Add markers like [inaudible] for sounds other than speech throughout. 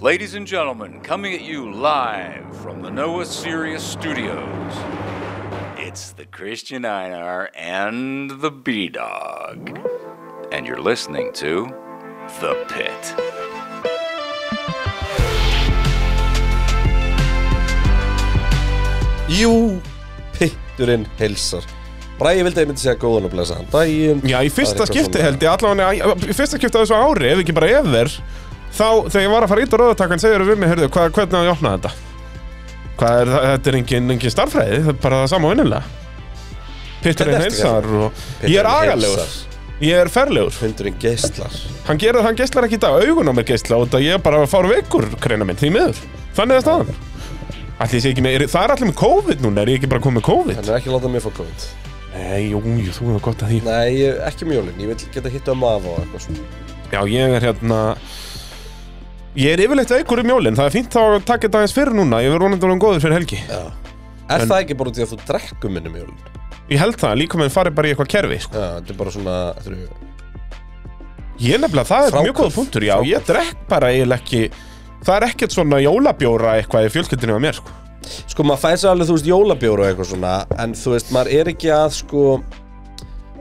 Ladies and gentlemen, coming at you live from the Noah Sirius studios, it's the Christian Einar and the B Dog. And you're listening to The Pit. Jú, pitturinn hilsar Bræði vildi að ég myndi segja góðan og blessaðan daginn Já, í fyrsta Það er eitthvað skipti svona- held ég allavega, í fyrsta skipti á þessu ári, ef ekki bara efer Þá, þegar ég var að fara ít á rauðatakan, segir við mig, heyrðu, hvað, hvernig á ég að opna þetta? Hvað er það, þetta er engin, engin starffræði, það er bara það sama og innilega Pitturinn heilsar og Pitturinn ég er agalegur, ég er ferlegur. Hundurinn geislar. Hann gerir það, hann geislar ekki í dag, augun á mér geisla og það ég bara fara veikur, kreina minn, því miður. Þannig er staðan. Ég sé ekki með, það er allir með COVID núna, er ég ekki bara komið með COVID? Hann er ekki að láta mig fá COVID. Nei, jú, þú hefur gott að því. Nei, ekki mjólin, ég vil geta hitt um mafa og eitthvað svona. Já, ég er hérna Ég er yfirleitt veikur um jólin Það er fínt þá að taka þetta aðeins fyrir núna Ég verður vonandi að vera góður fyrir helgi Já Er En- það ekki bara út í að þú drekkum minni mjólin? Ég held það, líka með farið bara í eitthvað kerfi sko. Já, þetta er bara svona þetta eru- Ég nefnilega, það er Fráhvarf. mjög góða punktur Já, ég drekk bara eiginlega ekki Það er ekkert svona jólabjóra eitthvað í fjölskyldinu á mér sko. Sko, maður fæði sér alveg, þú veist, jólabjóru og eitthvað svona En þú veist, maður er ekki að, sko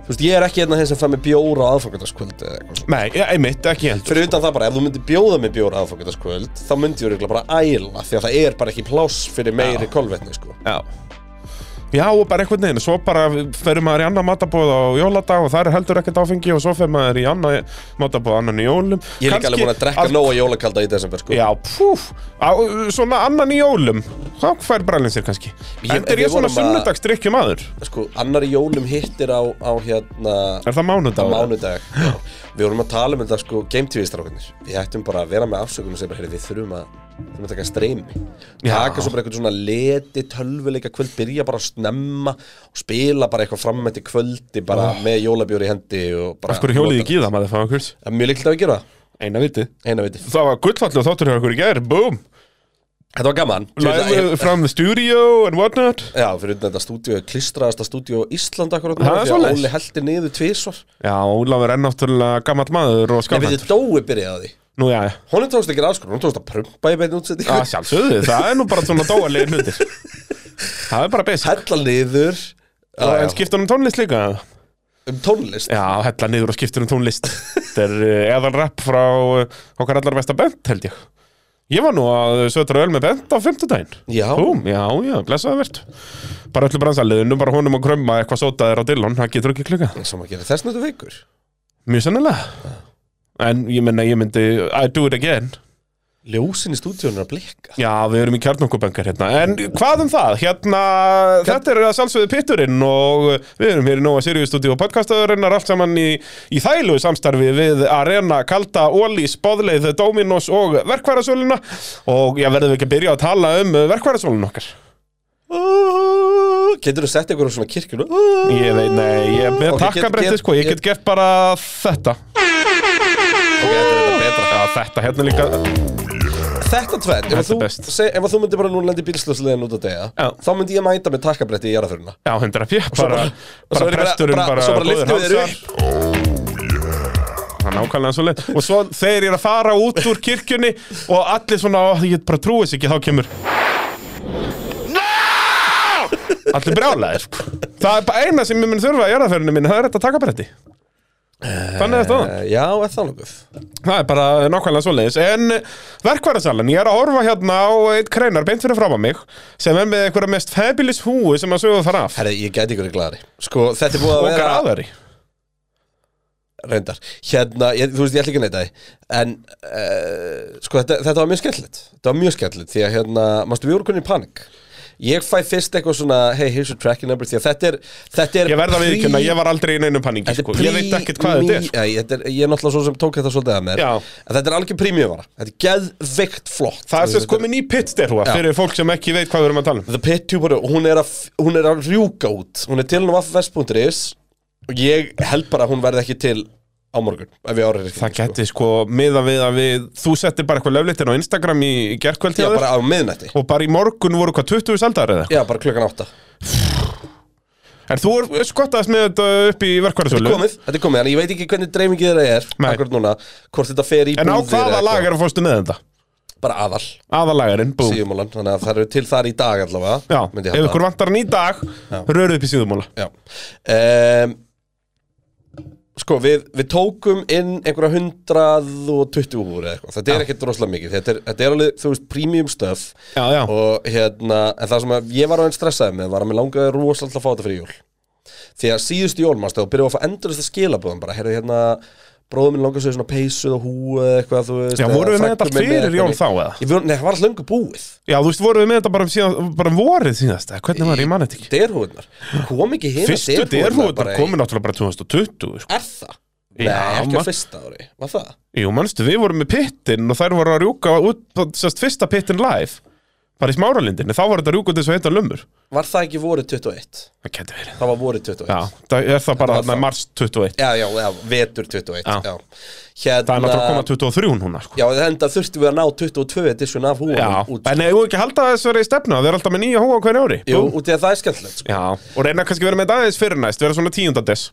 Þú veist, ég er ekki hérna þeir sem fæ mig bjóra á aðfangandaskvöld eða eitthvað Nei, ég, einmitt, ekki heldur Fyrir utan það bara, ef þú myndir bjóða mig bjóra aðfangandaskvöld Þá myndi ég örugglega bara æla Því að það er bara ekki pláss fyrir meiri kolvetni, sko. Já Já, og bara einhvern veginn, svo bara ferir maður í annan matabóð á jóladag og það er heldur ekkert áfengi og svo fer maður í annan matabóð annan í jólum Ég er líka alveg búin að drekka nóga jólakalda í desember, sko Já, púf, á, svona annan í jólum Þá fær brælinn sér kannski En er ég svona vorum að- sunnudagsdrykki maður? Sko, annar í jólum hittir á, á hérna Er það mánudag? á mánudag Já. Við vorum að tala um þetta sko Game TV strákunir Við ættum bara að vera með afsökunum sem bara, heyrðu, við þurfum að þurfum að taka streymi. Taka svo bara eitthvað svona leti tölvuleika kvöld byrja bara að snemma og spila bara eitthvað fram með til kvöldi bara með jólabjóri í hendi og Af hverju hjólið í gíða maður það er mjög líklega að við gera. Eina viti Það var gullfallu þáttur hjá okkur í gær, boom Þetta var gaman. Live from the studio and whatnot. Já, fyrir þetta stúdíu, klistraðasta stúdíu Ísland akkurat Það er svoleiðis. Óli heldi niður tvísvar Já, Ólafur er náttúrulega gammalt maður og Ef Nú já, já. Honum tókst ekki alls hún tókst að prumpa í beinu útsettingu Já, sjálfsögðu, það er nú bara svona dóalegir hlutir. Það er bara basic. Hella niður. Já, En skiptur um tónlist líka? um tónlist? Já, hella niður og skiptur um tónlist. Þetta er uh, eðal rap frá uh, okkar allar besta bent, held ég. Ég var nú að sötra öl með bent á fimmtudaginn. Já. Búm, já, já, blessaði verðt Bara öllu bransaliðinu, bara honum að krömma eitthvað sótaðir á Dillon, það getur ekki klukka Mjög sennilega En ég menna, ég myndi, I do it again. Ljósin í stúdíunum er að blikka. Já, við erum í kjarnokkubankar hérna. En hvað um það? Hérna, þetta er að sjálfsögðu pitturinn og við erum hér í Nóa Sirius stúdíu og podcastaðurinnar allt saman í, í þælu samstarfi við Arena, Kalda, Ólís, Bóðleið, Dominos og verkværasöluna og ég verðum við ekki að byrja að tala um verkværasölun okkar? Getur þú sett á svona kirkjunu Ég veit, nei, ég er með Ok, get- takkabretti get- sko, ég get gert bara þetta þetta hérna líka. Þetta tvenn, ef að þú, seg, ef að þú myndir bara núna lendi bílslösliðin út á dega Já. Þá myndi ég mæta með takkabretti í jarðaföruna Já, hundra fjö, bara, svo bara bara- bara- bara þér hálsar. Nákvæmlega svo leið Og svo þegar ég er að fara út úr kirkjunni Og allir svona, ég bara trúi þess ekki Þá kemur Allir brjálæðir sko. Það er bara eina sem ég mun þurfa í jarðaförinu minni Það er þetta takabretti Þannig er það. Eh, Já, er það nokkuð? Það er bara nákvæmlega svoleiðis. En verkværasalan, ég er að horfa hérna á eitt kreinar beint fyrir fram að mig sem er með einhverja mest fabulous húi sem að sögðu þar af. Herði, ég gæti ykkur glæðari Sko, þetta er búið að og vera graðari. Reyndar. Hérna, ég, þú veist, ég ætla ekki að neita því. En, uh, sko, þetta, þetta var mjög skemmtilegt. Þetta var mjög skemmtilegt Því að, hérna, mástu við voru kunni panik Ég fæ fyrst eitthvað svona Hey, here's your tracking number Því að þetta er, þetta er Ég verða að viðkynna, ég var aldrei í neinum paningi sko. Ég veit ekkert hvað þetta er. Þetta er, ég er náttúrulega svo sem tók þetta svolítið að mér. Þetta er algjör prímjöfara Þetta er geðveikt flott. Það er sérst komin í pitsterhúa Já. fyrir fólk sem ekki veit hvað við erum að tala um. The Pit 2.0 hún, er að- hún er að rjúka út. Hún er til hún á vest.is Og ég held bara að hún verði ekki til á morgun Það geti sko. miða við að við Þú settir bara eitthvað löflittin á Instagram í, gerkvöld Já, bara á miðnætti. Og bara í morgun voru hvað 20 saldar eða? Já, bara klukkan átta. En þú er skottaðist með þetta upp í Þetta er verkvæðarsölu komið, þetta er komið En ég veit ekki hvernig dreymingið þeirra er Nei. Akkurat núna Hvort þetta fer í En á hvaða lag er að fórstu með þetta? bara aðal. Aðalagarinn, búm síðumólan, þannig að það eru til þar í dag allavega Já, ef ykkur vantar hann í dag röruð upp í síðumóla. Já. Um, Sko, við, við tókum inn einhverja 120 úr eða eitthvað. Þetta er ekkert rosalega mikið. Þetta er, þetta er alveg, þú veist, premium stuff. Já, já, Og hérna, en það sem að ég var á einn stressaði með Var að mér langaði rosalega að fá þetta fyrir jól. Því að síðustu jól, mástu, og byrjuðu að fá endurist að skilabóðum Bara, heyrðu hérna, bróður minn langaði sér svona peysu og hú eða eitthvað, þú veist já voru við með þetta fyrir jól þá eða? Ég, Nei, það var alltaf löngu búið Já, þú veist, voru við með þetta bara, síðan, bara um vorið síðast Hvernig var, ég man þetta ekki Derhúðnar, kom ekki hérna Fyrstu derhúðar komin náttúrulega bara 2020 sko. Er það? Já, Nei, ekki á fyrsta ári, var það? Jú, manstu, við vorum með pittin og þær voru að rjúka út sérst, fyrsta pittin live bara í smáralindinni, þá var þetta rjúkut eins og heita lumur Var það ekki vorið 21? Það getur verið Það var vorið 21 Já, það er það bara þarna það. mars 21 já, já, já, vetur 21 Já. já. Það er náttúrulega að koma Hérna 23 núna sko. Já, þetta þurftum við að ná 22 edition af húanum Já, út en eigum við ekki að halda þess að vera í stefna Þeir eru alltaf með nýja hóa hverju ári Jú, út í að það er skemmtilegt sko. Já, og reyna kannski vera með þetta aðeins fyrir næst Vera svona tíundades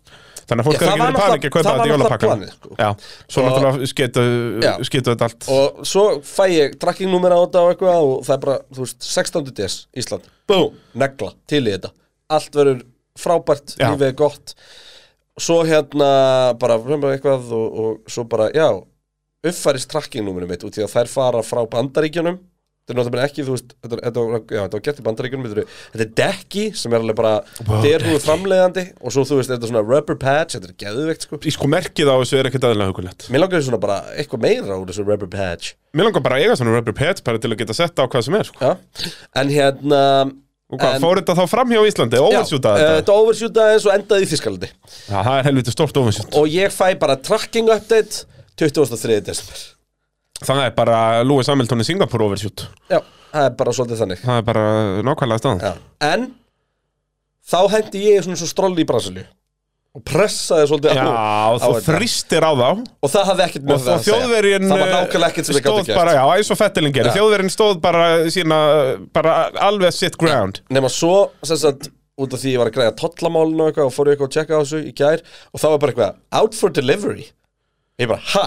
Þannig að fólk er ekki verið panik að kaupa þetta jólapakkan sko. Svo náttúrulega sketu, þetta allt. Og svo fæ ég tracking-númer á þetta og eitthvað og það er bara, þú veist, 16. des Ísland. Búm, negla, til í þetta. Allt verður frábært, lífið er gott. Svo hérna bara, bara eitthvað og, og svo bara, já uppfærist tracking-númerið mitt út í að þær fara frá bandaríkjunum Þetta er náttúrulega ekki, þú veist, þetta, þetta, var- já, þetta var gert í bandaríkjunum, þetta er, þetta er dekki sem er alveg bara Wow, derhúðu framleiðandi og svo, þú veist, þetta er svona rubber patch, þetta er geðveikt, sko. Í sko merkið á þessu er ekkert aðeinslega hugulegt Mér langar svona bara eitthvað meira úr þessu rubber patch. Mér langar bara að eiga svona rubber pads bara til að geta sett á hvað sem er sko. Já, en hérna, Og hvað, En- fór þetta þá fram hjá Íslandi? já, Óversjúta eh, þetta? þetta oversjútaði eins og endaði í Þískalandi. Já, það er helviti stort óversjút Og ég fæ bara tracking update 23. desember. Það er bara Lewis Hamilton í Singapore oversjút Já, það er bara svolítið þannig. Það er bara nákvæmlega staðan Já. En, þá hendi ég svona svo stróli í Brasilíu. Og pressaði svolítið Já, á, á þú þetta. þristir á þá Og það hafði ekkert með Og það að segja. þjóðverjinn Það var eh, nákvæmlega ekkert sem ég gátt stóð gert. bara, Já, eins og Fettelin gerir. Þjóðverjinn stóð bara sína Bara alveg sitt ground Nefna svo, sem sagt, út af því ég var að græða tollamálinu og eitthvað og fór ég eitthvað að checka á þessu í gær og það var bara eitthvað, out for delivery ég bara, ha?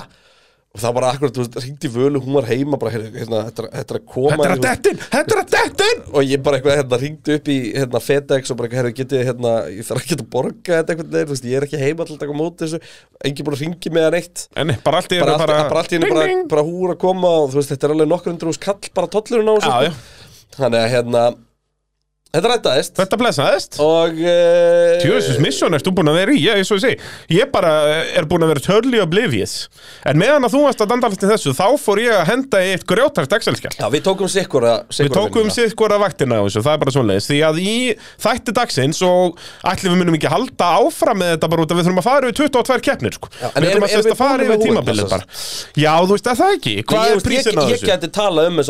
Og það var bara akkurat, þú veist, hringdi völu, hún var heima bara, hérna, hérna, þetta er- að koma Þetta er að veist, dettin, þetta er að dettin! og ég bara eitthvað, hérna, hringdi upp í hérna, FedEx og bara, hérna, getið, hérna ég þarf ekki að borga þetta veginn, þú veist, ég er ekki heima til að taka á móti þessu, engin búin að ringi með hann eitt. En bara allt í bara einu allt, bara allt í Ding, bara, bara húr að koma og þú veist, þetta er alveg nokkur undir hús kall bara tollurinn á þessu sko. þannig að, hérna þetta rættaðist. Þetta blessaðist. Og uh, Tjóðsins mission ertu búin að vera í, ég, ég segi. Ég bara er búin að vera totally oblivious. En meðan að þú varst að dandalast í þessu Þá fór ég að henda í eitt grjótart Excel-skjál Já, við tókum sikkur að Við tókum hvora vaktina á þessu, það er bara svoleiðis. Því að í þætti dagsins og ætli við munum ekki halda áfram með þetta bara út að við þurfum að fara yfir 22 keppnir sko. en Við þurfum að, sérst að fara yfir tímabilið Já, þú veist að það ekki, hvað Ég, er prísin á ég, ég þessu? um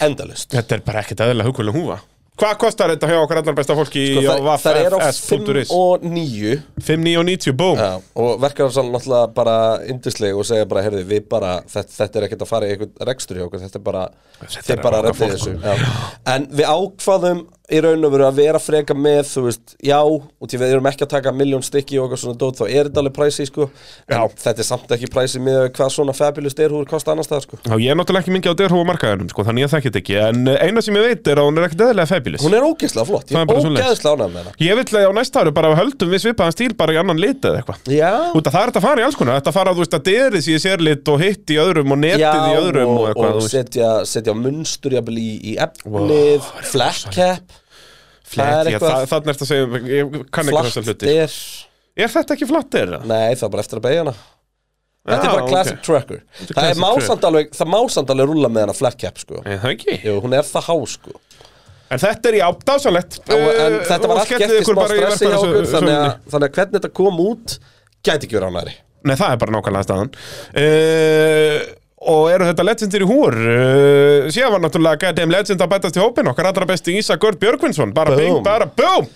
endalust Þetta er bara ekkert hugvölu húfa Hvað kostar þetta hjá okkar allar besta fólki sko, á það, það er á 5 vffs.is? og 9 5.990, boom Já, og verkefnarsalinn náttúrulega bara indisleg og segja bara, heyrðu, við bara þetta, þetta er ekkert að fara í einhvern rekstur hjá okkur þetta er bara, Þetta er bara reddið fólk, þessu en við ákvaðum í raun og veru að vera freka með þú veist, já, og því við erum ekki að taka miljón stykki og eitthvað svona dót, þá er þetta alveg præsi sko, en Já. þetta er samt ekki præsi með hvað svona fabulous derhúður kosta annars það sko. Já, ég er náttúrulega ekki mikið á derhúa markaðanum, sko, þannig ég þekki þetta ekki. En eina sem ég veit er að hún er ekkert eðlilega fabulous. Hún er ógeðslega flott, ég Það er ógeðslega ánægð með hana. Ég vil að á næsta ári bara höldum við svipaðan stíl bara í annan lit eða eitthvað. Það setja, munstur í, efnið, flat cap Flett, þannig er þetta að segja, ég kann ekki þessa Flatt hluti. er, Er þetta ekki flatt er það? nei það er bara eftir að beigja hana. Þetta er bara classic ok. trucker. Það er classic másamt alveg, það másamt alveg rúlla með hana flat cap sko. Er það ekki? Jú, hún er það há sko. En þetta er í ábdásalett og, En þetta var allt gert í smá stressi hjá okkur þannig að, hvernig þetta kom út gæti ekki verið ánæri Nei, það er bara nákvæmlega staðan. Uh, Og eru þetta legendir í húr? Uh, Síðan var náttúrulega Goddamn Legend að bætast í hópin Okkar allra besti Ísa Görd Björgvinsson. Bara Boom. bing, bara boom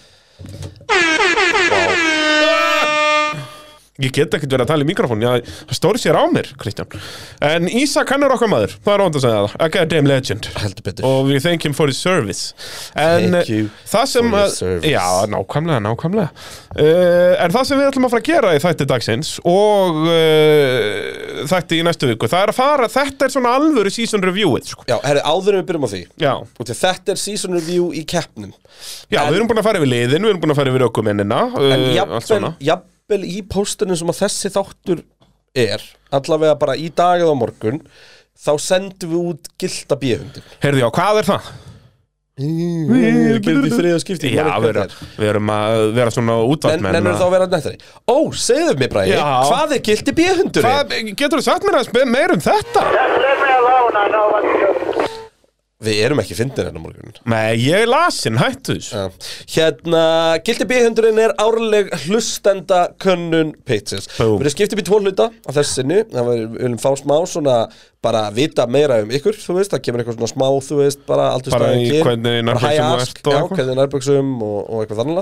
Ég get ekkert verið að tala í mikrofón, það stóri sér á mér, Kristján. En Ísak, hann er okkar maður, það er ónd að segja það A goddamn legend. Heldur betur. Og we thank him for his service. En Thank you eh, það sem for að, service. Já, nákvæmlega, nákvæmlega. Uh, En það sem við ætlum að fara að gera í þætti dagsins Og uh, þætti í næstu viku Það er að fara, þetta er svona alvöru season reviewið sko. Já, herri, áður við byrjum á því Já, Þetta er season review í keppnum. Já En- við erum búin að fara yfir liðin Við erum búin að fara yfir uh, En jafnvel, í póstunum sem að þessi þáttur er Allavega bara í dag eða á morgun Þá sendum við út gilda bíhundin Heyrðu, já, hvað er það? Við getum í þriða skipti Já, við erum, við erum að vera svona útvartmenn Nennur þá að vera nettari Ó, segðu mér bara. Hvað er gildi bíhundurinn? Getur þú sagt mér aðeins meir um þetta? Just leave me alone. I know what to do. Við erum ekki fyndir hennar morgun Nei, ég er lasin, hættu þessu. Já. Hérna, gildi bíhundurinn er árleg hlustenda könnun Búm. Við erum skipt upp í tvo hluta á þessinni. Það var, við viljum fá smá svona bara vita meira um ykkur, þú veist, það kemur eitthvað svona smá, þú veist, bara allt Bara í hvernig nærbuxum þú ert og Já, eitthvað. hvernig nærböksum og, og eitthvað þannig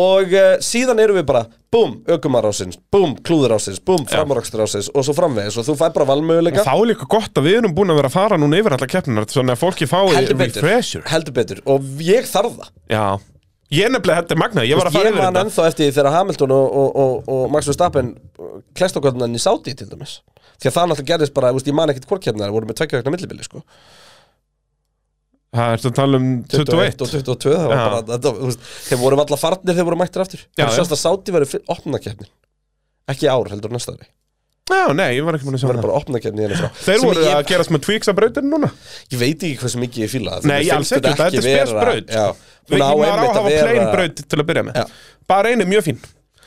Og uh, síðan erum við bara, búm, ökumarásins, búm, klúðurásins, búm, framraksturásins og svo framvegis og þú fær bara valmöguleika. Þá er líka gott að við erum búin að vera að fara núna yfir alla keppninar Svona að fólki fái refresher heldur betur. Og ég þarf það. Já. Ég nefnilega, þetta er magnað, ég var að fara Ég yfir man þetta. ennþá eftir því þegar Hamilton og, og, og, og Max Verstappen klest okkur í Saudi til dæmis. Því að það náttúrulega gerðist bara, ég, ég man ekkert hvort hérna voru með tvekja vegna millibili sko. Það ertu að tala um 21 og 22 það var bara, þetta, þú veist, þeir voru alltaf farnir þeir voru mættir aftur. Já, þeir já. sérst að Saudi verið opna keppnin ekki í ár heldur næsta ári. Já, nei, ég var ekki búin að það sjá verið það. bara opna keppni hérna frá Þeir Sem voru ég, að gera smá tweaks að brautinu núna. Ég veit ekki hversu mikið ég fíla það Nei, Mér alls finnst ekki, þetta er spes braut. Já, Við hún á maður á einmitt að hafa vera- plain braut til að byrja með. Já. Bara einu mjög fín.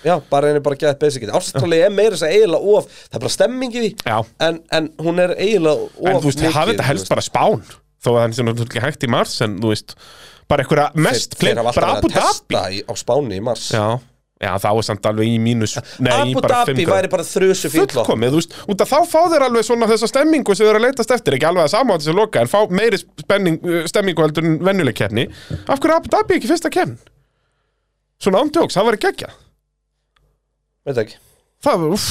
Já, bara einu bara gett basic Ástrali er meira þess að eiginlega of Það er bara stemming í því Já. en, en hún er eiginlega of En þú veist, mikið, hafa þetta helst bara spán Þó að það er náttúrulega hægt í mars En þú veist, bara einhverja mest Þeir, hafa bara alltaf Abu verið að Dhabi testa í, á Spáni í mars Já, já, þá er samt alveg í mínus Nei, Abu bara Dhabi fimm gráður. væri bara þrjusu fíl fullkomið, þú veist, út af þá fá þeir alveg svona þessa stemmingu sem þeir eru að leitast eftir, ekki alveg að samáta þessu loka, en fá meiri spenning, uh, stemmingu heldur en venjuleg keppni. Af hverju er Abu Dhabi ekki fyrsta keppn? Svona ándjóks, það var ekki Veit ekki Það uff,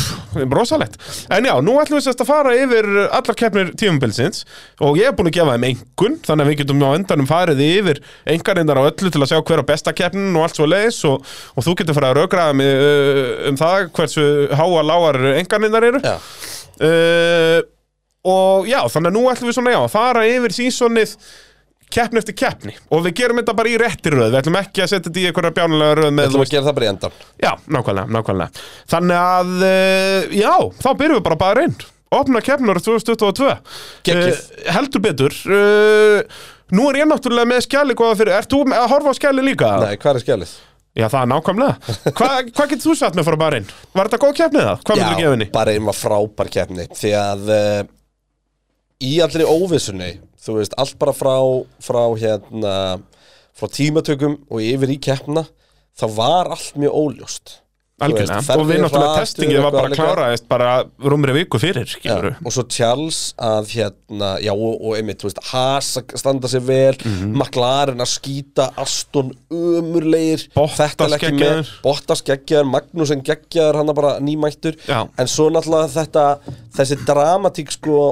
rosalegt. En já, nú ætlum við sérst að fara yfir allar keppnir tímabilsins og ég er búin að gefa þeim engun, þannig að við getum á endanum farið yfir engarindar á öllu til að sjá hver á besta keppnin og allt svo leiðis og, og þú getur farið að raugraða mig uh, um það hversu háa lágar engarindar eru. Já, uh, og já, þannig að nú ætlum við svona já, fara yfir sísonið keppni eftir keppni og við gerum þetta bara í réttir röð við ætlum ekki að setja þetta í einhverja bjánulega röð við ætlum að gera það bara í endan já, nákvæmlega, nákvæmlega þannig að, uh, já, þá byrjum við bara bara einn opna keppnur 2022 Geggjuð. uh, heldur betur uh, nú er ég náttúrulega með skjali góða fyrir, ert þú að horfa á skjali líka? Nei, hvað er skjálið? Já, það er nákvæmlega [laughs] Hva, Hvað getur þú satt með fyrir bara einn? Var þetta góð keppnið það? Hvað myndir þú gefa henni? bara einn var frábær keppni Því að uh, í allri óvissunni Þú veist, allt bara frá, frá hérna Frá tímatökum og yfir í keppna Þá var allt mjög óljóst ferðir og við náttúrulega testingið var bara eitthvað líka. kláraðist bara rúmri viku fyrir, skilur og svo Charles að hérna, já og, og einmitt, þú veist, Haas að standa sig vel, Mhm. McLaren að skýta, Aston umurlegir, Bottas Vettel ekki geggjaður. með, Bottas geggjaður, Magnussen geggjaður, hann er bara nýmættur, Já. en svo náttúrulega þetta, þessi dramatík sko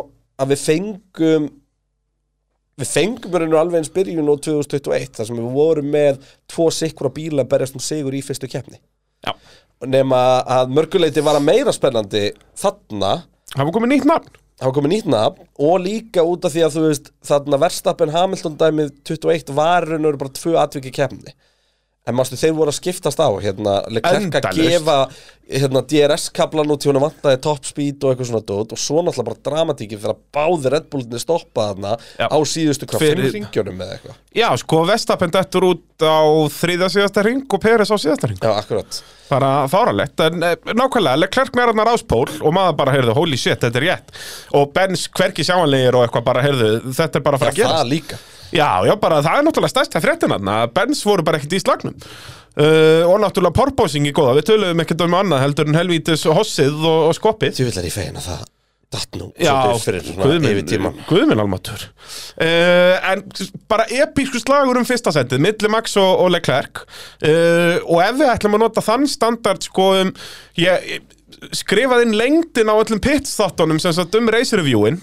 að við fengum við fengum rauninu alveg eins byrjun á 2021 þar sem við vorum með tvo sikra bíla berjast um sigur í fyrstu keppni. Nema að mörguleiti var að meira spennandi þarna. Var komið nýtt nafn. Var komið nýtt nafn og líka út af því að þú veist þarna verstappen Hamilton dæmið 21 var raun og bara tvö atviki keppni en mástu þeir voru að skiptast á hérna, Leclerc að gefa hérna, DRS-kablan út til hún að vantaði top speed og eitthvað svona dót og svo náttúrulega bara dramatíkin þegar báði Red Bullinni stoppa þarna Já. á síðustu hvað, Fyrir- ringjónum eða eitthvað. Já, sko, Vestapen dettur út á þriða síðasta ring og Peres á síðasta ring Já, akkurat. Bara fáralegt, en eh, nákvæmlega Leclerc með hann ráspól og maður bara heyrðu holy shit, þetta er rétt. Og Benz hverki sjáanlegir og eitthvað bara heyrðu þetta er bara að fara að Já, líka Já, já, bara það er náttúrulega stærsta fréttin hann að Benz voru bara ekkert í slagnum. Uh, og náttúrulega porpoising í góða við töluðum ekkert um annað heldur en helvítis hossið og, og skoppið. Þú vil er í fegin að það datt nú Já, Guðminn almatur uh, En bara episku slagur um fyrsta sendið Milli Max og, og Leclerc. Uh, Og ef við ætlum að nota þann standard Sko um ég, skrifað inn lengdin á öllum pits-þáttunum sem sagt um race reviewin.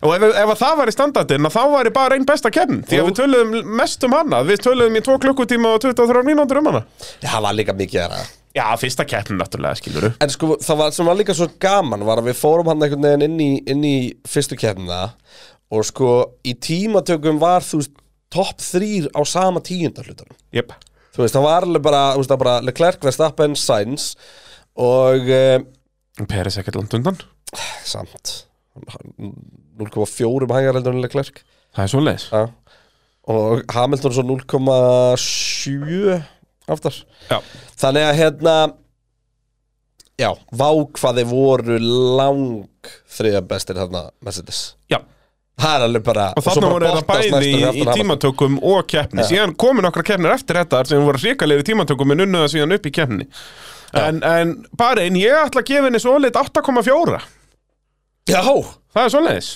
Og ef, ef að það var í standardin þá var bara einn besta keppn því að við töluðum mest um hana. Við töluðum í 2 klukkutíma og 23 mínútur um hana. Það var líka mikið aðra Já, fyrsta keppn náttúrulega, skilur En sko, það var, sem var líka svo gaman var að við fórum hann einhvern veginn inn í, inn í fyrstu keppnina og sko, í tímatökum var þú veist, topp þrýr á sama tíundahlutunum Jep. Þú veist, það var alveg bara, þú veist, það bara Leclerc, Verstappen, Sainz og um, Peris ekkert langt undan. samt 0,4 hægar heldur en Leclerc. Það er svo leis ja. og Hamilton svo 0,7 aftar. Já, Þannig að hérna Já, vá hvað þeir voru lang þriða bestir þarna Mercedes. Já. Það er alveg bara Og þarna voru þetta bæði í, í tímatökum og keppni. Síðan komu nokkra keppnir eftir þetta sem voru hrikalegir í tímatökum en unnuða síðan upp í keppni. En, en bara einn, ég ætla að gefa henni svo lit 8,4 Já, Það er svo leiðis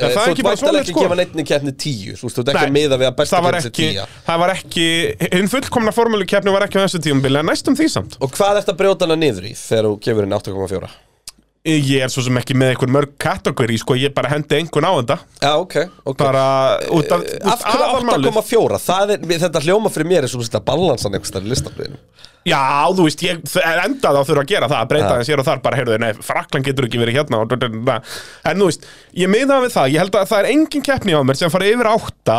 Er Eh, það þú ekki bara svoleiðis ekki skor? gefa neittni keppni 10 Þú þú ert ekki að miða við að besta keppni 10 það var ekki hinn fullkomna formúlukeppni var ekki á þessu tímabili en næstum því samt Og hvað ert að brjóta hana niður í þegar þú gefur henni 8,4? Ég er svo sem ekki með einhver mörg kategóri sko, ég bara hendi einhvern á þetta. Já, ok, ok. Bara út af, Eh, Af hverju aðalmálið. 8,4? Það er, þetta hljóma fyrir mér er svo að balansan einhvers þar í listabriðinu Já, þú veist, ég endað á þurfa að gera það að breyta þess hér og þar bara, heyrðu, nei, fraklan getur ekki verið hérna en þú veist, ég miða við það ég held að það er engin keppni á mér sem farið yfir átta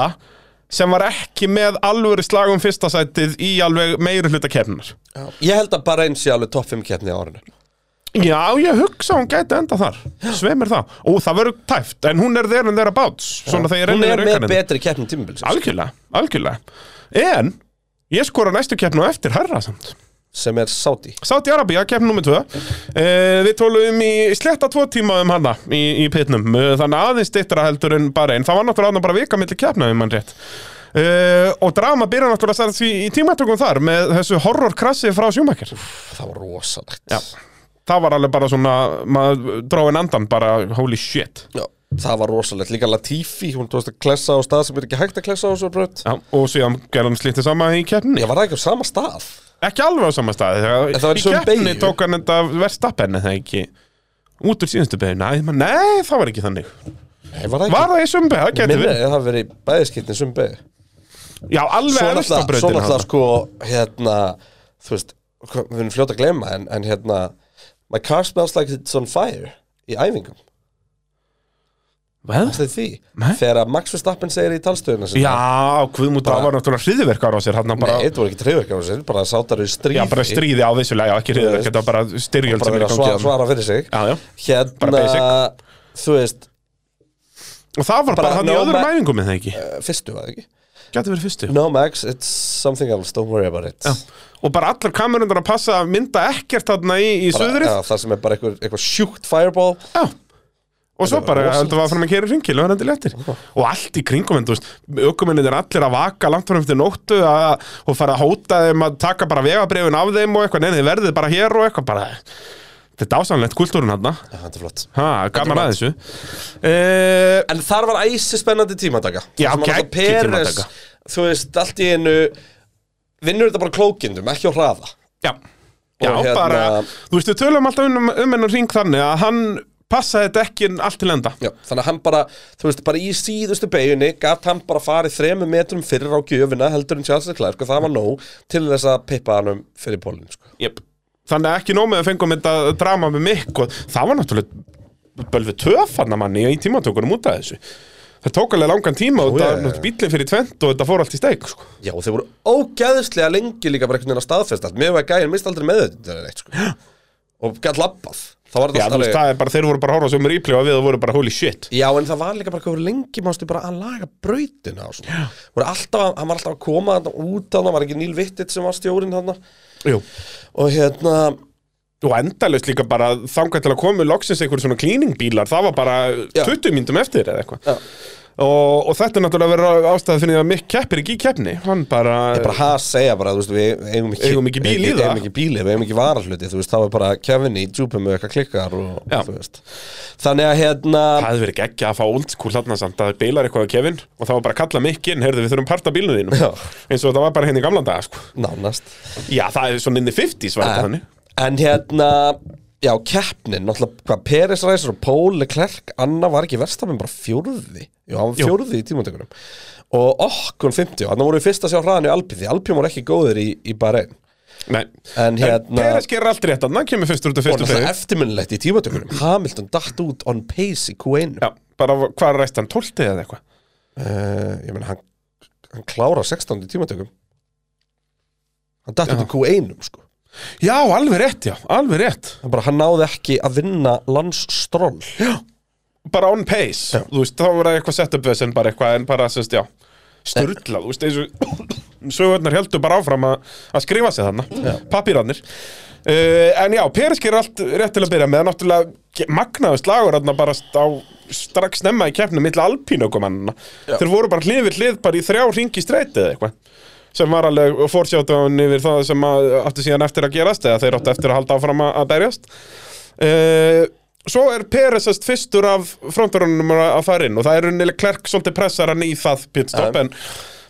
sem var ekki með alvöru slagum fyrsta sætið í alveg meiri hluta keppninar Ég held að bara eins sé alveg topp 5 keppni á árinu Já, ég hugsa hún gæti enda þar. Sveimir það, og það verður tæft En hún er thereabouts Svona þegar ég Hún er með betri keppni tímabilsins. Algjörlega, algjörlega. En, ég skora næstu keppnu eftir herra samt. Sem er Saudi Sáti Arabía, keppn nummer 2 uh, Við tólum í sletta tvo tíma um hana í, í pitnum. Uh, Þannig aðeins stittra heldur en bara einn. Það var náttúrulega bara vika milli keppna um hann rétt. Uh, Og drama byrja náttúrulega í tímatökum þar Með þessu horrorkrassi frá sjúmakir Það var rosalegt. Það var alveg bara svona Maður dróin andan bara holy shit. Já, Það var rosalegt, líka Latifi Hún tóðast að klessa á stað sem er ekki hægt að klessa á þessu brönd Já, og síðan gerði hann slítið sama í keppni Ég var það ekki á sama stað? Ekki alveg á sama En það var Í keppni tók hann þetta verðstappen eða ekki? Út úr síðustu beigju Nei, það var ekki þannig. Nei, var það ekki? Var það í? Það geti Minni, það hafi verið bæðiskiptin sem beig Já, alveg Svo svo brautina náttúrulega þarna. sko Hérna, þú veist Við erum fljóta að gleyma en, en hérna My car smells like it's on fire Í æfingum, Hvað? það er því Nei. Þegar að Max Verstappen segir í talstöðuna sinna, Já, Guðmund, það Bara- var náttúrulega hriðverkar á sér hann bara, Nei, þetta voru ekki treyverkar á sér Bara sátar í stríði Já, bara stríði á vissulega, já, ekki hriðverk Þetta var bara styrjöld sem er að svara, þarna. svara fyrir sig Já, já Hérna, þú veist Og það var bara Bara hann í öðrum æfingum, eða ekki eh, Fyrstu, var það ekki? Gæti verið fyrstu No Max, it's something else, don't worry about it. Já. Og bara allar kamerundar að passa að mynda ekkert þarna í, í Bara- suðrið já, Það sem er bara eitthvað, eitthvað sjúkt fireball. Já. Og svo Þetta var bara rosalegt. við að fara að kera ringil og hann léttir Og allt í kringum en þú veist Ökumennir er allir að vaka langt fram eftir nóttu að, Og fara að hóta þeim að taka bara vegabrifin af þeim og eitthvað Nei, þið verðið bara hér og eitthvað bara Þetta er ásamlegt kultúrun hann Þetta er flott. Ha, gaman að þessu. Uh, En þar var æsi spennandi tímataka. Já, Peres, tímataka. Þú veist, allt í einu Vinnur þetta bara klókindum, ekki á hraða. Já, já hérna- bara Þú veist, við tölum alltaf um, um hennar ring þannig að hann passaði þetta ekki allt til enda. Já, þannig að hann bara, þú veist, bara í síðustu beginni Gat hann bara farið þremur metrum fyrir á gjöfina Heldur en Leclerc Og það var nóg til þess að pippa hann um fyrir pólinn sko. yep. Þannig að ekki nóg með að fengum þetta drama með mikk og það var náttúrulega bölvið töfanna manni í tímatökunum út af þessu. Það tók alveg langan tíma og þetta bílinn fyrir tvent og þetta fór allt í steik sko. Já, og þeir voru ógæðislega lengi líka bara einhvern veginn að staðfesta Mér var gæðin mist aldrei með þetta eitt, sko. Og Það var Já, veist, er bara, þeir voru bara að horfa sem replay og við voru bara holy shit. Já, en það var líka bara hvað voru lengi Mástu bara að laga brautina og svona. Hann var alltaf að koma út þarna Var ekki Níl Vittit sem var stjórinn þarna Jú. Og hérna Og endalaust líka bara þangað til að komu loksins einhver svona cleaningbílar, það var bara Já. 20 myndum eftir eða eitthvað. Og, og þetta er náttúrulega verið ástæði fyrir að Mick keppir ekki í keppni hann bara, bara has segja bara, þú veist, við eigum ekki, Eigum ekki bíl í það. eigum ekki bíli, við eigum ekki varahluti, þú veist, það var bara Kevin í djúpum með eitthvað klikkar og, Já. þú veist þannig að hérna það hefði verið geggja að fá old school þarna samt að beilar eitthvað á Kevin og það var bara að kalla Mick inn, heyrðu við þurfum part af bílnu þínum Já. eins og það var bara henni í gamla daga sko. nánast já, það er svona inn í 50s var þetta þannig en hérna, já, keppnin náttúrulega, hvað, Peres Ræsir og Pól Leclerc, Anna var ekki verstafinn bara fjórði, já, hann var fjórði í tímatökunum. Og okkur 50, þannig voru við fyrst að sjá hraðan í Alpi, því Alpi voru ekki góðir í, í Bahrein Nei. En hérna- Peres gerir allt rétt hann kemur út af og fyrstu náttúrulega fyrir eftirminnilegt í tímatökunum. Hamilton datt út on pace í Q1 já, bara hvað ræst hann, 12 eða eitthvað? Uh, ég meina hann, hann klára 16 í tímatökum. Hann datt út í Q1 sko. Já, alveg rétt, já, alveg rétt. Bara, hann náði ekki að vinna landsstról. Bara on pace, Já. þú veist, þá var það eitthvað setup vesen bara eitthvað, en bara, sérst, já sturla, þú veist, eins og [coughs] sögurnar heldur bara áfram að, að skrifa sig þarna, papírarnir. Uh, en já, Peres gerir allt rétt til að byrja með, náttúrulega magnaðu slagur þarna bara á strax snemma í keppnum milli alpínökumannina þeir voru bara hlið við hlið bara í þrjá ringi streitið eða eitthvað sem var alveg fórsjáttun yfir það sem að, áttu síðan eftir að gerast eða þeir áttu eftir að halda áfram að, að berjast uh, Svo er Peresast fyrstur af fronturunum að fara inn og það er unnilega Klerk svolítið pressar hann í það pitstop en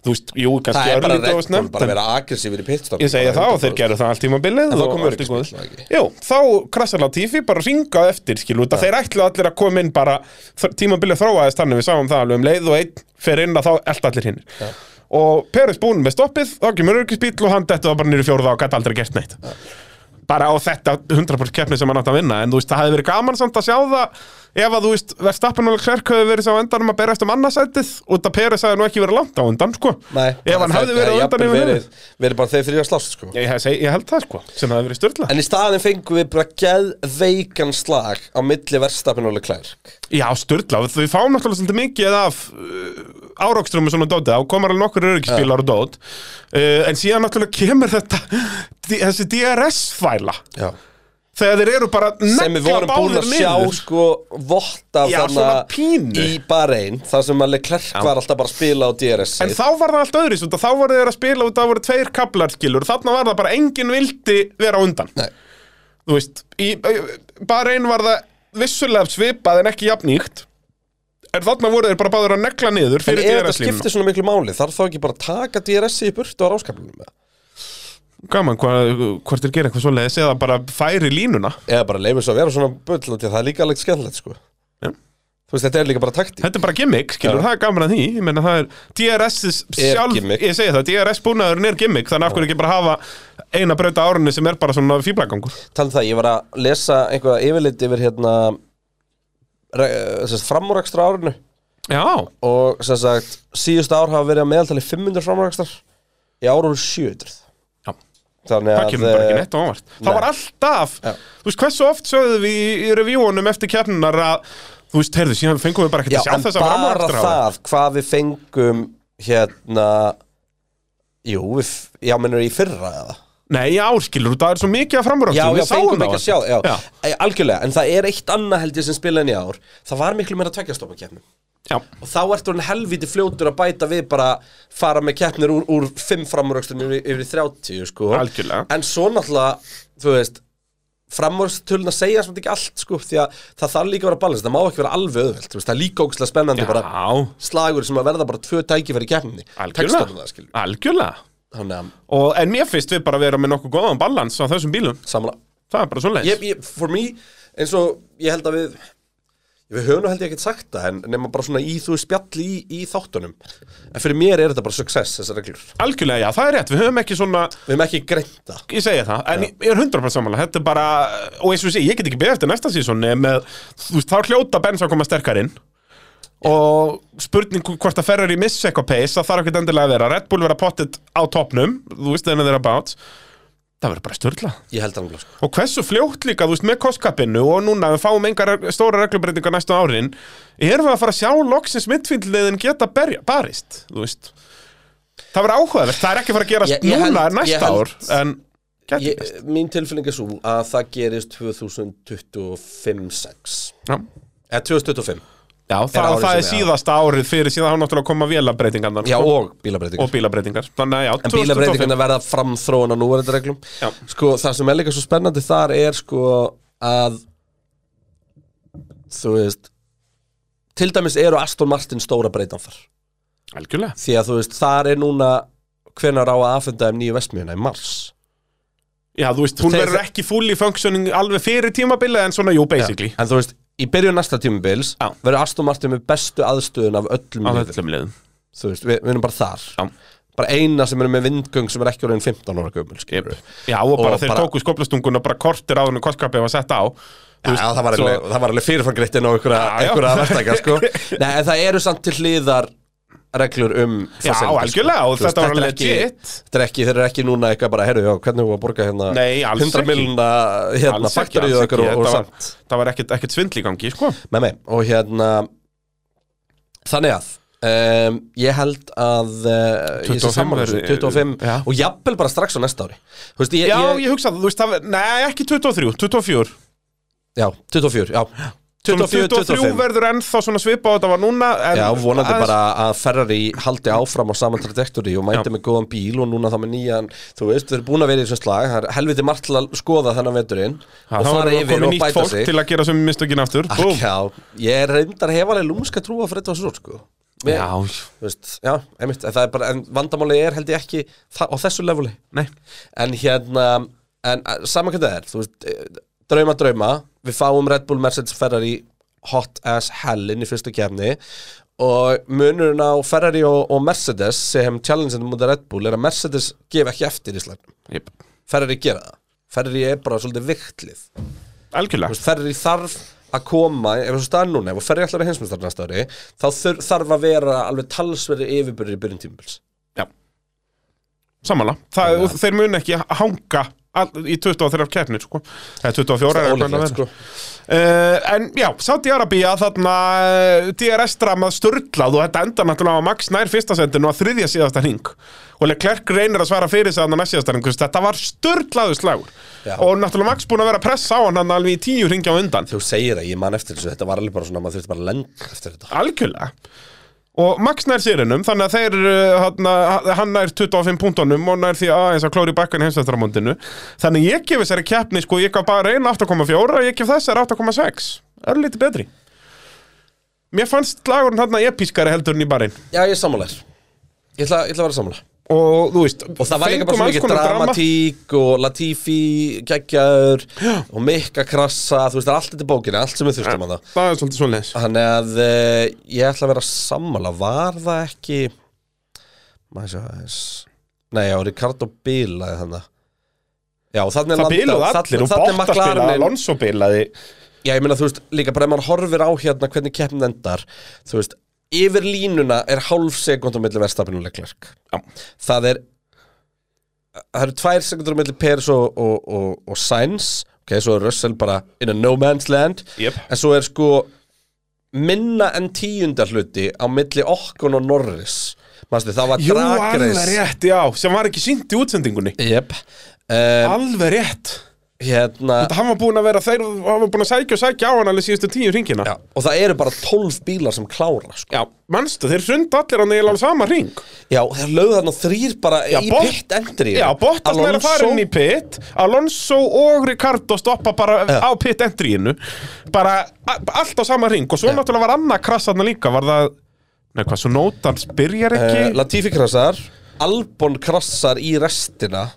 þú veist, jú, það kannski er bara örlítið og Red Bull snemt bara að en vera aggressífur í pitstop ég segja það og þeir gerðu það allt tímabilið En þá og kom allt í góðu. öryggisbíll, ekki? Jú, þá krassar Latifi bara ringað eftir skilu, ja. þeir ætlu allir að koma inn bara tímabilið þróaðist þannig við sáum það alveg um leið og einn fer inn að þá elda allir hinn og Peres búinn með stoppið þá kemur örgisbíl og hann dettu bara nýri fjórða og gæti aldrei gert neitt bara á þetta 100% keppni sem hann átt að vinna en þú veist, það hefði verið gaman samt að sjá það ef að þú veist, Verstappen og Leclerc hefði verið sá endanum að berast um annarsætið út að Peres hefði nú ekki verið langt á undan sko. Nei, ef hann hefði verið á undan yfir verið, verið bara þeir þrjá slást sko. ég, ég, ég held það sko, sem hefði verið störla En í staðin fengum við bara geðveikan slag á milli verstafinn og Leclerc Já, störla, við fáum náttúrulega svolítið mikið af uh, áraukstrum og svona dótið, þá komar alveg nokkur öryggisbílar og dót. Uh, en síðan náttúrulega kemur þetta þessi DRS-fæla þegar þeir eru bara sem við vorum búin að sjá niður. sko vott af Já, þarna í Bahrein þar sem að Leclerc var alltaf bara að spila á DRS En þá var það allt öðru, þá voru þeir að spila út, það voru tveir kablar skilur, þarna var það bara enginn vildi vera undan. Nei. Þú veist, í, bara einn var það vissulega svipað en ekki jafnýgt, en þarna voru þeir bara báður að negla niður En fyrir ef þetta DRS-línuna. skiptir svona miklu máli þarf þá ekki bara að taka DRS í burtu á ráskaplinum Gaman, hvað, hvort þeir gera eitthvað svoleiðis eða bara færi línuna. eða bara leifir svo að vera svona bull það er líka alveg skemmtilegt sko Já. Þú veist, þetta er líka bara taktík Þetta er bara gimmick, skilur, Já. það er gaman að því Ég meina það er, DRS sjálf gimmick. Ég segi það, DRS búnaðurinn er gimmick Þannig af hverju ekki bara hafa eina brauta árunni sem er bara svona fíblagangur Talað um það, ég var að lesa einhverja yfirlit yfir hérna sagt, framúrakstra árinu. Já, og sem sagt, síðustu ár hafa verið að meðaltali 500 framúrakstar í ár eru 700 Já. Þannig það að kemur bara ekki eh, neitt á óvart. Það nei. var alltaf, Já. þú veist, hversu oft sögðu við í, í revíunum eftir kjarnar að Þú veist, heyrðu, síðan fengum við bara ekki að sjá þess að bara framúrakstra það hvað við fengum hérna Jú, við, já, mennur í fyrra eða Nei, ár, skilur, það er svo mikið að Já, framúrakstra já, fengum ekki að sjá já. Já. já. Algjörlega, en það er eitt annað held ég sem spila en í ár Það var miklu meira tveggjastofna keppnum Já, Og þá ertu hann helviti fljótur að bæta við bara fara með keppnir úr, úr 5 framúröxtum yfir, yfir í 30 sko. Algjörlega. En svo náttúrulega, þú veist framúröxtöluna segja svolítið ekki allt sko, því að það þarf líka að vera balans það má ekki vera alveg veist, það er líka ógæslega spennandi bara já, slagur sem að verða bara tvö tækifæri í keppninni algjörlega það, Algjörlega að, Og, en mér finnst við bara vera með nokkuð góðan balans á þessum bílum. Samanlega Það er bara svo ég, For me, eins og ég held að við Við höfum nú held ég ekkert sagt það En nema bara svona í þú spjalli í, í þáttunum. En fyrir mér er þetta bara success, þessar reglur. Algjörlega, já, það er rétt, við höfum ekki svona Við höfum ekki greint það. Ég segja það, en ég ég er 100% samanlega Þetta er bara, og eins og ég segi, ég get ekki beðið eftir næsta sísoni með, þú veist, þá hljóta Benz að koma sterkar inn og spurning hvort að Ferrari missi eitthvað pace það þarf ekki endilega að vera, Red Bull vera pottit á toppnum, þú veist þeirna þeirra bát það verður bara störla Ég held það sko. og hversu fljótt líka, þú veist, með kostkapinu og núna við fáum engar stóra reglubreitingar næstu árin, erum við að fara að sjá loksins mittfíldliðin geta berja, barist, þú veist. Það verður áhugavert, það er ekki fara að gerast Ég- ég núna held- næsta held- ár en ég, Mín tilfinning er svo að það gerist 2025-6 Já. Eða 2025 Já, það, það er já. síðasta árið fyrir síðan hann náttúrulega koma vélabreitingarnar Já, sko. og bílabreitingar og bílabreitingar Þannig já, En bílabreitingarna verða framþróun á núverandi reglum Já. Sko, það sem er líka svo spennandi þar er sko að þú veist til dæmis eru Aston Martin stóra breytan þar. Algjörlega. Því að þú veist, þar er núna hvenær á að afhenda þeim nýju vestmiðuna í mars. Já, þú veist, hún verður ekki fully functioning alveg fyrir tímabilið en svona, jú, basically. En þú veist, í byrjun næsta tímubils verður Aston Martin með bestu aðstöðun af öllum á liðum. veist, við, við erum bara þar Já. Bara eina sem er með vindgöng sem er ekki orðin 15 ára gömul yep. Já, og bara Og þeir bara- tóku skoplastunguna bara kortir áður en kostskapið var sett á Já, já, það var svo- alveg, var alveg einhverja, Já, já. einhverja verktaka, sko. [laughs] Nei, en það eru samt til hliðar reglur um Já, facilities, algjörlega, og Þú þetta var er legit. Þetta er ekki, þeir eru ekki núna eitthvað bara, heyrðu, já, hvernig við að borga hérna Nei, alls 100 ekki. miljonar hérna, ekki, faktoríu alls og var- samt. Það var ekkert, ekkert svindl í gangi, sko. Með mig, og hérna Þannig að um, ég held að uh, sé 25 sammála þessu, verði- 25 já. og jafnvel bara strax á næsta ári. Þú veist, ég, Já, ég, ég hugsaði, þú veist, það, nei, ekki 23, 24 já, 24, já 24, 23 25 verður ennþá svona svipa á þetta var núna Já, vonandi bara að Ferrari haldi áfram á saman trajektori og mæti Já. með góðan bíl og núna þá með nýjan þú veist, þeir eru búin að vera í þessum slag það er helviti margt til að skoða þennan veturinn Já, og fara yfir og bæta sig. til að gera sem mistökin aftur. Búm. Já, ég er reyndar hef alveg lúmska trúa fyrir þetta svo, sko. Mér, Já, veist, já, einmitt, en það er bara, en vandamáli er held ég ekki á þessu leveli. Nei. En hérna, en eh, sama hvað það er þú veist, eh, drauma drauma við fáum Red Bull Mercedes Ferrari hot as hell inn í fyrstu kefni og munurinn á Ferrari og, og Mercedes sem challenge-inu mútið Red Bull er að Mercedes gef ekki eftir í slagnum Jep. Ferrari gera það. Ferrari er bara svolítið viktlið Algjörlega. Ferrari þarf að koma ef þessu staðan núna, ef Ferrari ætlar að heimsmyndstara næsta ári þá þur, þarf að vera alveg talsverði yfirbyrður í byrjun tímubils Já. Samanlega, og þeir mun ekki hanga all, í 23 keppnir sko. eða 24 er Ólíklegt, sko. Uh, en já, Saudi Arabia þarna uh, DRS-dramað störlað og þetta enda náttúrulega á Max nær fyrsta sendinu á þriðja síðasta hring. Og Leclerc reynir að svara fyrir sig þannig að síðasta hring, þetta var störlaðu slagur. Já. og náttúrulega Max búin að vera að pressa á hann hann alveg í tíu hringja á undan. Þú segir að ég man eftir þessu, þetta var alveg bara svona maður þurfti bara að lenda eftir þetta. Algjörlega og Max nær sérinnum þannig að þeir uh, hann, hann nær 25 punktunum og nær því aðeins að klóri bakkan í heimsvættamóndinu þannig ég gef þessari keppni sko ég gaf bara einu 8,4 ég gef þessari 8,6 örlítið betri. Mér fannst lagurinn hann episkari heldur en í barinn. Já, ég er sammálar Ég ætla, ég ætla að vera sammála og þú veist Og það var líka bara svo mikið konar drama. dramatík og Latifi geggjaður og mikka krassa, þú veist, það er allt þetta í bókinni, allt sem við þurftum að það. það er svolítið svoleiðis. Þannig að uh, ég ætla að vera sammála. Var það ekki Maður sjá aðeins? Nei, já, Ricardo bilaði þannig Já, þannig það bilaði allir og Bottas bilaði, Alonso bilaði. Já, ég meina, þú veist, líka bara ef maður horfir á hérna hvernig keppnin endar Þú veist, yfir línuna er hálf sekundum milli verstafinu Leclerc. Já. Það er Það eru tvær sekundur milli Peres og, og, og, og Sainz. Ok, svo er Russell bara in a no man's land. Jep. En svo er sko minna en tíundar hluti á milli Okkon og Norris. Manstu, það var Jú, alveg dragreis rétt, já, sem var ekki sínt í útsendingunni. Jep. Um, Alveg rétt Hérna Þetta hann var búin að vera, þeir var búin að sækja og sækja á hann alveg síðustu tíu ringina já, Og það eru bara 12 bílar sem klára sko. Já, manstu, þeir hrund allir hann eiginlega á sama ring Já, þeir lögðu þarna þrýr bara Já, í Bott- pitt entry Já, Bottas er að fara inn í pit. Alonso og Ricardo stoppa bara á pit entryinu. Bara a- allt á sama ring og svo náttúrulega var annað krass þarna líka. Var það, nei hvað, svo nótans byrjar ekki? Uh, Latifi krassar Albon krassar í restina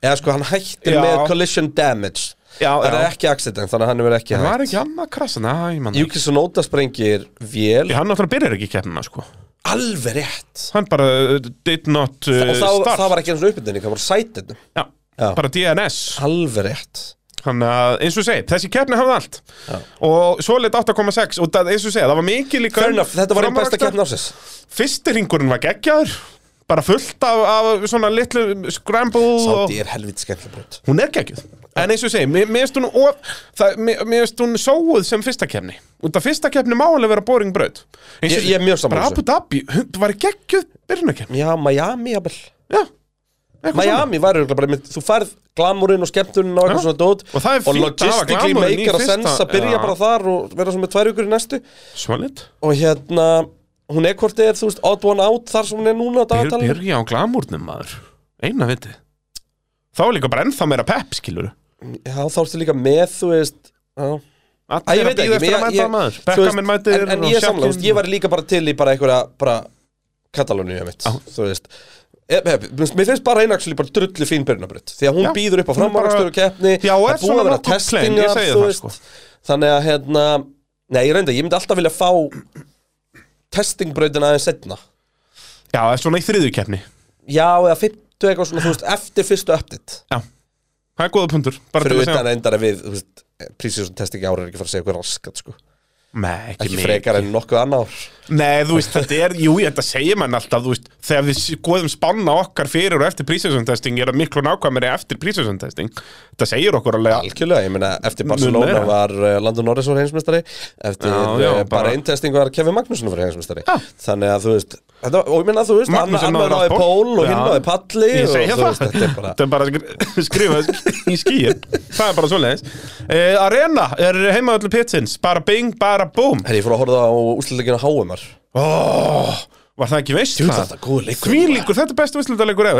Eða sko, hann hættir Já. með collision damage. Já, Það já. er ekki accident, þannig að hann verður ekki Það var hætt. ekki annað krass, næ, ég mann Yuki Tsunoda sprengir vél. Hann náttúrulega byrjar ekki keppnina, sko. Alveg rétt. Hann bara uh, did not uh, Og þá, start. það var ekki eins og uppbyndinni, það var sætinu Já, Já. bara DNS Alveg rétt. Þannig að, eins og segið, þessi keppni hafði allt. Og svo lit 8,6 Og það, eins og segið, það var mikið líka Fair enough, þetta var einn besta Framúrakstur. keppni ásins Fyrsti ringurinn var geggjaður Bara fullt af, af svona litlu scramble og, Sáti er helviti skemmtileg brot Hún er geggjuð. En eins og segið, mér mér finnst hún of, það, mér mér finnst hún sóuð sem fyrsta keppni. Út af fyrsta keppni má alveg vera boring braut. Eins og Ég- ég er mjög sammála Bara þessu. Abu Dhabi, hún var geggjuð byrjunarkeppni. Já, Miami, jafnvel. Já. Miami var örugglega bara með, þú færð glamurinn og skemmtunin og eitthvað Já. svona dót Og það er fínt að hafa logistically glamourinn í maker að fyrsta- sens að byrja Já. bara þar og vera svona með tvær ykkur í næstu. Svalit og hérna, hún er hvort er, þú veist, odd one out þar sem hún er núna á dagatalinu Byrja á glamúrnum maður Eina viti Þá er líka bara ennþá meira pepp, skilur Já, þá ertu líka með, þú veist já. Æ, ég veit ekki, ég- ég- veist, en, en ég er Shaqin. ég var líka bara til í bara einhverja, bara Katalóníu, ég mitt, þú veist e, e, Mér finnst bara einaksli bara drullu fín byrjunabrut Því að hún Já, býður upp á og keppni það er búið að vera testingar, þú það, veist. sko. Þannig að, hérna Nei, ég reynda, ég myndi alltaf vilja fá testingbrautina aðeins setna Já, er svona í þriðu keppni. Já, eða fyrstu eitthvað svona, þú veist, eftir fyrstu update. Já, það er Bara til Fyrir utan að við, þú veist Prísísson testing ára er ekki fara að segja eitthvað raskat, sko Nei, ekki, Ekki frekar en nokkuð annar Nei, þú veist, þetta er, jú, þetta segir mann alltaf, þú veist, þegar við skoðum spanna okkar fyrir og eftir prísesundtesting er það miklu nákvæmari eftir prísesundtesting. Þetta segir okkur alveg Algjörlega, ég meina, eftir Barcelona meira. var uh, Landon Norris var heimsmeistari Eftir Já, já, já, bara- bara eintesting var Kevin Magnússon var heimsmeistari Já. Þannig að þú veist þetta, Og ég meina, þú veist, Magnússon hann náði náði allt pól. og hinn Já. náði palli og, segja þú það, veist, Þetta er bara þetta er bara skri- [laughs] skrifað í skíin, það er bara svoleiðis. Uh, Arena er heimaðallu pitsins, bara bing, bara boom. Herri, ég fór að horfa á úsliðleikina HMR Oh, var það ekki veist leikur. Því líkur, þetta er bestu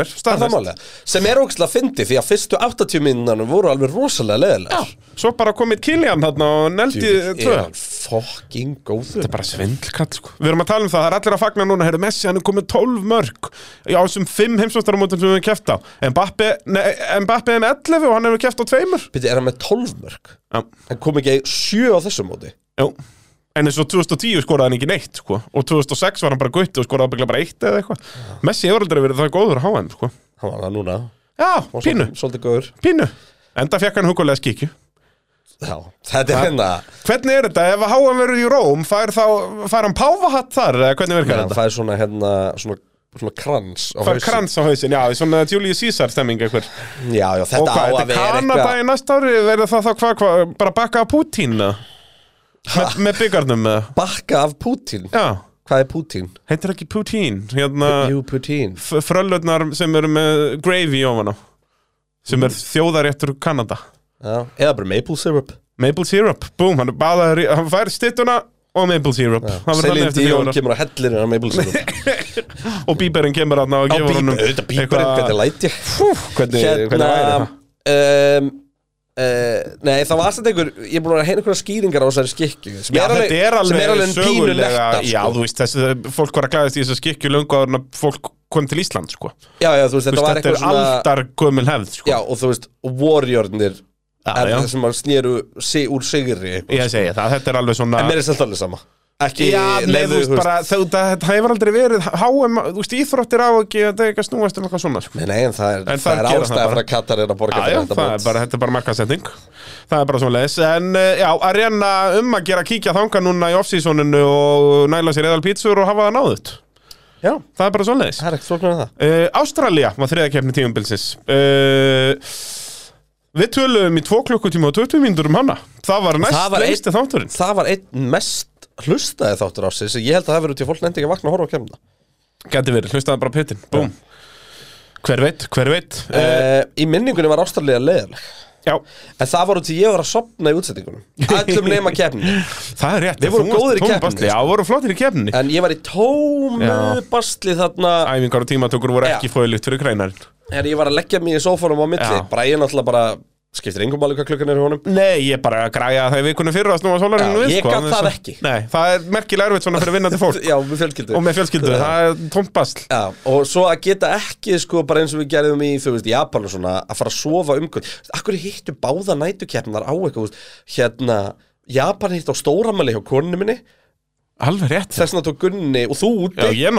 Það er staðfest. málega Sem er ógæslega fyndi því að fyrstu 80 minnanum voru alveg rosalega leðilegar Svo bara komið Kilian þarna og neldi fucking góður? Þetta er bara svindlkall sko. Við erum að tala um það, það er allir að fagna núna. Herru Messi, hann er komið 12 mörg Já, þessum 5 heimsvöstaramótum sem við hefum keft á. Mbappe, er með 11 og hann hefur keft á tveimur. Býtti, er hann með 12 mörg? Hann kom ekki 7 á þessu móti? Jú En eins og 2010 skoraði hann ekki neitt sko. Og 2006 var hann bara gutt og skoraði byggla bara eitt eða eitthvað Messi hefur aldrei verið það góður að háa hann sko. Hann var það núna Já, Og pínu, svolítið- góður pínu Enda fekk hann hugulega skikju Já, þetta er hérna Hvernig er þetta? Ef að háan verður í Róm fær, þá, fær hann páfahatt þar? Hvernig virkar Hann þetta? fær svona hérna Svona, svona krans á Fær hausinn. krans á hausin, já, svona Julius Caesar stemming einhver Já, já, Og þetta á hvað, að þetta vera eitthvað í næsta ári verður það þá hvað, hvað, bara bakka af Putin eða? með, með byggarnum eða? Bakka af Putin Já, Hvað er Putin? heitir ekki Putin hérna, Jú, Putin. Fröllurnar sem eru með gravy ofan á sem er þjóðaréttur Kanada. Já, eða bara maple syrup. Maple syrup, boom, hann er baðaður í, hann fær stittuna og maple syrup. Það verður Celine þannig eftir Dion fjóra. kemur á hellir á maple syrup. [laughs] Og bíberinn kemur hann og Á gefur honum bíber, auðvitað bíberinn, hvernig læt ég. Hvernig, hvernig væri Hérna það? um, uh, Nei, það var alltaf einhver Ég er búin að heyna einhverja skýringar á þessari skikju sem er þetta er sem er alveg pínu sögulega nektar Já, sko. þú veist, þessi, fólk var að glæðast í þess að skikju löngu áður en að fólk kom til Ísland, sko já, já, þú veist, þetta var þetta eitthvað er svona aldar gömul hefð, sko Já, og þú veist, warriornir er það sem snéru sig, úr sigri. Ég segi það, þetta er alveg svona En mér er samt alveg sama Ekki, bara, það, það, það hefur aldrei verið HM, þú veist, íþróttir á ekki þetta er ekki að snúast um eitthvað svona, sko. Nei, nei, en það er, En það það er það ástæða fyrir að Katar er að borga fyrir þetta það bara, þetta er bara markasetning Það er bara svona leis En uh, já, að reyna um að gera kíkja þanga núna í off-seasoninu og næla sér eðal pítsur og hafa það náðut Já, Það er bara svona leis það er það. Uh, Ástralía var þriða keppni tímumbilsins uh, Við töluðum í 2 klukkutíma og 20 mínútur um hana. Það var næst Það lengsti þátturinn. Það var einn mest hlustaði þáttur á sig ég held að það verður til að fólk nefndi ekki að vakna að horfa á kemna. Gæti verið, hlustaði bara pittin, búm. Hver veit, hver veit. Uh, Í minningunni var ástæðlega leðileg Já, En það út í ég var að sopna í útsettingunum Öllum [laughs] nema kemni það er rétt Við vorum góðir í basli. Já, voru flottir í keppninni. En ég var í tómu Já. basli þarna. Æfingar og tímatökur voru ekki fóðilegt fyrir greinarinn. En ég var að leggja mig í sófanum á milli. Ég náttúrulega bara Skiptir engum máli hvað klukkan er í honum. Nei, ég bara græja það í vikunum fyrir að snúa sólarinu ég sko, en það ekki. Nei, það er merkilega erfitt svona fyrir vinnandi fólk. [laughs] Já, með fjölskyldu. Og með fjölskyldu, það er tómt basl. Já, og svo að geta ekki sko bara eins og við gerðum í, þú veist, Japan og svona að fara að sofa umkvöld Akkur hittu báða nætukeppnar á eitthvað, hérna Japan hitt á stóramæli hjá konunni minni? Alveg rétt. Þess vegna tók Gunni og þú úti. Já, ég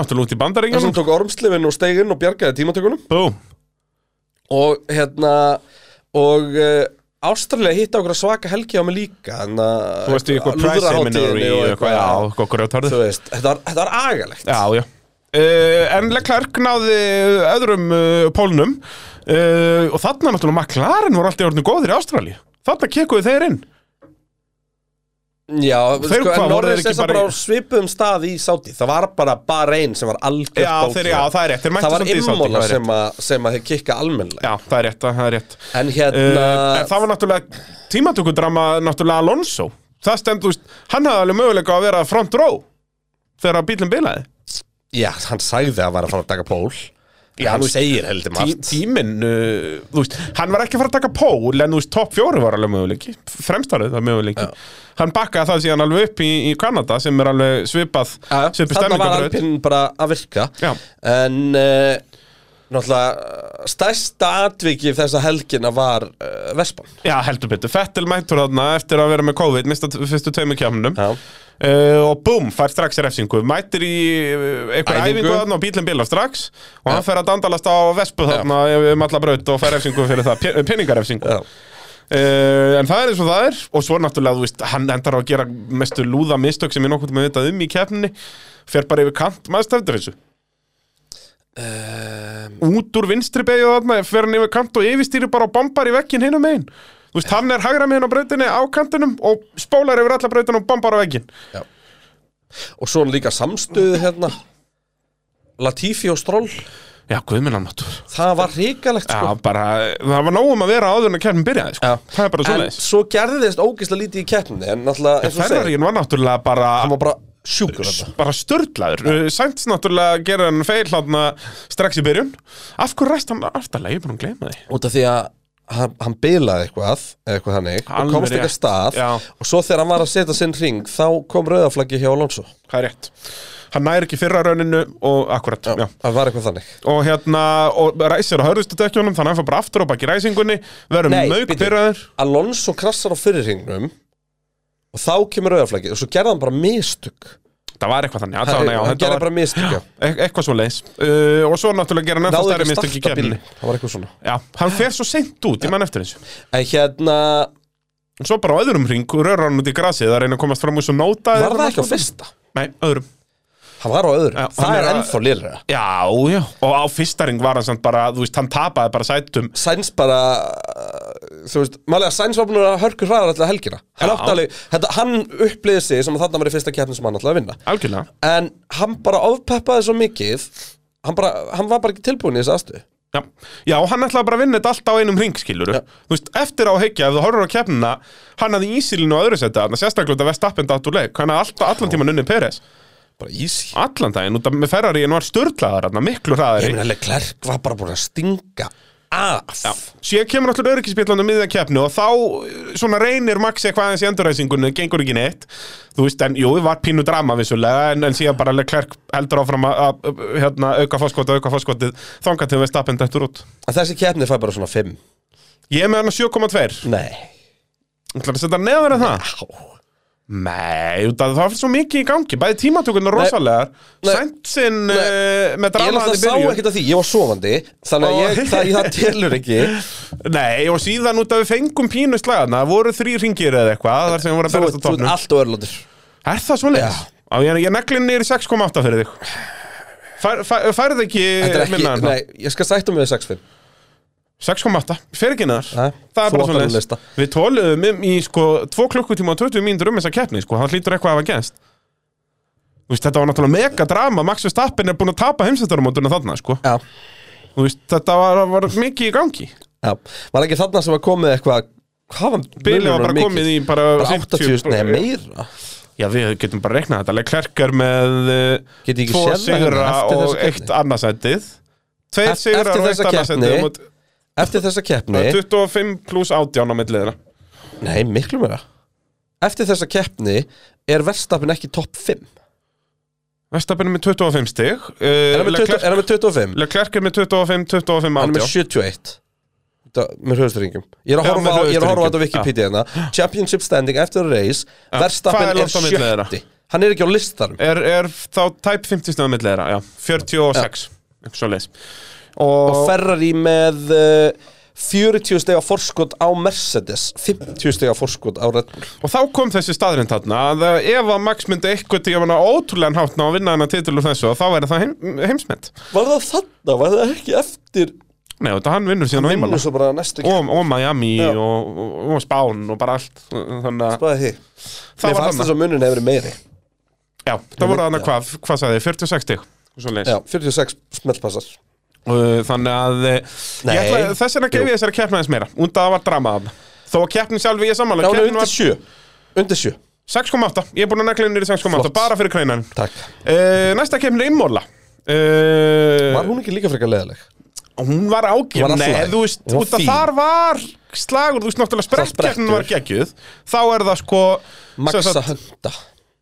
og uh, Ástralja hitta okkur svaka helgi á mig líka en að þú veist í eitthvað prize seminary og eitthvað, já, eitthvað grjótarður Þú veist, þetta var, þetta var agalegt. Já, já. Uh, En Leclerc náði öðrum uh, pólnum. Uh, Og þarna náttúrulega McLaren voru alltaf orðinu góðir í Ástrali Þarna kekuðu þeir inn Já, Þeir sko, hvað, voru þeir ekki bara bara í- á svipuðum stað í Sáti Það var bara Bahrein sem var Já, þeir- já, það er rétt, þeir var samt í Immola það sem, að- sem að þeir kikka almennlega Já, það er rétt, það er rétt. En hérna uh, það var náttúrulega tímatökudrama náttúrulega Alonso. Það veist, hann hafði alveg möguleika að vera front row þegar bílinn bilaði. Já, hann sagði að var að fara að taka pól Já, Hann segir heldur Tí, margt tíminn, uh, þú veist, hann var ekki að fara að taka pól en þú veist, topp fjóri var alveg möguleiki fremstarið var möguleiki. Hann bakkaði það síðan alveg upp í, í Kanada sem er alveg svipað svipið Þannig var Alpinn bara að virka. Já. En uh, Náttúrulega stærsta atviki þessa helgina var uh, Vespan Já, heldur betur, Fettel mættur þarna eftir að vera með COVID, mista fyrstu tveimur kjafnum Já. uh, og búm, fær strax refsingu. Mættir í uh, eitthvað Æfingu. æfingu þarna og bílinn bila strax. Og hann fer að dandalast á vespu þarna um alla braut og fær refsingu fyrir það, pe- peningarefsingu. Já. Uh, en það er eins og það er. Og svo náttúrulega, þú veist, hann endar á að gera mestu lúða mistök sem ég nokkuð með vitað um í keppninni. Fer bara yfir kant, maður stefnir þessu um, út úr vinstri beigju þarna fer hann yfir kant og yfirstýri bara og bombar í vekkin hinum megin. Þú veist, hann er hægra megin á brautinni á kantinum og spólar yfir alla brautin og bombar á vekkin Og svo líka samstöðu hérna. Latifi og Stroll. Já, guðminnan náttúr. Það var ríkalegt já, sko bara, það var nógum að vera áður en að keppnin byrjaði sko. Já. það er bara svo En svo gerðist ógislega lítið í keppninni En náttúrulega, eins og segir Ferrarín var náttúrulega bara bara sjúkur þetta bara störtlaður Sainz náttúrulega gera hann feil hann strax í byrjun. Af hverju ræst hann aftarlega, ég er búin að gleyma því. Út af því að hann, hann bilaði eitthvað Eitthvað þannig Og komst ekki að stað Já. Og svo þegar hann var að setja sinn ring Þá kom rauðaflaggi hjá Alonso. Það er rétt. Hann næri ekki fyrra rauninu og akkurat, já, Það var eitthvað þannig. Og hérna, og ræsir á hörðustu dekkjónum þannig að hann fær bara aftur og baki ræsingunni. Verður mög bíddu. pyrraður Alonso krassar á fyrirringnum Og þá kemur rauðaflaggi Og svo gerði hann bara mistök. Það var eitthvað þannig, allavega, já, hann þetta gerði var bara mistök já. e eitthvað svo leis uh, og svo náttúrulega gera hann ennþá Náði stærri ekki mistök í starta kemni bílnum. Það var eitthvað svona. Já, hann fer svo seint út, ég man eftir þessu. En hérna og svo bara á öðrum ring, rörar hann út í grasið að reyna að komast fram úr svo nóta Var það ekki á fyrsta? Nei, öðrum. Hann var á öðru Já, Það hann er er að- ennþá lýra Já, já, og á fyrsta ring var hann samt bara, þú veist, hann tapaði bara sætum. Sainz bara Þú veist, Sainz var búin að hörku hraðar alltaf helgina. Hann alveg þetta, Hann upplýði sig sem að þarna var í fyrsta keppni sem hann ætlaði að vinna. Algjörlega. En hann bara ofpeppaði svo mikið Hann, bara, hann var bara ekki tilbúin í þessu aðstöðu. Já, já hann ætlaði bara að vinna þetta allt á einum ring, skilur Já. Þú veist, eftir á að hyggja, ef þú horfur á keppnina Hann hafði ísílinu á öðru seti þarna, sérstaklega út af Vestappen datt úr leik. Hann hafði alltaf, allan tíman unni Peres Bara easy. Allan daginn, út af með Ferrarín var störtlaðar miklu Ég hraðari meina, Leclerc var bara búin að stinga af Já, síðan kemur alltaf öryggisbíllanum miðjan keppni og þá eh, svona reynir Maxi eitthvað aðeins í endurræsingunni, gengur ekki neitt. Þú veist, en jú, það var pínu drama vissulega, en, en síðan bara Leclerc heldur áfram að, hérna, auka fórskotið, auka fórskotið, þangað til við stappin þetta út. En þessi keppni fær bara svona 5 Ég er með hann að 7,2 Nei. Ætlar að setja neðar en það? Á. Nei, af það var svo mikið í gangi. Bæði tímatökurnar rosalegar. Sæntsinn uh, með Ég drama náttúrulega í sá ekkert að því, ég var sofandi Þannig að ég, það, það telur ekki. [laughs] Nei, og síðan út af við fengum pínu slagana voru þrý ringir eða eitthvað þar sem voru að Þú berast á ert þú ert allt og örlótur Er það svo leiðis? Já. Ég, ég neglin í 6,8 fyrir þig. Fær, fær, Færið ekki Þetta ekki, minna en það? nei, ég skal sætta mig við 6-5 6,8, fer ekki neðar. Það er bara þú svo átt alveg lista. Við tóluðum um í sko 2 klukkutíma og 20 mínútur um þessa keppni sko, það hlýtur eitthvað að hafa genst veist, þetta var náttúrulega mega drama Max Verstappen er búin að tapa heimsættarumótuna þarna sko. Veist, þetta var, var mikið í gangi. Já. Var ekki þarna sem var komið eitthvað Hvað var Bili var bara komið í bara, Bara 80, nei meira Já, við getum bara reiknað þetta. Er með uh, Get ég ekki tvo séð það sigra hérna eftir og þessa eitt keppni? annarsætið Tveir Eft- sigrar eftir og þessa eitt Eftir þessa keppni 25 pluss 18 á milliðina Nei, miklu meira. Eftir þessa keppni er Verstapin ekki topp 5 Vestapinn er með 25 stig uh, Er hann með 20 Leclerc, er hann með 25? Leclerc er með 25, 25, Hann er með 18 71 Það- með höfðstöringum Ég er að horfa á, ég að horfa á þetta á höfuðstöringum. Wikipedia hérna. Championship standing after the race hvað Verstappen er er langt á milli þeirra? sjötti. Hann er ekki á listarum er, er þá tæp 50 stöða milliðina, já. 46, eitthvað svo leis Og Og, Ferrari með uh, 40 steg á forskot á Mercedes. 50 steg á forskot á Red Bull. Og þá kom þessi staðrind þarna að uh, ef að Max myndi eitthvað til að hana ótrúlega hátt ná að vinna hennar titil og þessu og þá er það heim, heimsmynd Var það þarna? Var það ekki eftir Nei, þetta hann vinnur síðan á næstu og, og Miami og, og, og Spán og bara allt. Þannig að Mér var fannst þess að munin hefur meiri. Já, það voru Já. hvað, hvað sagði þið, 46 stig Svoleiðis. Já, 46 smellpassar. Uh, Þannig að eh, ætla, þess vegna gef ég þessari keppni aðeins meira. Und að það var drama af. Þó að keppnin sjálf ég hún er keppnin undir var 7 Undir 7 6,8, ég er búin að negla inn í 6,8 Flott. bara fyrir Takk. Uh, Næsta keppni er Immola. Uh, Var hún ekki líka frekar leðileg? Hún var var í lagi. þú veist, var út fín. þar var slagur, þú veist, náttúrulega sprettkeppnin sprettur. var geggjuð. Þá er það sko sem Max sagt- að hönda.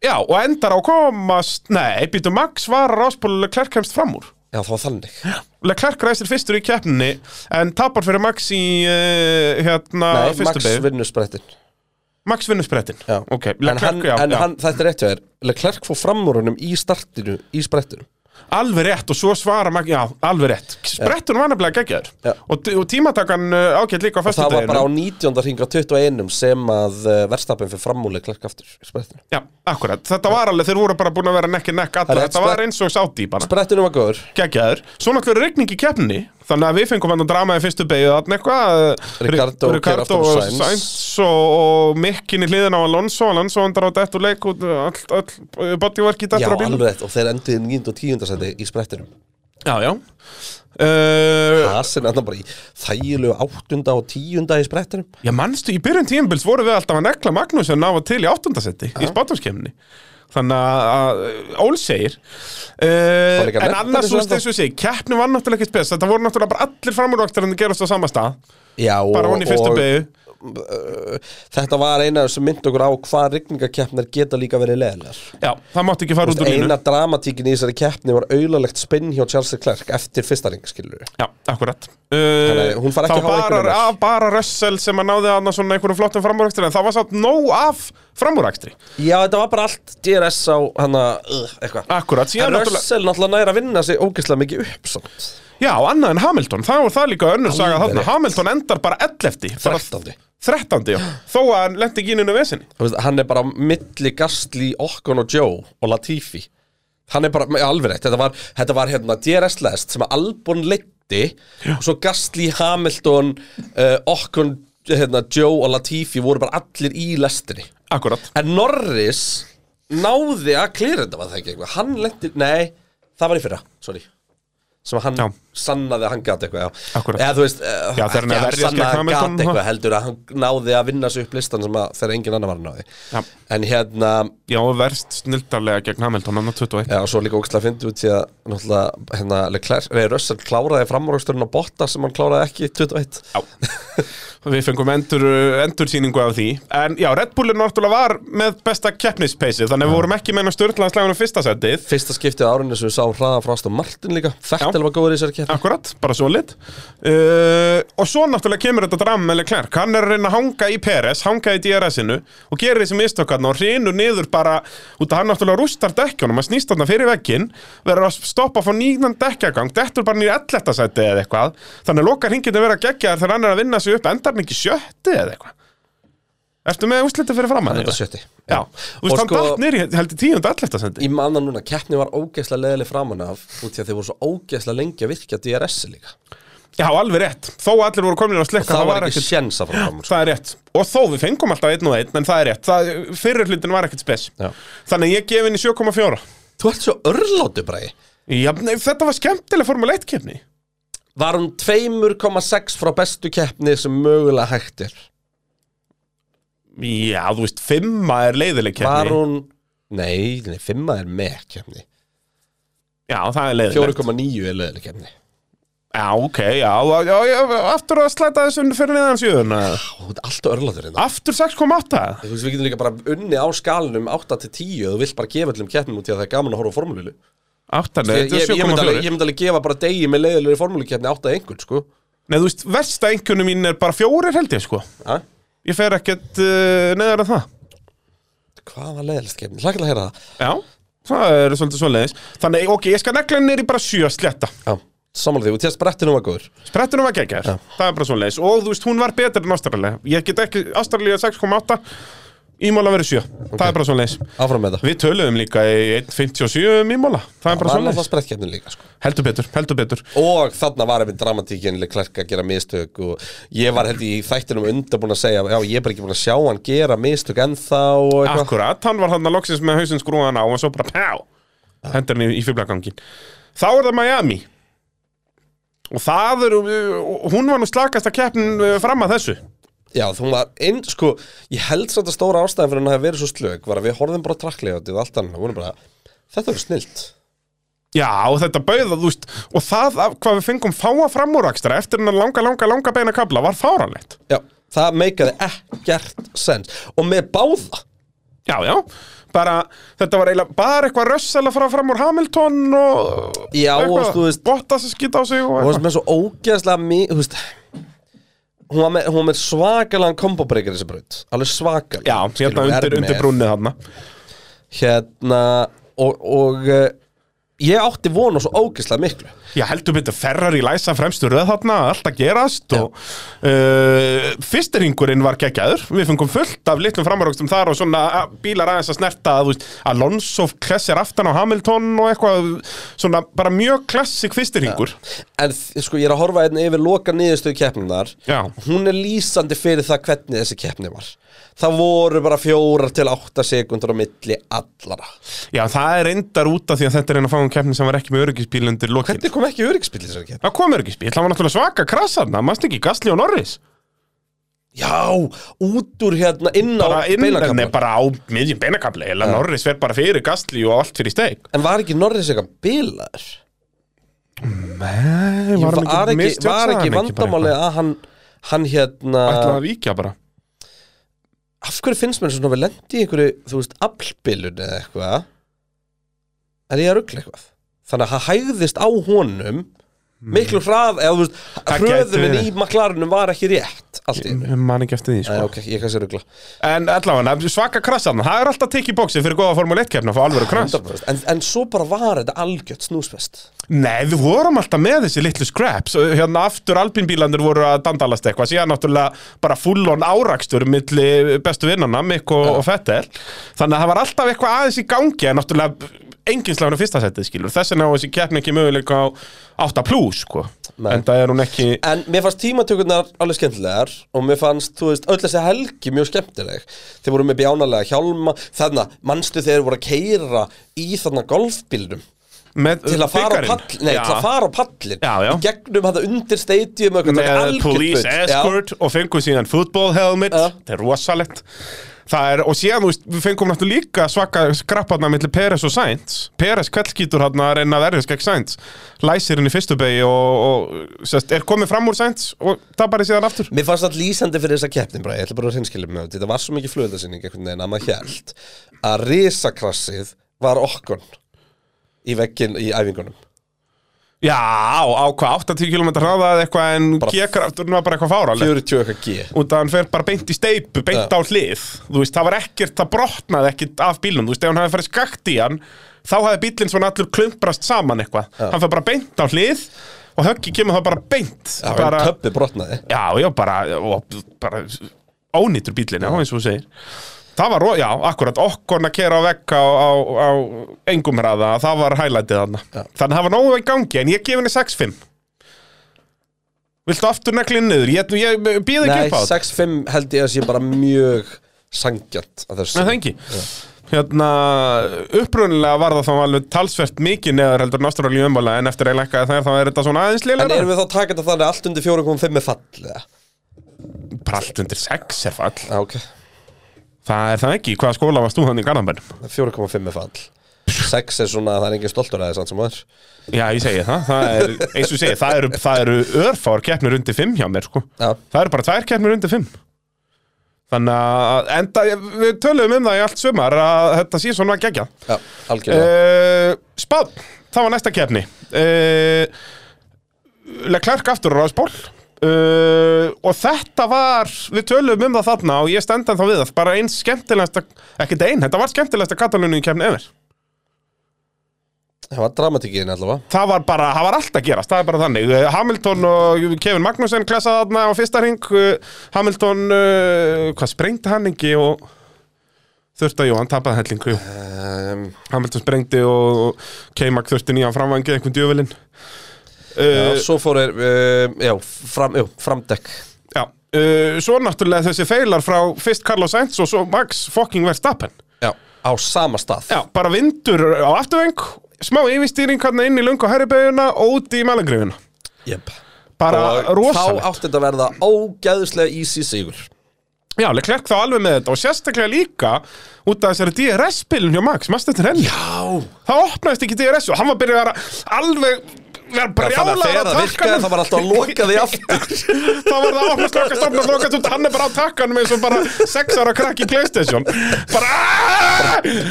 Já, og endar á komast Nei, býtu, Max var að ráspólu Leclerc kemst fram úr Já, það var þannig Leclerc ræsir fyrstur í keppninni En tapar fyrir Max í uh, hérna Nei, fyrstu Max beygju. vinnur sprettin Max vinnur sprettin Já. Ok, En, Leclerc, hann, já, en já. hann, þetta er rétt hjá þér Leclerc fór fram úr honum í startinu Í sprettinum Alveg rétt og svo svara Max Já, alveg rétt. Sprettur var nefnilega geggjaður. Já. og, og tímatakan uh, ágætt líka á Og það var bara á föstudeginu 19. hring á 21 sem að uh, verðstapin fyrir fram úr Leclerc aftur í sprettinum. Já, akkurat. Þetta var alveg, þeir voru bara búin að vera nekki nekk Það er allir rétt, Þetta var spret- eins og sátt í bara. Sprettinum var góður. Geggjaður. Svo náttúrulega rigning í keppninni Þannig að við fengum hann að drama í fyrstu beigju Þannig eitthvað eh, Ricardo Ri- keyrir aftur á og Sainz. Og, og Mikkin í hliðin á Alonso Alonso andar á dettu leik og all, all bodywork í Já, dettur á bílum alveg rétt Og þeir enduði 9. og 10. seti í sprettinum Já, já uh, Hasin andan bara í þægilegu 8. og 10. í sprettinum Já, manstu, í byrjun tímbils voru við alltaf að nekla Magnús en náða til í áttundasetti í spátumskemni Þannig að- Ól segir uh, En annars, og ég segi Keppni var náttúrulega ekki spes. Þetta voru náttúrulega bara allir framúrvaktar en það gerast á sama stað. Já, Bara og, hún í fyrstu og beigju uh, þetta var eina sem myndi okkur á hvað rigningakeppnar geta líka verið leðilegar Já, það mátti ekki fara út úr línu Eina dramatíkin í þessari keppni var auðlalegt spinn hjá Charles Leclerc eftir fyrsta ring, skilur við Já, akkurat uh, hún fær ekki að hafa bara, með. að, bara Russell sem að náði að svona einhverjum flottum framúrækstri en það var satt nóg af framúrækstri Já, þetta var bara allt DRS á hana, uh, eitthvað Akkurat, En Russell náttúrulega næra að vinna sig ógeðslega mikið upp samt Já, annað en Hamilton, það var það líka önnur saga Alveg þarna. Hamilton endar bara 11. bara 13. 13. já. Þó að hann lendi ekki inn inn vesinni. Þú veist, Hann er bara á milli Gastli, Okkon og Joe og Latifi. Hann er bara, með alveg rétt Þetta var, þetta var hérna DRS lest sem að Albon leiddi og svo Gastli, Hamilton uh, Okkon, hérna, Joe og Latifi voru bara allir í lestinni Akkurat. En Norris náði að klýra þetta var það ekki eitthvað? Hann lendi, nei, það var í fyrra, sorry. Sem að hann Já. Sannaði að hann gæti eitthvað eða þú veist uh, Já, er að sannaði að hann gæti eitthvað heldur að hann náði að vinna sig upp listan sem að þegar engin annar var að náði Já. en hérna, Já, verst snildarlega gegn Hamilton hann á 21 já, og svo líka ógæslega fyndi út því að náttúrulega, hérna, Leclerc, nei, Russell kláraði framúraksturinn á Botta sem hann kláraði ekki í 21 Já. Við fengum endur, endursýningu af því. En já, Red Bullin náttúrulega var með besta keppnispeysi Þannig að við vorum á keppni Akkurat, bara svo lit uh, Og svo náttúrulega kemur þetta dram með Leclerc. Hann er að reyna að hanga í Peres, hanga í DRS-inu Og gerir þessi mistökarna og hrinur niður bara Út að hann náttúrulega rústar dekkjónum Að snýst þarna fyrir vegginn Verður að stoppa frá nýjan dekkjagang Dettur bara nýja 11. sæti eða eitthvað. Þannig að lokar hingið að vera geggjaðar Þegar hann er að vinna sig upp Endar hann ekki sjötti eða eitthvað? Ertu með úslitið fyrir fram Þetta var sjötti Já, þú veist, hann sko- niður í heldur tíund 11. sæti Ég manna núna, keppni var ógeðslega leðileg framan af út því að þeir voru svo ógeðslega lengi að virkja DRS-i líka. Já, alveg rétt. Þó að allir voru komin á og slikka það var ekki ekkert- sjens að fara fram úr sko. Það er rétt. Og þó við fengum alltaf einn og einn En það er rétt. Það, Fyrir hlutin var ekkert spes. Já. Þannig að ég gef henni 7,4 Þú ert svo örlátu bræði Já, nei, þetta var skemmtileg Formule 1 keppni. Var hún 2,6 frá bestu keppni sem mögulega hægt er Já, þú veist, 5 er leiðileg keppni. Var hún Nei, nei, 5 er með keppni. Já, það er leiðileg 4,9 er leðileg keppni. Já, ok, já, já, já, Aftur að slæta þessu fyrir neðan sjöðuna Þú ert alltaf örlátur hérna. Aftur 6,8 Þú veist, við getum líka bara unni á skalinum 8 til 10 og þú vilt bara gefa öllum keppnum út í að það er gaman að horfa á formúlilu 8, nei, þetta er ég, myndi alveg, 7,4 ég myndi alveg gefa bara degi með leiðilegri formúlukeppni 8 einhvern, sko. Nei, þú veist, versta einhvernum mín er bara fjórir held ég, sko? Ég fer ekkert uh, neðar en það. Hvað var leiðilegst keppni? Hlakka til að heyra það. Já, það er svolítið svoleiðis. Þannig, ok, ég skal negla í bara sjö sletta Já, samanlega því, og til að sprettinu var góður. Sprettunum var geggjær, það er bara svoleiðis. Og þú veist, hún var betur en Ástralja Ég get ekki, Ástralja 6,8 Ímóla verður 7, það er bara svona leis Áfram með það Við töluðum líka í 1.57 um Ímóla Það er bara svona sprettkeppnin líka sko. Heldur betur, heldur betur. Og þarna var einmitt dramatíkin Leclerc að gera mistök og ég var held í þættinum undan búin að segja já, ég er bara ekki búin að sjá hann gera mistök og eitthvað. Akkurat, hann var hann að loksins með hausinn skrúan á og svo bara pjá hendur hann í, fýblagangin Þá er það Miami. Og það eru hún var nú slakasta keppnin uh, fram að þessu Já, þú var einn, sko, ég held að stóra ástæðan fyrir hann að hafa verið svo slög var að við horfðum bara trakklega og allt annað, og vorum bara, þetta verður snilt. Já, og þetta bauða, þú veist og það af hvað við fengum fáa framúrakstra eftir hennar langa, langa, langa beina kabla var fáranlegt Já, það meikaði ekkert sens. Og með báða? Já, já, bara þetta var eiginlega bara eitthvað rössal að fara fram úr Hamilton og Já, og eitthvað, Bottas að skýta á sig og eitthvað sem er svo ógeðslega mi, þú veist hún var með, með svakalega kombobreykar þessi braut, alveg svakalega. Já, hérna undir, undir brúnið þarna. Hérna og, og uh, ég átti vonu svo ógeðslega miklu. Já, heldur betur Ferrari læsa fremstu röð þarna, allt að gerast og uh, fyrstiringurinn var geggjaður, við fengum fullt af litlum framáraugstum þar og svona að, bílar aðeins að snerta að, veist, Alonso klessir aftan á Hamilton og eitthvað svona bara mjög klassik fyrstiringur en þ- sko ég er að horfa einnig yfir loka niðurstöðu keppninar Já. hún er lýsandi fyrir það hvernig þessi keppni var það voru bara fjórar til átta sekundur á milli allara Já, það er reyndar út af því að þetta er einn að fá um keppni sem var ekki með öryggisbíl undir lokin. Hvernig kom ekki öryggsbíl í þessari keppni? Það kom öryggisbíl, það var náttúrulega svaka krassarna, mannst ekki Gasly og Norris? Já, út úr hérna inn á beinakaflann. nei, bara á miðjum beinakabli eða Norris fer bara fyrir Gasly og allt fyrir steik. En var ekki Norris eitthvað bilaður? Nei, Var, var ekki, var ekki vandamáli að hann, hann hérna Ætlaði að víkja bara Af hverju finnst mér svona við lendi í einhverju, þú veist, aflbilun eða eitthvað Er ég að ruggla eitthvað? Þannig að hann hægðist á honum miklu hrað, eða þú veist. Það hröðunin í maklarunum var ekki rétt allt í einu. Ég man ekki eftir því sko. ok, ég kannski ruggla En allavega, svaka krassarna Það er alltaf tikk í bóksi fyrir góða Formule 1 keppna að fá alveg krass. 100%. en, en svo bara var þetta algjört snúsfest Nei, við vorum alltaf með þessi litlu scraps. Hérna aftur alpinbílandur voru að dandalast eitthvað. Síðan náttúrulega bara full on árakstur Milli bestu vinnana, Mikk og, og Fettel. Þannig að það var alltaf eitthvað aðeins í gangi En náttúrulega engin sláðan á fyrsta setið skilur Þess vegna á þessi keppni ekki möguleika á 8 plus sko Nei. En það er hún ekki En mér fannst tímatökurnar alveg skemmtilegar og mér fannst, þú veist, öll þessi helgi mjög skemmtileg. Þeir voru með bjánalega hjálma, þarna, manstu þeir voru að keira í þarna golfbílnum með til að fara á bikarinn. pall, nei, Já. til að fara á pallin Já, já. gegnum þetta undir stadium þetta með police escort og fengum síðan football helmet Já. það er rosalegt það er, og síðan, þú veist, við fengum náttúrulega líka svaka skrapparna millir Peres og Sainz. Peres kveldskítur hann að reyna að verðast gegn Sainz. Læsir henni fyrstu begi og, og sest, er komið fram úr Sainz og tapar síðan aftur. Mér fannst það lýsandi fyrir þessa keppnin bara, ég ætla bara að hreinskilja með þetta, var svo mikið flöðasinning einhvern veginn að maður held að risakrassið var okkon í veggin í æfingunum já, á hvað, 80 km hraða eða eitthvað en G-krafturinn var bara eitthvað fáraleg 40 eitthvað G. Að hann fer bara beint í steipu, beint Já. á hlið. Þú veist, það var ekkert, það brotnaði ekkert af bílnum, þú veist, ef hann hefði farið skakt í hann þá hefði bílinn svona allur klumprast saman eitthvað, hann fer bara beint á hlið og höggi kemur það bara beint. Já, bara, bara... töppi brotnaði. Já, já, bara, og, bara ónýtur bílinn, já, eins og þú segir það var, já, akkurat, okkur að kera á vegg á, á, á engum hraða, það var hælætið þarna. Þannig að það var nógu í gangi, en ég gef henni 6-5 Viltu aftur neklinn niður? Ég, ég býð ekki Nei, upp á þetta. 6-5 held ég að sé bara mjög sangjant að þessu. Nei, það ekki. Hérna, upprunnilega var það þá alveg talsvert mikið neðar heldur náttúrulega umvala en eftir að lækka það þá er þetta svona aðeins En erum við þá að taka þetta þannig að allt undir 4.5 er fall eða? Pralt undir 6 er fall Já, ok, Það er það ekki, hvaða skóla varst þú þannig í Garðanbænum? 4.5 er fall. 6 er svona, það er engin stoltur að það samt sem aður Já, ég segi það, það er, eins og segi, það eru, það eru örfár keppnir undir 5 hjá mér, sko. Já, Það eru bara tvær keppnir undir 5 Þannig að, enda, við töluðum um það í allt sumar að þetta sé svona gegja já, algjörlega. Uh, Spán, það var næsta keppni. Uh, Leclerc aftur á ráðsból uh, og þetta var við töluðum um það þarna og ég stendan þá við það. Bara eins skemmtilegasta, ekkert ein þetta var skemmtilegasta Katalónu í keppni efer Það var dramatíkin allavega. Það var bara, það var allt að gerast, það er bara þannig. Uh, Hamilton og Kevin Magnussen klessaði þarna á fyrsta ring uh, Hamilton, uh, hvað sprengti hann ekki og þurfti að jú, hann tapaði hellingu um, Hamilton sprengdi og, K-Mag þurfti nýjan framvangi einhvern djöfulinn já, uh, Svo fór er, uh, já, fram, jú, framdekk. Já, uh, svo náttúrulega þessi feilar frá fyrst Carlos Sainz og svo Max fucking Verstappen. Já, á sama stað. Já, bara vindur á afturveng smá yfirstýring hann inn í lungu herribegjuna og út í mælangrifina yep. bara Og þá átti þetta að verða ógæðislega easy sigur. Já, Leclerc þá alveg með þetta og sérstaklega líka út af þessari DRS-spilun hjá Max, maður þetta henni Já. Þá opnaðist ekki DRS og hann var byrjað að vera alveg vera Þannig að brjálaður þegar á það virkaði takkanum. það var alltaf að loka því aftur. [laughs] Þá var það að opna slöka stofna slöka út. Hann er bara á takkanum eins og bara sex ára krakk í Playstation. Bara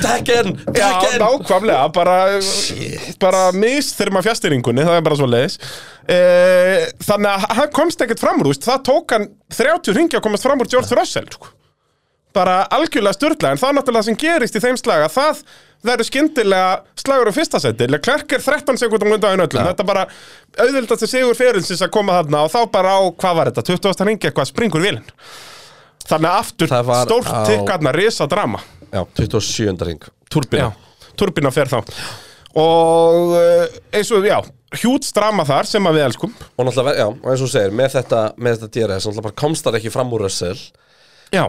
Tekken, Já, tekken nákvæmlega, bara, bara misþyrma fjastýringunni, það er bara svo leiðis e, Þannig að hann komst ekkert fram úr, það tók hann 30 ringi að komast fram úr George Russell sko. Bara algjörlega styrla en það er náttúrulega það sem gerist í þeim slag að það verður skyndilega slagur á fyrsta seti. Leclerc er 13 sekundum undan öllum. Þetta bara auðvildast til sigur fyrirnsins að koma þarna og þá bara á, hvað var þetta, 20. ringi eitthvað springur vilin Þannig að aftur Það stórt á- tikkarna, risa drama Já, 27. ring Turbina. Já, turbina fer þá. Og uh, eins og, já, hjút drama þar sem að við elskum. Og náttúrulega, já, eins og segir, með þetta, með þetta DRS, náttúrulega bara komst það ekki fram úr og,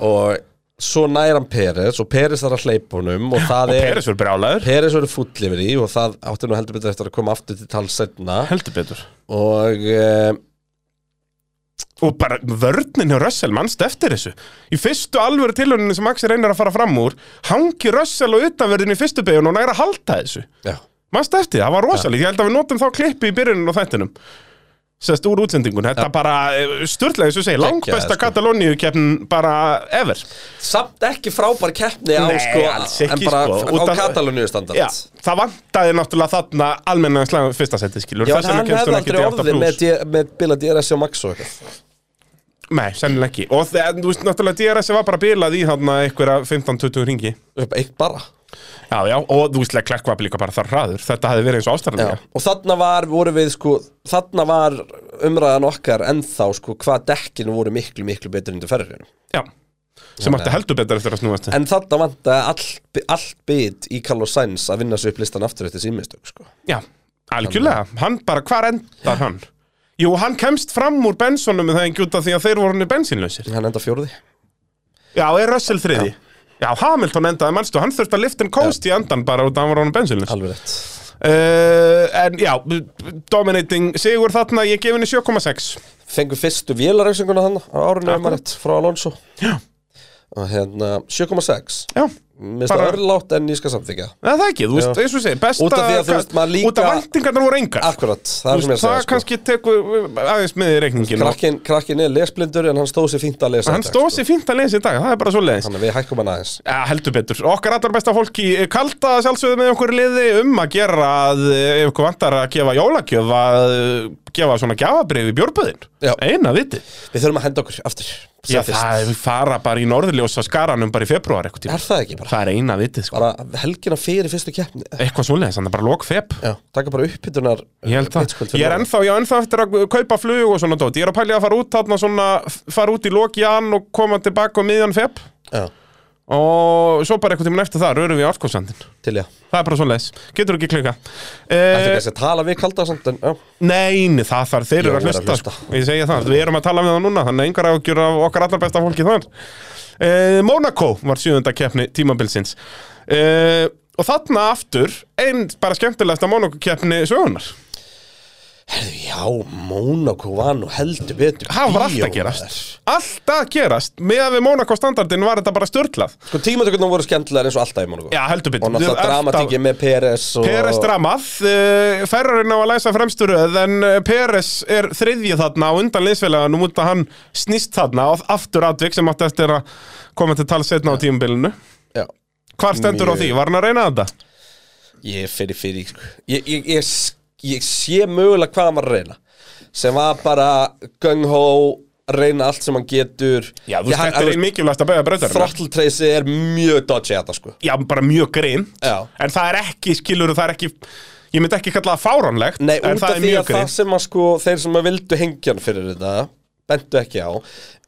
og svo nær hann Peres og Peres þarf að hleypa honum og það er Peres verður brjálæður Peres verður fúll yfir í og það átti nú heldur betur eftir að koma aftur til tals setna Heldur betur. Og e, Og bara vörnin hjá Russell mannst eftir þessu? Í fyrstu alvöru tilhörunni sem Axi reynir að fara fram úr Hangi Russell og utanverðin í fyrstu beigun og næra að halda þessu. Mannst eftir, því, það var rosalegt. Ég held að við notum þá klippi í byrjunin og þættinum Sest úr útsendingun, þetta bara störtlega, eins og segir, langbesta sko. Katalóníu keppn bara ever. Samt ekki frábær keppni á Nei, sko, ekki, en bara sko, á Katalóníu standart Já, það vantaði náttúrulega þarna almenna slag fyrsta seti, skilur. Já, Þess en hann hefði aldrei orðið með, með bila DRS og Max og eitthvað. Nei, sennilega ekki. Og þú veist, náttúrulega DRS var bara bilað í hann einhverja 15-20 ringi Eitt bara Já, já, og þú veist, Leclerc var líka bara þar hraður Þetta hefði verið eins og Já. ástæðanlega Og þarna var, voru við sko Þarna var umræðan okkar ennþá sko Hvað dekkinu voru miklu, miklu betur undir ferðinu Já, sem ætti heldur betur eftir að snúast. En þarna vantaði all, allt bit í Carlos Sainz að vinna sig upp listan aftur eftir símistök sko. Já, algjörlega, hann bara, hvar endar hann? Jú, hann kemst fram úr bensonum með það ekki út af því að þeir voru hann bensínlausir. Hann enda fjóruði Já, er Russell þriði Já, Hamilton endaði, mannstu, hann þurfti að lift en coast í andan bara út af hann var hann bensínlaus. Alveg rétt. Uh, en já, dominating sigur þarna, ég gef henni 7,6 Fengu fyrstu vélarauksinguna hann á árinu Akkurat. um rétt frá Alonso. Já. Og hérna 7,6 Já, Mér finnst það örlátt en ég skal samþykja Eða það ekki, þú veist, eins og segir, besta Út af því að þú veist, maður líka- Út af væntingarnar voru engar Akkurat, það er sem ég að Það segja sko. kannski tekur aðeins með í reikningin Krakkin, krakkin er lesblindur en hann stóð sér fínt að lesa Hann stóð sko. sér fínt að lesa í dag, það er bara svo leiðis Þannig við hækkum hann aðeins Ja, heldur betur. Okkar allar besta fólki kalda sjálfsögðu með okkur liði um að gera að eh, ef ykkur vantar að gefa jólagjöf að eh, gefa svona gjafabrif í bjórböðin. Já. Eina viti. Við þurfum að henda okkur aftur Já, það við fara bara í norðurljósa skaranum bara í februar. Er það ekki bara? Það er eina vitið, sko. Bara helgina fyrir fyrstu keppni Eitthvað svoleiðis, þannig að bara lok feb. Já, taka bara upphitunar Ég fyrir Ég er ennþá, ég er ennþá eftir að kaupa flug og svona dót. Ég er að pælja að fara út þarna svona, fara út í lok jan og koma tilbaka um miðjan. Já, Og svo bara eitthvað tíma eftir það rörum við já Það er bara svoleiðis. Getur ekki klika. Það er Eh, kannski að tala við kalda samt en já Nei, nei, það þarf, þeir eru að hlusta, sko. Ég segi það, við erum að tala með það núna Þannig að engar ágjur af okkar allar besta fólki þar eh, Monaco var sjöfunda keppni tímabilsins. Eh, Og þarna aftur Einn bara skemmtilegasta Monaco keppni sögunar Herðu, já, Mónaco var nú heldur betur Það var alltaf gerast. Alltaf gerast Með að við Monaco standardin var þetta bara störtlað Sko tímatökurnar voru skemmtilegar eins og alltaf í Mónaco Já, heldur betur Og náttúrulega dramatíki með Peres og... Peres dramað, uh, Ferrarin á að læsa fremsturöð en uh, Peres er þriðji þarna á undan liðsfélaganum út að hann snýst þarna og aftur atvik sem átti eftir að koma til tala setna á tímabilinu. Já, Hvar stendur á Mjög. því? Var hann að reyna þetta? ég fyrir fyrir sko. ég, ég, ég, ég sé mögulega hvað hann var að reyna sem var bara gung-ho reyna allt sem hann getur Já, þú veist, þetta er einn mikilvægast að breytarinnar. Throttle trace er mjög dodgy þetta sko Já, bara mjög. Já. En það er ekki, skilur, það er ekki, ég myndi ekki kalla það fáránlegt, Nei, en út af því að það sem að sko þeir sem að vildu hengja hann fyrir þetta bentu ekki á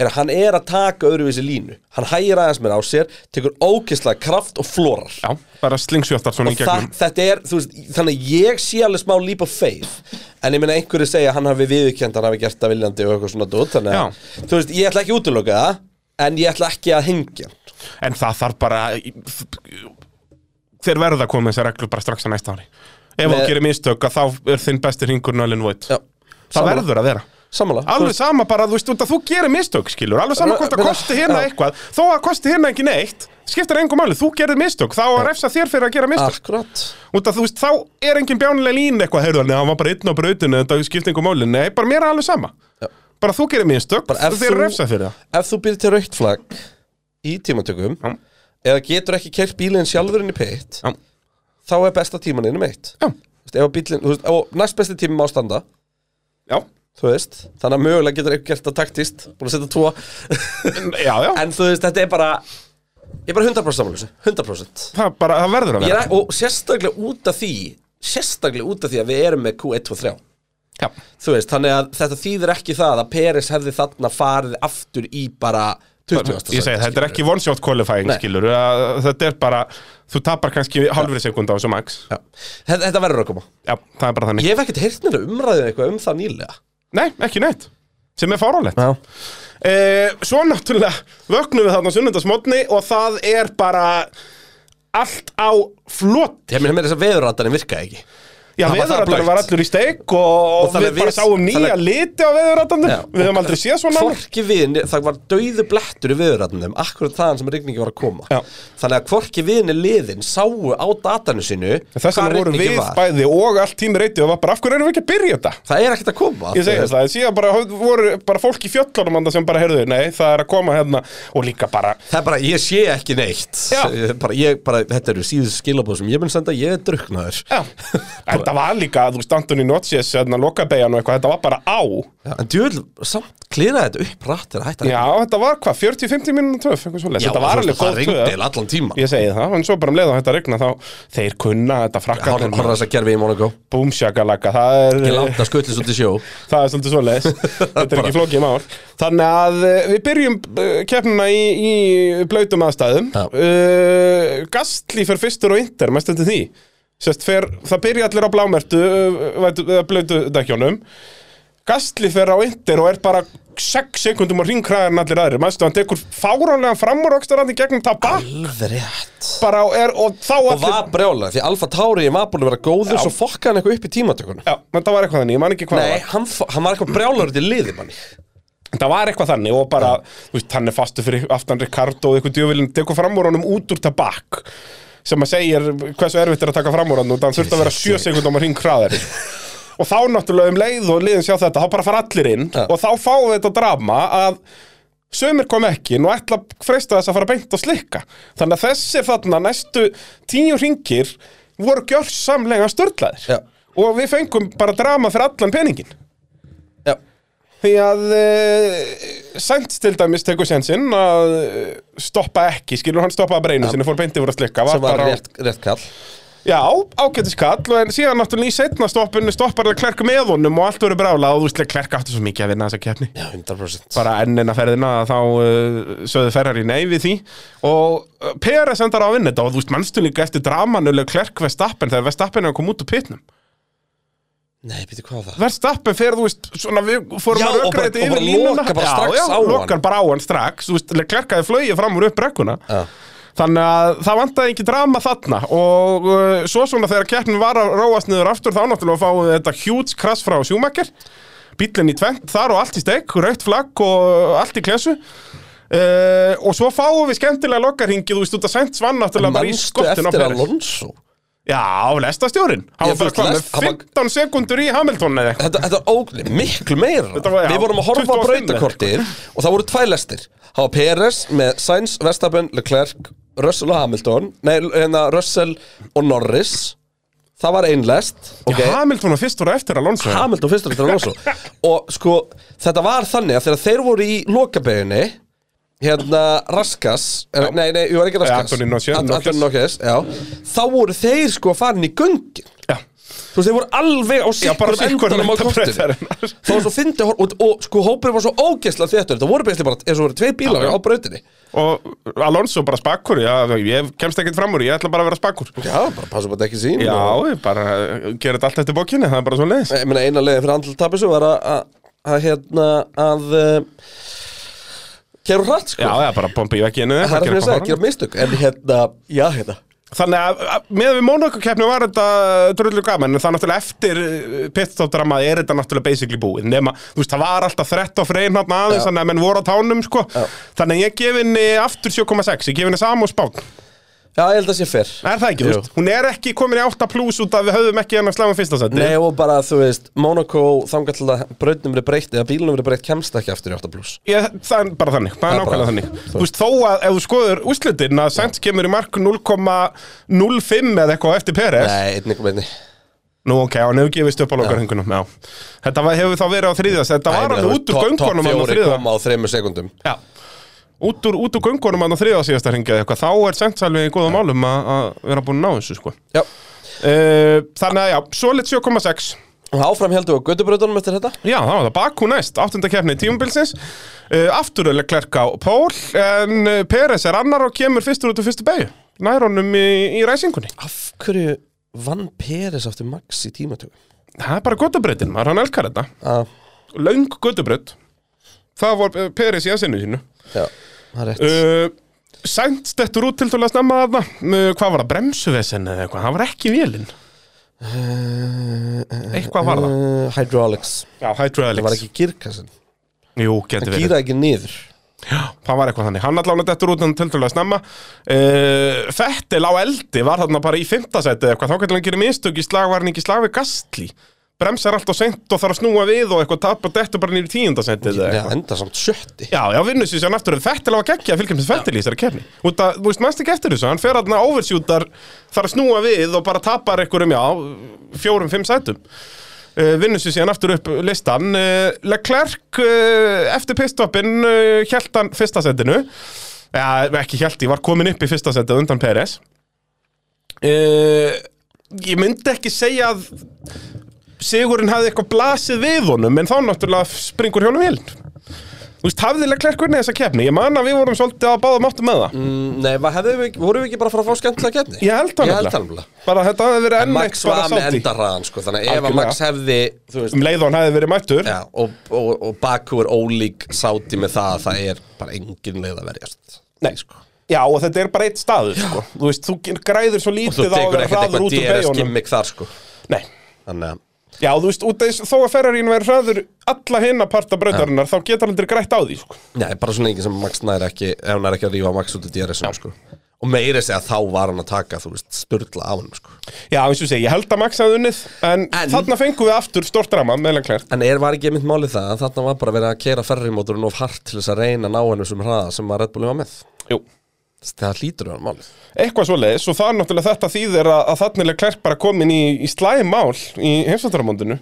er að hann er að taka öðruvísi línu. Hann hægir aðeins mér á sér, tekur ókislega kraft og florar. Já, bara slingsjóttar svona í og það, gegnum. þetta er, veist, þannig ég sé alveg smá leap of faith en ég meina einhverju segja að hann hafi viðurkjönd hann hafi gert það viljandi og eitthvað svona dót þannig að, þú veist, ég ætla ekki að útiloka það en ég ætla ekki að hengja. En það þarf bara Þeir verða að koma þessar reglur bara strax að næsta ári. Ef þú gerir mistök að þá er þinn besti ringur nölin veit Já, Það verður að vera Þú Alveg sama bara, þú veist, að þú gerir mistök, skilur. Alveg sama hvort að kosti hérna eitthvað. Þó að kosti hérna ekki neitt Skiptir engum máli, þú gerir mistök. Þá að refsa þér fyrir að gera mistök. Akkurat. Út að þú veist, þá er engin bjánileg lín eitthvað Heyrðu, hann var bara einn á brautinu Þetta skiptir engum máli, nei, bara mér er alveg sama. Já. Bara þú gerir mistök, er þú- refsa fyrir það. Ef þú byrðir til raukt flagg í tímatökum Já. eða getur ekki kert bílinn sjálfur inn í pitt Já. þá er besta tíman inn um eitt Já. Þú veist, ef bílinn, þú veist, næst besti tími má standa. Já, þú veist, þannig að mögulega getur eitthvað gert það taktist búin að setja tvo. Já, já. En þú veist, þetta er bara ég er bara 100% samanlösu, 100% Það, bara, það verður að Ég vera. er, og sérstaklega út af því sérstaklega út af því að við erum með Q1, 2, 3 Já. þú veist, þannig að þetta þýðir ekki það að Peris hefði þarna farið aftur í bara 20. Ég segi, þetta er ekki one shot qualifying, Nei. skilur Þetta er bara, þú tapar kannski hálfri sekund á þessu max. Já. Þetta, þetta verður að koma. Já, það er bara þannig. Ég hef ekkert heyrt mér umræðið eitthvað um það nýlega Nei, ekki neitt. Sem er fáránlegt. Já. eh, Svo náttúrulega vöknum við þarna sunnundasmotni og það er bara allt á flott Ég meina með þess að veðurratarinn virkaði ekki Já, Það var allur í steik og, þannig við bara sáum nýja liti á veðurratarinn Já. Við höfum aldrei séð svona áður. Hvorki við, það var dauðu blettur í viðurrætnum Akkurat þaðan sem rigningi var að koma Já. Þannig að hvorki viðinni liðin sáu á datanu sínu Þess hvar voru við var. bæði og allt tími reyti og var bara af hverju erum við ekki að byrja þetta? Það er ekkert að koma Ég segi það, síðan bara voru bara fólk í fjöllunum sem bara heyrðu, nei, það er að koma hérna og líka bara, Það [laughs] Þetta var líka, þú veist, Antoni Notches, hérna, lokabeigjan og eitthvað, þetta var bara á. Já, En djúvel, samt klýraði þetta upp rætt er að hætta Já, þetta var hvað, 40-50 mínútur töf, þetta var alveg góð töf. allan tíma Ég segi það, en svo bara um leið og þetta regna þá, þeir kunna þetta Horra frakka, þess að gerfi í Monaco búmsjakalaka, það er, Ég láta skutlis út í sjó. [laughs] Það er svolítið svoleiðis, [laughs] þetta er ekki flókið mál. Þannig að eh, við byrjum uh, keppnina í, í blautum aðstæðum. Já. Og. Sest, fer, það byrja allir á blámertu, uh, blautu dekkjónum. Gastli fer á inter og er bara 6 sekundum á ringkræðar en allir aðrir. Mæstu, hann tekur fáránlega framúröxtarandi gegnum tabak. Alveg rétt Bara er, og þá Og allir... var brjálega, því Alfa Tauri var búin að vera góður Svo fokkaði hann eitthvað upp í tímatökunum Já, þetta var eitthvað þannig, ég man ekki hvað það Nei, var. hann, fo- hann var eitthvað brjálagur til liði manni Það var eitthvað þannig og bara, þú veist, hann er fastu fyrir aftan Ricardo og eitthvað djöfilin tekur fram úr honum út úr tabak sem að segir hversu erfitt er að taka fram úr hann og það þurft að vera 7 sekundum að hring hraðari [laughs] og þá náttúrulega um leið og liðin sjá þetta, þá bara fara allir inn Ja. og þá fáum við þetta drama að sömur kom ekki og ætla að freista þess að fara beint og slikka þannig að þessir þarna næstu tíu ringir voru gjörsamlega störtlaðir Já. og við fengum bara drama fyrir allan peningin Því að uh, Sainz til dæmis tekur sensinn að eh, stoppa ekki, skilur hann stoppaði breinu sinni, fór beinti voru að slikka sem var bara á- rétt, rétt kall. Já, ágætis kall og en síðan náttúrulega í setna stoppinu stoppar það klerk með honum og allt verður brála og þú veist, klerk áttu svo mikið að vinna þessa keppni. Já, 100% bara ennina ferðina þá uh, sögðu Ferrari nei við því. Og uh, Peres endar á að vinna þetta og þú veist, mannstu líka eftir dramanuleg klerk Vestappen þegar Vestappen er að koma út úr pitnum Nei, býttu hvað það? Verstappen fer, þú veist, svona við fórum Já, að og rökra bara- þetta og yfir bara línuna. loka bara já, strax já, á hann. lokar bara á hann strax, þú veist, klerkaði flögi fram úr upp brekkuna. Já. Þannig að það vantaði ekki drama þarna. Og uh, svo svona þegar keppnin var að róast niður aftur þá náttúrulega fáum við þetta huge crash frá Schumacher. Bílinn í tvent, þar og allt í steik raukt flagg og allt í klesu uh, og svo fáum við skemmtilega lokkarhingi, þú veist, út að Sainz vann náttúrulega bara í Manstu skottinu á Já, lestastjórin Hann var bara hvað, með hann var- 15 sekundur í Hamilton eða eitthvað. Þetta, þetta er ógni, miklu meira. Þetta var, já, Við vorum að horfa á 25 brautakortið og það voru tvær lestir. Það var Peres með Sainz, Verstappen, Leclerc Russell og Hamilton. Nei, hérna Russell og Norris. Það var ein lest okay. Hamilton var fyrst voru eftir Alonso. Hamilton fyrstur eftir Alonso. [laughs] Og sko, þetta var þannig að þegar þeir voru í lokabeginni Hérna, Raskas er, Nei, nei, ég var ekki Raskas. Anthony Nocies, Ant- Nocies. Anthony Nocies, já. Þá voru þeir sko farin í göngin. Já. Þú veist, þeir voru alveg á sikkurum sikkur endanum á kortinu. var svo fyndi og, og sko hópurinn var svo ógeðslega þéttur. Það voru beisli bara, eins og voru tvei bílar á brautinni. Og Alonso bara spakkur, já, ég kemst ekkert fram úr, ég ætla bara að vera spakkur Já, bara passa bara ekki sín Já, og, ég bara gerir þetta allt eftir bókinni, það er bara svo leiðis Ég meina, eina leiðin fyrir andl tapisu var að, að, að hérna, að Keru hratt, sko. Já, já, bara bombi í vekkinu Það er að finna að segja, gera mistök. En hérna, já, hérna. Þannig að með við Mónaco-keppni var þetta drullu gaman, en það náttúrulega eftir pitstop-drama er þetta náttúrulega basically búið. Nema, þú veist, það var alltaf 13 frein hann aðeins, þannig að menn voru á tánum sko. Já. þannig að ég gef henni aftur 7,6, ég gef henni saman og spán Já, ég held að sé fyrr Er það ekki, þú veist, hún er ekki komin í 8 plus út af við höfum ekki hennar slæma fyrsta seti. Nei, og bara, þú veist, Monaco þangar til að brautnum verið breytt eða bílnum verið breytt kemst ekki aftur í 8 plus. Ég, það er bara þannig, það er Það nákvæmlega þannig. þú veist, þó að ef þú skoður úrslitin að Sainz kemur í mark 0,05 eða eitthvað eftir Peres Nei, einnig kom einni Nú ok, hann hefur gefist upp á lokarhengunum Já, þetta var, hefur þá verið á þriðja Þetta var alveg út úr göngunum á Top fjóri koma á þreymur sekundum. Já, út úr, úr göngunum hann á þriðja síðasta hringja eitthvað Þá er Sainz alveg í góða málum að að vera búin að ná þessu sko. Já. Uh, Þannig að já, solid 7,6 Og áfram heldur við á göttubrautunum eftir þetta. Já, það var það. Bakú næst, áttunda keppni tímubilsins uh, Afturöðlega klerk á Pól En uh, Peres er annar og kemur fyrstur út úr fyrstu beigju Nær honum í, í ræsingunni. Af hverju vann Peres aftur Max í tímatökum? Það er bara göttubreytin, maður hann elskar þetta. Ah, Löng göttubreyt Það var Peres í aðsynnu sínu. Já, það er rétt. Uh, Sænt stettur út til til að snemma þarna. Uh, Hvað var það, bremsuvesen eða eitthvað? Það var ekki vélinn Eitthvað var það. Hydraulics. Já, Það var hydraulics ekki girkassin Jú, getur Það verið. gýraði ekki niður. Já, það var eitthvað þannig. Hann allan dettur út en tiltölulega snemma. Uh, Fettil á eldi var þarna bara í fimmtasæti eða eitthvað. Þá getur hann gerir mistök í slag, var hann Bremsar allt og seint og þarf að snúa við og eitthvað tap og dettur bara nýri eða Nei, eitthvað. enda samt sjötti Já, já, vinnur sér sér aftur. Fettil á að gegja fylgjum með Fettil í þessari kefni. Þú veist, mannst ekki eftir þessu. Hann fer þarna oversjútar, þarf að snúa við og bara tapar einhverjum, já, fjórum, fimm sætum. Uh, vinnur sér síðan aftur upp listan uh, Leclerc uh, eftir pitstoppin uh, hjælt hann fyrsta setinu ja, ekki hjælt, ég var komin upp í fyrsta setið undan Peres ég myndi ekki segja að Sigurinn hafði eitthvað blasið við honum en þá náttúrulega springur hjálum vélinn Þú veist, hafði Leclerc hvernig þessa keppni? Ég man að við vorum svolítið að báða máttu með það. Mm, Nei, var, hefðu við, ekki- vorum við ekki bara að fara að fá skemmtilega kefni? Ég held það Ég held það nefnilega. Bara þetta hafði verið enn eitt Max bara var með sátti endarraðan sko Þannig að ef að Algjörlega. Max hefði Þú veist um leið og hann hefði verið mættur. Já, og, og, og Baku er ólík sáti með það að það er bara engin leið að verjast Nei, sko. Já, og þetta er bara eitt staður, sko. Þú veist, þú græður svo Og þú lítið á að tekur vera ekkert hraður eitthvað út úr DRS beigunum gimmick þar sko. Nei, Þannig að já, þú veist, út af þess, þó að Ferrarín verður hraður alla hinna parta brautarinnar, þá getur hann aldrei grætt á því, sko. Nei, bara svo lengi sem Max næri ekki Ef hann er ekki að rífa Max út úr DRS-um sko. Og meiri segja að þá var hann að taka, þú veist, störla á hann sko. Já, eins og segi, ég held að Max hafði unnið En, En- þarna fengum við aftur stórt drama með Leclerc En er var ekki mynd málið það að þarna var bara verið að kera ferrimótorinn of hart til þess að reyna ná hennu sem hraða sem var með? Jú, Það hlýtur vera málið eitthvað svo leiðis og það er náttúrulega þetta þýðir að, að þannig Leclerc bara komin í, í slæm mál í heimsvættaramóndinu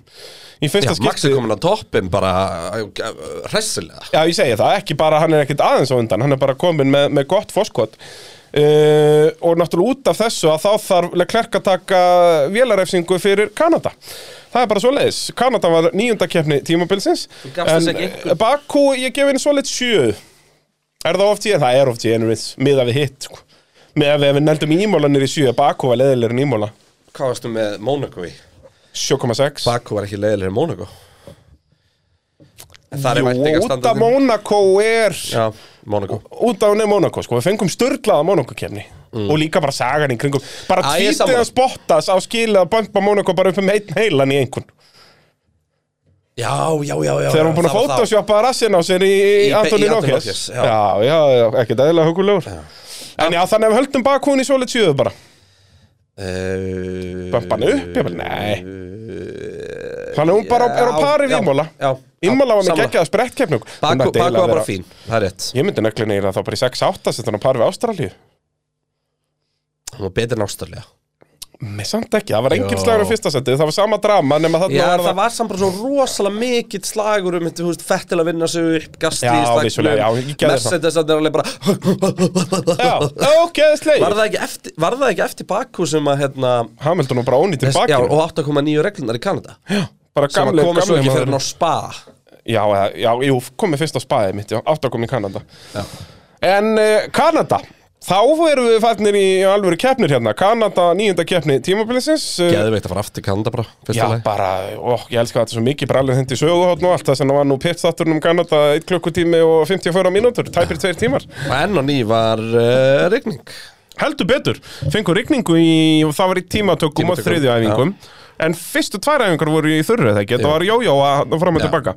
Í Já, fyrsta Max er komin á toppin bara uh, hressilega Já, ég segi það, ekki bara, hann er ekkit aðeins á undan, hann er bara komin með, með gott foskot uh, og náttúrulega út af þessu að þá þarf Leclerc að taka vélarefsingu fyrir Kanada. Það er bara svoleiðis. Kanada var nýjunda keppni tímabilsins, en Baku, ég gef henni svoleiðis sjö. Er það oft síðan? Það er oft síðan, miða við hitt, sko. Með að við neldum ímólanir í sjö, Baku var leðilegur en ímóla. Hvað varstu með Monaco í? 7,6. Baku var ekki leiðilegri en Monaco En Það er Jú, út af. Monaco er... Já, Monaco, sko, við fengum störlaða Monaco-kefni og líka bara sagan í kringum bara tvítið að spottas á skilið að bömpa Monaco bara upp um heilan í einhvern Já, já, já, já þegar hún búin að það var photoshoppa rassin á sér í, í Antoni Nókes, já. já. já, ekkert eðlilega hugulegur en já, þannig að við höldum bakún í svolít sjöðu bara Uh, Bömpa hann upp? Ég bara, nei. þannig að hún bara er á pari við Imola Já, Imola var með sammála. geggjaða sprettkeppni Baku, var bara fín, það er rétt ég myndi nöglina í það þá bara í 6-8 setja hann á pari við Ástralíu Hún var betur en Ástralja Mér samt ekki, það var engin Jó. slagur á fyrsta seti Það var sama drama nema þarna Já, var það var samt bara svo rosalega mikill slagur um þú veist, Fettil að vinna sig upp, Gasti Já, í vissulega, já, ég gerði það. Mercedes að það er alveg bara Já, ok, slegið. Var það ekki eftir, var það ekki eftir Baku sem að, hérna Hamilton var bara ónýttir þess, Já, bakið og 8,9 reglunar í Kanada. Bara sem að gamli, koma svo gamli ekki fyrir ná spa. Já, eða- já, jú, komið fyrst á spaðið mitt, já, átt að koma í Kanada. Já. En uh, Kanada Þá erum við fannir í alvöru keppnir hérna. Kanada nýjunda keppni tímabilisins uh, Geðveikt að fara aftur Kanada bara, Já, lagi. bara, ó, ég elska þetta svo mikið alveg hindi söguhótt og allt það sem það var nú pittstátturinn um Kanada 1 klukkutími og 54 mínútur tæpir tveir tímar. Og enn og ný var uh, rigning. Heldur betur, fengur rigningu í það var í tímatökum og Tímatökum, þriðju æfingum. En fyrstu tvær æfingar voru í þurru ekki, þetta Jú. var jójó að fram og tilbaka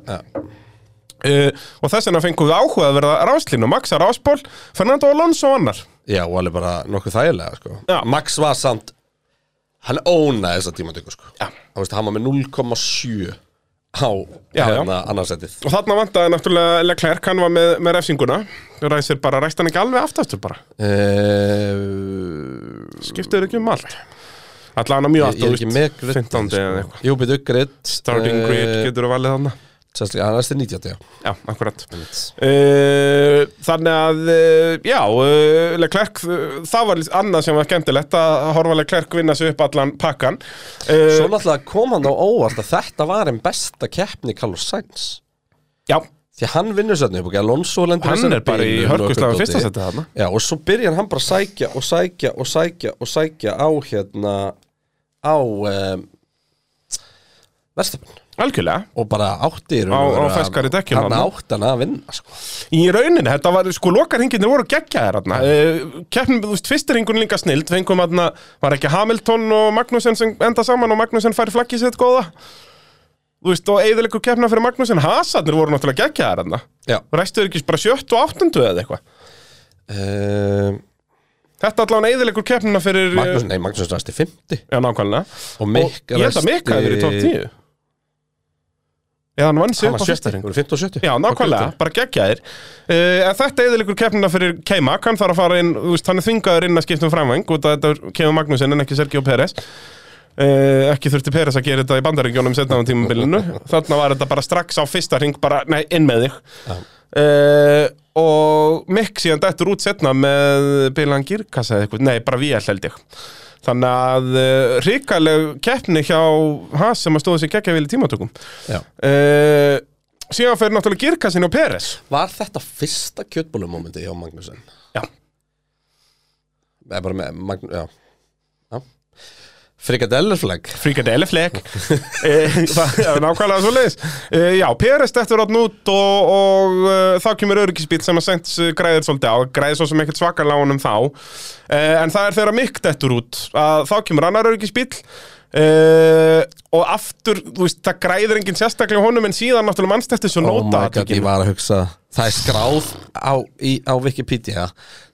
uh, Og þess vegna fengum við áhuga að verða ráslínu Maxa Rásból, Fernando Alonso annar já, og alveg bara nokkuð þægilega sko. Já. Max var samt Hann ónaði þessa tímatöku sko. Já. Hann veist, hann var með 0,7 á Já, hérna annarsettið Og þarna vantaði náttúrulega Leclerc, hann var með, með refsinguna Ræsir bara, ræst hann ekki alveg aftaftur bara uh, Skiptir ekki um allt Allan að mjög Ég, allt ég er ekki með grid 15. eða eitthvað Jú, byrju grid Starting eh, grid getur þú valið þarna Sérstaklega, hann er næstu 90, já. Já, akkurat. Uh, Þannig að, uh, já, uh, Leclerc, það var annað sem var skemmtilegt að horfa Leclerc vinna sig upp allan pakkan uh, Svo náttúrulega kom hann á óvart að þetta var einn besta keppni Carlos Sainz. Já, Því hann vinnur sérna upp og Alonso lendir hann er bara í eitthvað fyrsta setið þarna. Já, og svo byrjar hann bara að sækja og sækja og sækja og sækja á hérna á um, Verstafinn Algjörlega. Og bara átti í raun Á- á hann þarna. átti hann að vinna sko. Í rauninni, þetta var, sko, lokarhinginir voru geggjaðir þarna. Uh, Keppnum, þú veist, fyrstirhingun líka snild. Fengum þarna, var ekki Hamilton og Magnussen sem enda saman og Magnussen fær flaggið sitt góða? Þú veist, og eigðilegur keppna fyrir Magnussen. Hasarnir voru náttúrulega geggjaðir þarna. Já. Ræstuður ekki bara sjött og áttundu eða eitthvað? Um, Þetta allavega eigðilegur keppnina fyrir eh, Magnús, nei, Magnús ræsti 50 Já, nákvæmlega. Og Og ég held að Mikk hafi verið í top 10 Eða hann vann sig Hann var 70, fyrstirhing voru 50 og 70 Já, nákvæmlega, bara geggjaðir. Uh, en Þetta eðiligur keppnina fyrir Keima. Hann þarf að fara inn, þú veist, hann er þvingaður inn að skipta um framvæng út að þetta kemur Magnúsin en ekki Sergio Pérez uh, ekki þurfti Pérez að gera þetta í bandaríkjónum setna á tímabilinu. Þarna var þetta bara strax á fyrsta ring bara, nei, inn með þig. Uh, og Mick síðan dættur út setna með bilan girkassa eða eitthvað, nei, bara VL held ég Þannig að uh, ríkaleg keppni hjá Haas sem að stóða sér geggjavíl í tímatökum Já. uh, Síðan fyrir náttúrulega Girkassin og Peres Var þetta fyrsta kjötbólumómenti hjá Magnúsin? Já. Eða bara með Magnús, já Já Frikadellerflag Frikadellefleg uh, [laughs] Það er nákvæmlega svo leiðis Já, Peres dettur átt nút og, og uh, þá kemur öryggisbíl sem að sent uh, græðir svolítið á. Græðir svo sem ekkert svakalega á honum þá. Uh, En það er þegar Mikk dettur út að þá kemur annar öryggisbíl Uh, og aftur, veist, það græðir enginn sérstaklega honum en síðan náttúrulega mannstættir svo Oh nota god, hugsa Það er skráð á, í, á Wikipedia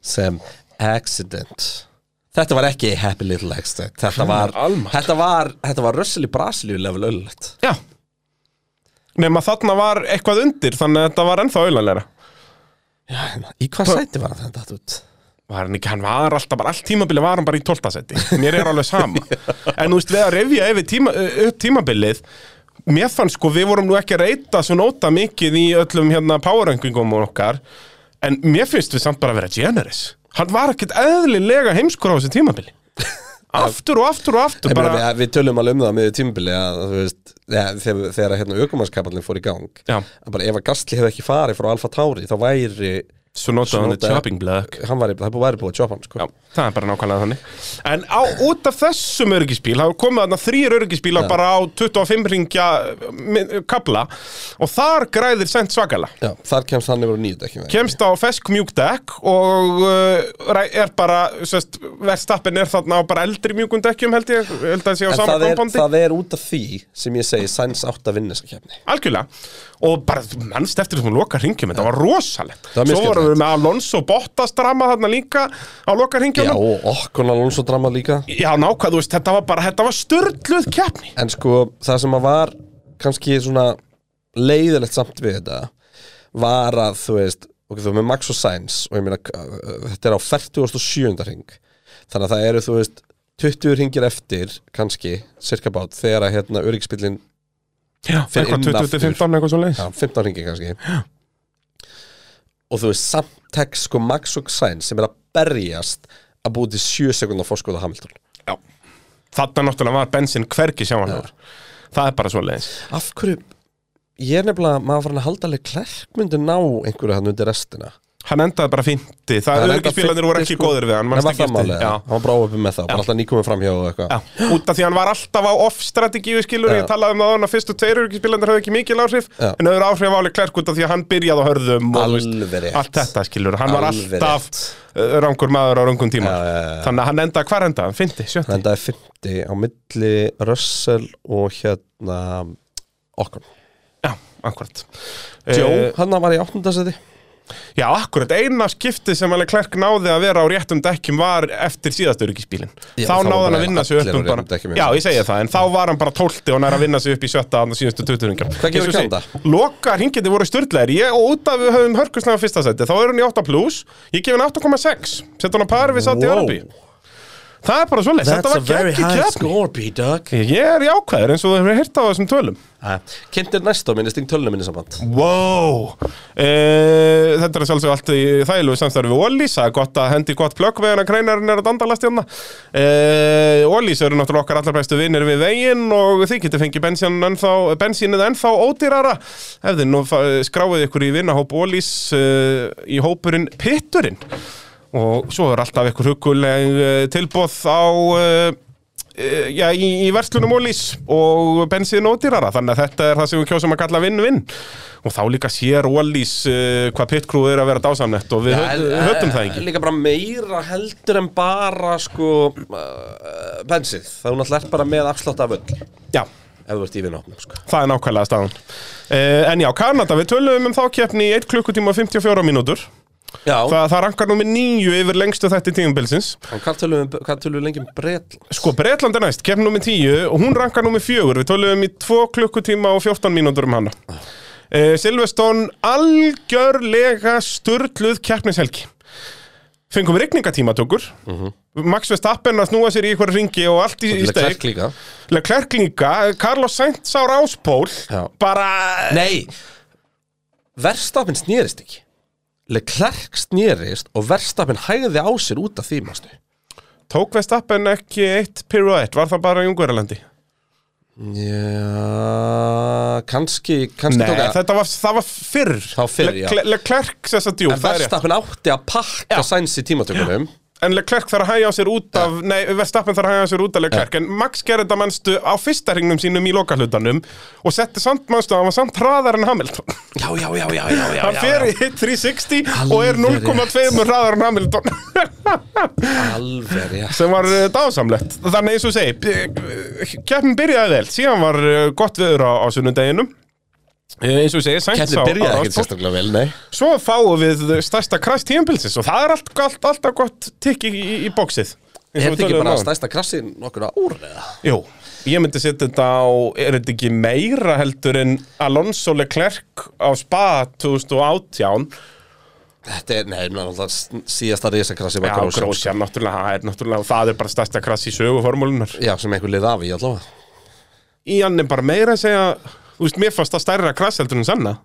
sem accident Þetta var ekki happy little accident Þetta var, þetta var, þetta var Russell í Brasilíu level öllett Já. Nefn að þarna var eitthvað undir þannig að þetta var ennþá auðlanleira Já, hérna, í hvað sæti var þetta út? var hann ekki, hann var alltaf bara, allt tímabili var hann bara í 12. seti, mér er alveg sama. [laughs] En þú veist, við að revja yfir tíma, upp tímabilið mér fann sko, við vorum nú ekki að reyta svo nota mikið í öllum hérna powerrankingum okkar, en mér finnst við samt bara að vera generous, hann var ekkert eðlilega heimskur á þessu tímabili. [laughs] Aftur og aftur og aftur bara, við, við tölum alveg um það með tímubili að veist, þegar, þegar hérna aukumannskapallin fór í gang. Bara ef að Gastli hefði ekki farið frá Alfa Tauri þá væri svo notaði hann nota- chopping block. hann væri, það væri búið að choppa hann sko. Já, það er bara nákvæmlega þannig. En á, [clears throat] út af þessum öryggisbíl hafa komið þarna þrýr öryggisbílar bara á 25 ringja kabla og þar græðir sent svakala Já, þar kemst hann yfir á nýju dekki kemst á fesk mjúk dekk og uh, er bara sest, verðstappin er þarna á bara eldri mjúkum dekkjum held ég, held að það sé á En sama það er, það er út af því sem ég segi Sainz átt að vinna þessa kefni algjörlega. Og bara mannst eftir þessum loka ringjum þetta var rosalegt. Það var svo vorum við með Alonso Bottas drama þarna líka á loka Já, og okkur Alonso drama líka. Já, nákvæð, þú veist, þetta var bara, þetta var störluð keppni. En sko, það sem að var kannski svona leiðilegt samt við þetta var að, þú veist, ok, þú erum með Max og Sainz og ég meina, þetta er á 47. ring þannig að það eru, þú veist 20 ringir eftir, kannski, cirka bát þegar að hérna öryggisbílinn Já, eitthvað inn 20-15 eitthvað svo leiðis Já, 15 ringi kannski Og þú veist, samt text sko Max og Sainz sem er að berjast að búið til 7 sekundar fórskóða Hamilton. Já. Þarna náttúrulega var bensin hvergi sjáanlegur. Það er bara svo leiðis Af hverju, ég er nefnilega maður farin að halda alveg klerkmyndu ná einhverju hann undir restina Hann endaði bara fynti Það Hann öryggisbílarnir voru 50, ekki sko. góðir við hann manstu var það Já. hann var bara óöfum með það, bara alltaf nýkomið framhjá og eitthvað út af því hann var alltaf á off-strategíu skilur, Já. ég talaði um það að fyrstu tveir öryggisbílandir höfðu ekki mikil áhrif, Já. en höfðu áhrif áli klærk út af því að hann byrjaði á hörðum Alveg rétt. allt þetta skilur, hann var Alveg alltaf uh, rangur maður á rangum tíma, þannig að hann endaði, hvar endaði, hann fyndi, sjötti, Hann endaði 50 á milli Russell og hérna Okkon já, akkurat. Joe, Eh, hann var í 8. Já, akkurat, eina skipti sem alveg klærk náði að vera á réttum dekkjum var eftir síðast öryggisbílin. Já, þá náði hann að vinna sig upp um bara, dekkjum, já, já. ég segi það, en þá var hann bara tólti og nær að vinna sig upp í sjötta að síðustu 20 ringjar. Hvað gefur Kanada? Loka hringindi voru styrleir ég og út af við höfum hörkuslega fyrsta seti þá er hann í 8 plus, ég gef hann 8,6 sett hann á pari við Saudi Wow. Arabi það er bara svoleiðis, þetta var geggi B-Dog ég er jákvæður eins og þú hefur heyrt á þessum tölum. Kynntir næst á minni sting tölunum minni samband Wow. E, Þetta er sjálfsög allt í þægilegu samstarfi við Ólís, það er gott að hendi gott plögg við hann að kreinarinn er að dandalast hérna e, Ólís eru náttúrulega okkar allar bestu vinnir við veginn og þið getur fengið bensín ennþá, ódýrara. Ef þið nú skráið ykkur í vinnahóp Ólís e, í hópurinn Pitturinn og svo er alltaf ykkur huguleg e, tilbóð á e, Eh, já, í, í verslunum ólís og bensín og dýrara. Þannig að þetta er það sem við kjósum að kalla vinn-vinn og þá líka sér ólís hvað pitkrúð er að vera dásamnett og við ja, höfum það ekki. Líka bara meira heldur en bara sko uh, bensið Það er alltaf bara með afslátt af öll. Já, Ef þú ert í vinnahopnum sko. Það er nákvæmlega staðan. Uh, En já, Kanada, við töluðum um þá keppni í 1 klukkutíma og 54 mínútur Þa, Það rankar nú með nýju yfir lengstu þetta tímabilsins. En hvað tölum við, tölum við lengi um Bretland? Sko, Bretland er næst, keppni nú með 10 og hún rankar nú með 4 Við töluðum í 2 klukkutíma og 14 mínútur um hana. Uh, Silveston algjörlega sturluð keppnishelgi. Fengum rigningatímatökur Max Verstappen að snúa sér í ykkur ringi og allt í, í steik. Leclerc líka. Carlos Sainz á ráspól. Bara Nei. Verstapin snýrist ekki Leclerc snýrist og Verstapin hægði á sér út af því mástu Tók Verstappen ekki eitt pirouette, var það bara í Ungverjalandi? Já, kannski, kannski Nei, tók að þetta var, það var fyrr. Það var fyrr, já. Le Leclerc þess að djú, En það er rétt. Verstapin átti að pakka sæns í tímatökunum En Leclerc þarf að hægja á sér út af Nei, Verstappen þarf að hægja á sér út af Leclerc. En Max gerði þetta mannstu á fyrsta hringnum sínum í lokahlutanum Og setti samt mannstu að hann var samt hraðar en Hamilton. Já, já, já, já, já, já, Hann fer í hit 360 og er Alveg 0,2 hraðar en Hamilton. Alveg, já sem var uh, dásamlegt. Þannig eins og segi uh, keppnin byrjaði vel, síðan var uh, gott veður á, á sunnudeginum eins og segi, Sainz Kettin á- á nei. Svo fáum við stærsta krast tíðanbilsins og það er allt, allt, alltaf gott tikk í, í, í bóksið Er þetta ekki bara stærsta krassi nokkur ár eða? Jú, ég myndi setja þetta á er þetta ekki meira heldur en Alonso Leclerc á Spa 2018 Þetta er, nei, náttúrulega síðasta risakrassi Já, Grósja, náttúrulega, það er náttúrulega það er bara stærsta krass í söguformúlunar Já, sem einhver lið af í allavega. Í hann er bara meira að segja þú veist, mér fannst það stærra krass heldur en sanna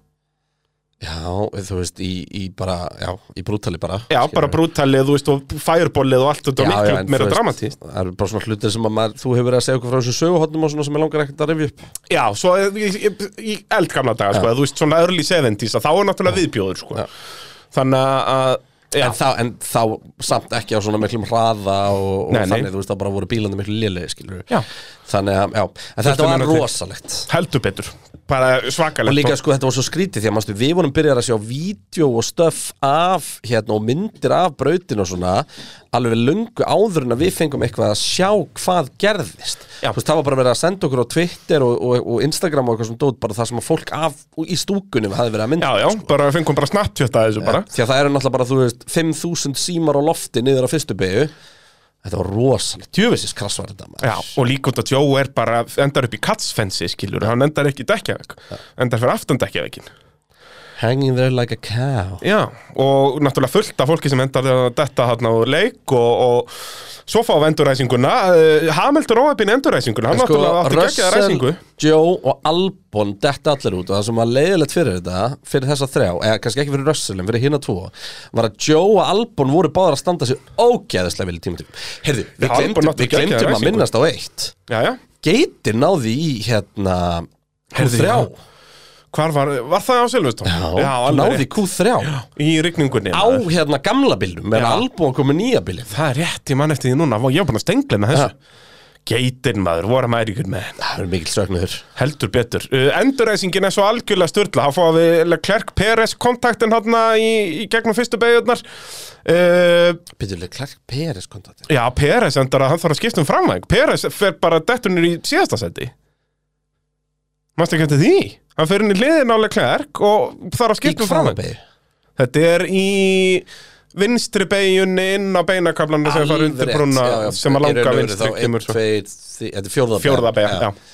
Já, þú veist, í, í bara, já, í brútali bara Já, bara brútalið, þú veist, og fireballið og allt þetta miklu en meira veist, dramatíst Það eru bara svona hlutir sem að maður, þú hefur verið að segja okkur frá þessum söguhotnum og svona sem ég langar ekkert að rifja upp. Já, svo í, í, í eldgamla daga, sko, þú veist, svona early 70s að þá er náttúrulega viðbjóður, sko. Já. Þannig að, en þá, en þá samt ekki á svona miklum hraða og, og Nei, nei. þannig, þú veist, þá bara voru bílandi miklu lélegi, skilur Já. Þannig að, já, en þetta var rosalegt. Heldur betur bara svakalegt. Og líka sko þetta var svo skrítið því að mástu, við vorum byrjar að sjá vídeo og stöff af hérna og myndir af brautin og svona alveg lungu áður en að við fengum eitthvað að sjá hvað gerðist. Já. Veist, það var bara verið að senda okkur á Twitter og, og, og Instagram og eitthvað svona dót bara það sem að fólk af í stúkunum hafði verið að mynda Já, já, bara fengum bara snapptjötta þessu bara. Því að það eru náttúrulega bara, þú veist, 5.000 símar á lofti niður á fyrstu byggu Þetta var rosalega, djöfisins krass var þetta maður. Já, og líka út að Joe er bara endar upp í katsfensi, skilur, hann endar ekki í dekkjavegg endar fyrir aftan dekkjavegin Hanging there like a cow. Já, og náttúrulega fullt af fólki sem endar að detta hann á leik og, og svo fá við enduræsinguna uh, Hamilton óöfin enduræsinguna hann Sko, náttúrulega átti geggjaða ræsingu. Joe og Albon detta allir út og það sem var leiðilegt fyrir þetta fyrir þessa þrjá, eða kannski ekki fyrir Russell en fyrir hérna tvo, var að Joe og Albon voru báðar að standa sig ógeðislega vel í tímatíma Heyrðu, við geggjaða að ræsingu. minnast á eitt. Já, já, Geitir náði í hérna Heyrðu, Q3 já. Hvar var, var það á Silveston? Já, alveg náði í rétt. Q3 Í rigningunni á maður. hérna gamla bílnum meðan Já. Albon kom með nýja bílinn Það er rétt, ég mann eftir því núna Ég var búin að stengla með þessu Geitin maður, voru maður ykkur með Það er mikil sögnuður Heldur betur. Uh, Endurreisingin er svo algjörlega störla. Fóða við Leclerc Peres kontaktin hann í, í gegnum fyrstu beigurnar. Uh, Býtulega Clark Peres kontaktir já, Peres endar að hann þarf að skipta um framvæng. Peres fer bara dettunir í síðasta seti. Mástu ekki eftir því? Hann fer inn í hliðin á Leclerc og þarf að Í skipta um beig? Þetta er í vinstri beigjunni inn á beinakablanum sem fara undir já, já. sem að Í langa vinstri kemur Þetta fjórða beigja, já.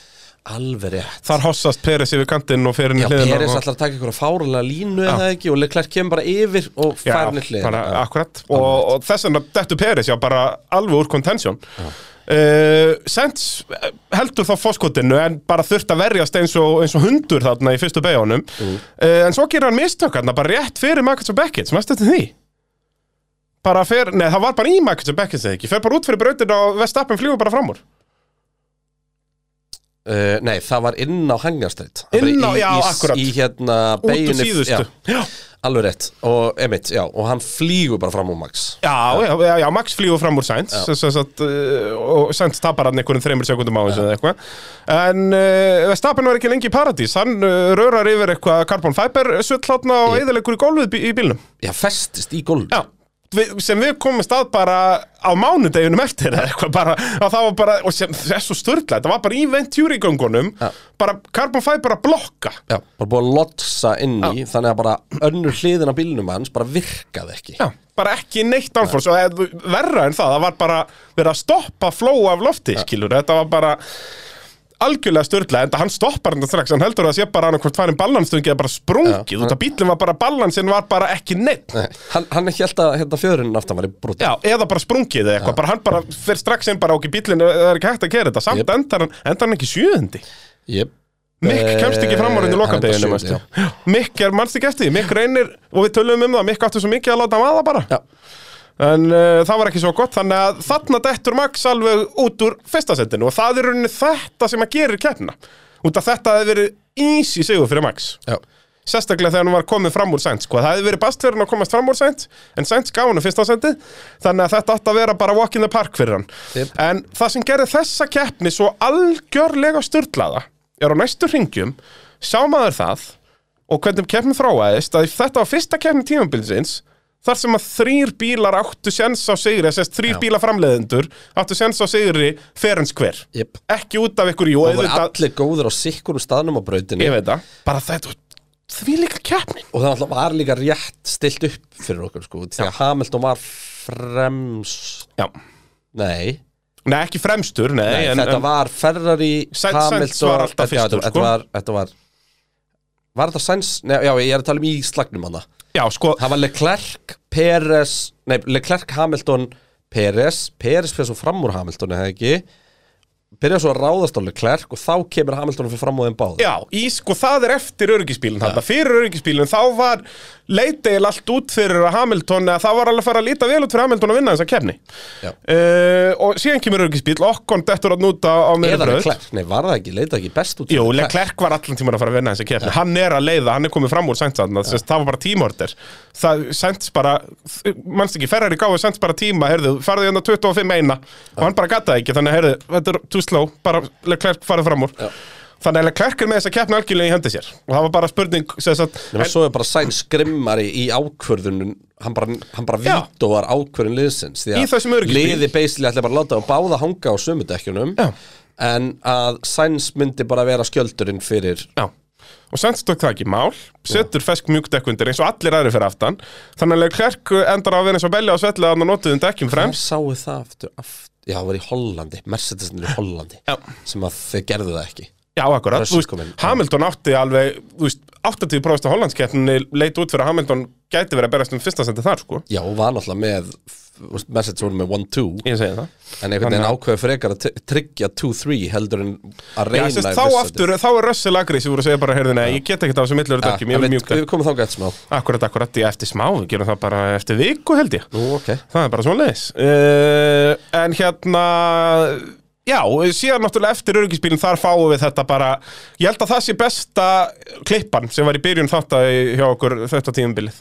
Alveg rétt. Þar hossast Peres yfir kantinn og fer inn í Já, hliðin Peres ætlar að taka ykkur fárulega línu eða ekki og Leclerc kemur bara yfir og Já, fær henni hlið bara akkurat og, þess vegna dettu Peris já bara alveg úr contention uh, Sens heldur þá foskotinu en bara þurft að verjast eins og, eins og hundur þarna í fyrstu beigjónum uh, en svo gerir hann mistök þarna bara rétt fyrir Marcus og Beckett sem eftir því? Bara fer, nei það var bara í Marcus og Beckett eða ekki, fer bara út fyrir brautin og Vestappen flýgur bara fram úr. Uh, nei, það var inn á hangarstrætt Inn á- í, já, í, akkurat. Í hérna út úr síðustu. já, já. Alveg rétt. Og emitt, já, og hann flýgur bara fram úr Max. Já, já, já, já, Max flýgur fram úr Sainz. Sagt, uh, og Sainz tapar hann einhverjum þreymur sekundum á þessu eða eitthvað. En uh, Verstappen var ekki lengi í paradís. Hann uh, rörar yfir eitthvað carbon fiber sull hátna og eðilegur í gólfið í bílnum. Já, festist í gólf Já, við, sem við komum stað bara á mánudeginum eftir eða eitthvað bara, það var bara, og sem, það svo störla þetta var bara í Venturi-göngunum Já. bara carbon fiber að blokka. Já, bara búið að lotsa inn í Þannig að bara önnur hliðin á bílnum hans bara virkaði ekki. Já, bara ekki neitt downforce og eð- verra en það, það var bara verið að stoppa flow af lofti, skilur þetta var bara algjörlega störla, en hann stoppar hann strax hann heldur að sé bara annað hvort farin ballanstungi eða bara sprungið, Já. út af bílinn var bara ballansin var bara ekki neitt Nei, Hann, hann held að hérna fjörinn aftan var í brúti Já, eða bara sprungið eða eitthvað, bara hann bara fer strax inn bara okkur bílinn, það er ekki hægt að gera þetta samt Jep. endar hann, endar hann ekki sjöðundi yep. Mikk kemst ekki fram á Eh, lokadeginu hann. Mikk er, mannst ekki eftir Mikk reynir og við tölum um það, Mikk áttu svo mikið að láta maða bara Já. En uh, það var ekki svo gott, þannig að þarna dettur Max alveg út úr fyrsta setinu og það er rauninni þetta sem að gerir keppna. Út af þetta hefði verið easy sigur fyrir Max. Já, Sérstaklega þegar hann var komið fram úr Sainz, sko. Það hefði verið bast fyrir hann að komast fram úr Sainz, en Sainz gaf hann fyrsta seti, þannig að þetta átti að vera bara walk in the park fyrir hann. Jep. En það sem gerir þessa keppni svo algjörlega styrlaða er á næstu ringjum, sjá maður það og hvernig keppni þróaðist að þetta var fyrsta keppni tímabilsins þar sem að þrýr bílar áttu sens á sigri, þess að þrýr framleiðendur áttu sens á sigri fer en skver. yep. Ekki út af ykkur, jú, Og voru allir góður á sikkurum staðnum á brautinni ég veit það, bara þetta því líka keppni. Og það var líka rétt stilt upp fyrir okkur sko Því að Hamilton var frems Já. Nei, Nei, ekki fremstur, nei, Nei en, þetta en, var Ferrari Sainz- Hamilton Sainz var alltaf fyrstur, sko. þetta var, þetta var Var þetta Sainz? Nei, já, ég er að tala um í slagnum hana Já, sko, Það var Leclerc, Perez Nei, Leclerc, Hamilton, Perez Perez fyrir svo fram úr Hamilton, eða ekki? Svo að ráðast á Leclerc og þá kemur Hamilton fyrir fram úr þeim báð já, í, sko, það er eftir öryggisbílinn þarna, fyrir öryggisbílinn þá var leiteil allt út fyrir að Hamilton, eða það var alveg að fara að líta vel út fyrir Hamilton að vinna þessa keppni. Já. uh, og síðan kemur öryggisbíl, okkon dettur að núta á meira Eða bröð Leclerc, nei, var það ekki, leita ekki best út Jú, Leclerc? Var allan tíman að fara að vinna þessa keppni. Hann er að leiða, hann er komið fram úr Sainz að Það var bara tímorder Það Sainz bara, mannst ekki Ferrari gáði Sainz bara tíma, heyrðu, farðu hérna 25 eina. Og hann bara gata ekki, þannig heyrðu Þetta er too slow, bara Leclerc farið fram úr. Þannig að Leclerc er með þessa keppni algjörlega í hendi sér. Og það var bara spurning Nefnir svo er bara Sainz skrimmari í ákvörðunum. Hann bara, hann bara vítóar ákvörðun liðsins Því öryggisbíl. Liði basically ætla bara að láta og báða hanga á sömudekkjunum. En að Sainz myndi bara vera skjöldurinn fyrir Já. Og Sainz tók það ekki mál, setur fesk mjúkdekk undir eins og allir aðri fyrir aftan. Þannig að Leclerc endar á að vera eins og belja og svetla að notuðum dekkjum Hvem fremst. sáu það aftur, aftur Já, það var í Hollandi, Mercedes er í Hollandi Já. Sem að þeir gerðu það ekki Já, akkurat, veist. Hamilton átti alveg, þú veist, 80% af Hollandskeppninni leit út fyrir að Hamilton gæti verið að berast um fyrsta sendi þar, sko. Já, og var náttúrulega með Message voru með 1-2 Ég segi það. En einhvern veginn ákveður frekar að tryggja 2-3 heldur en að Já, reyna sérst, í þá aftur, þá er Russell Agri sem voru að segja bara, heyrðu, nei, ég get ekkert á þessu millur Já, ég vil en mjúka við, komum þá gætt smá. Akkurat, akkurat, ég eftir smá, við gerum það bara eftir viku held ég. Nú, ok. Það er bara svona leiðis uh, En hérna Já, síðan náttúrulega eftir öryggisbílinn þar fáum við þetta bara Ég held að það sé besta klippan sem var í byrjun þátt hjá okkur þetta tímumbilið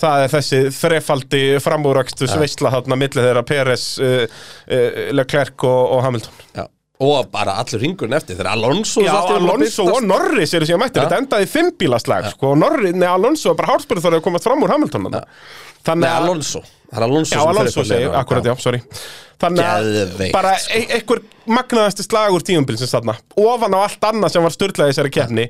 Það er þessi þrefaldi framúrækstu sveisla þarna milli þeirra Peres, uh, uh, Leclerc og, og Hamilton Já. Og bara allur ringurinn eftir Þegar Alonso Já, Alonso og Norris eru síðan mættir, Ja. þetta endaði fimmбílaslag sko, og Norris, nei, Alonso bara hálspurð þar að komast fram úr Hamilton ja. Nei, Alonso. Það er Alonso Já, sem Alonso upp á segi, hliðina. akkurat já, sorry. Þannig að Geðveikt, bara e einhver magnaðasti slagur tíumbilsins þarna ofan á allt annað sem var styrlaði þessari keppni.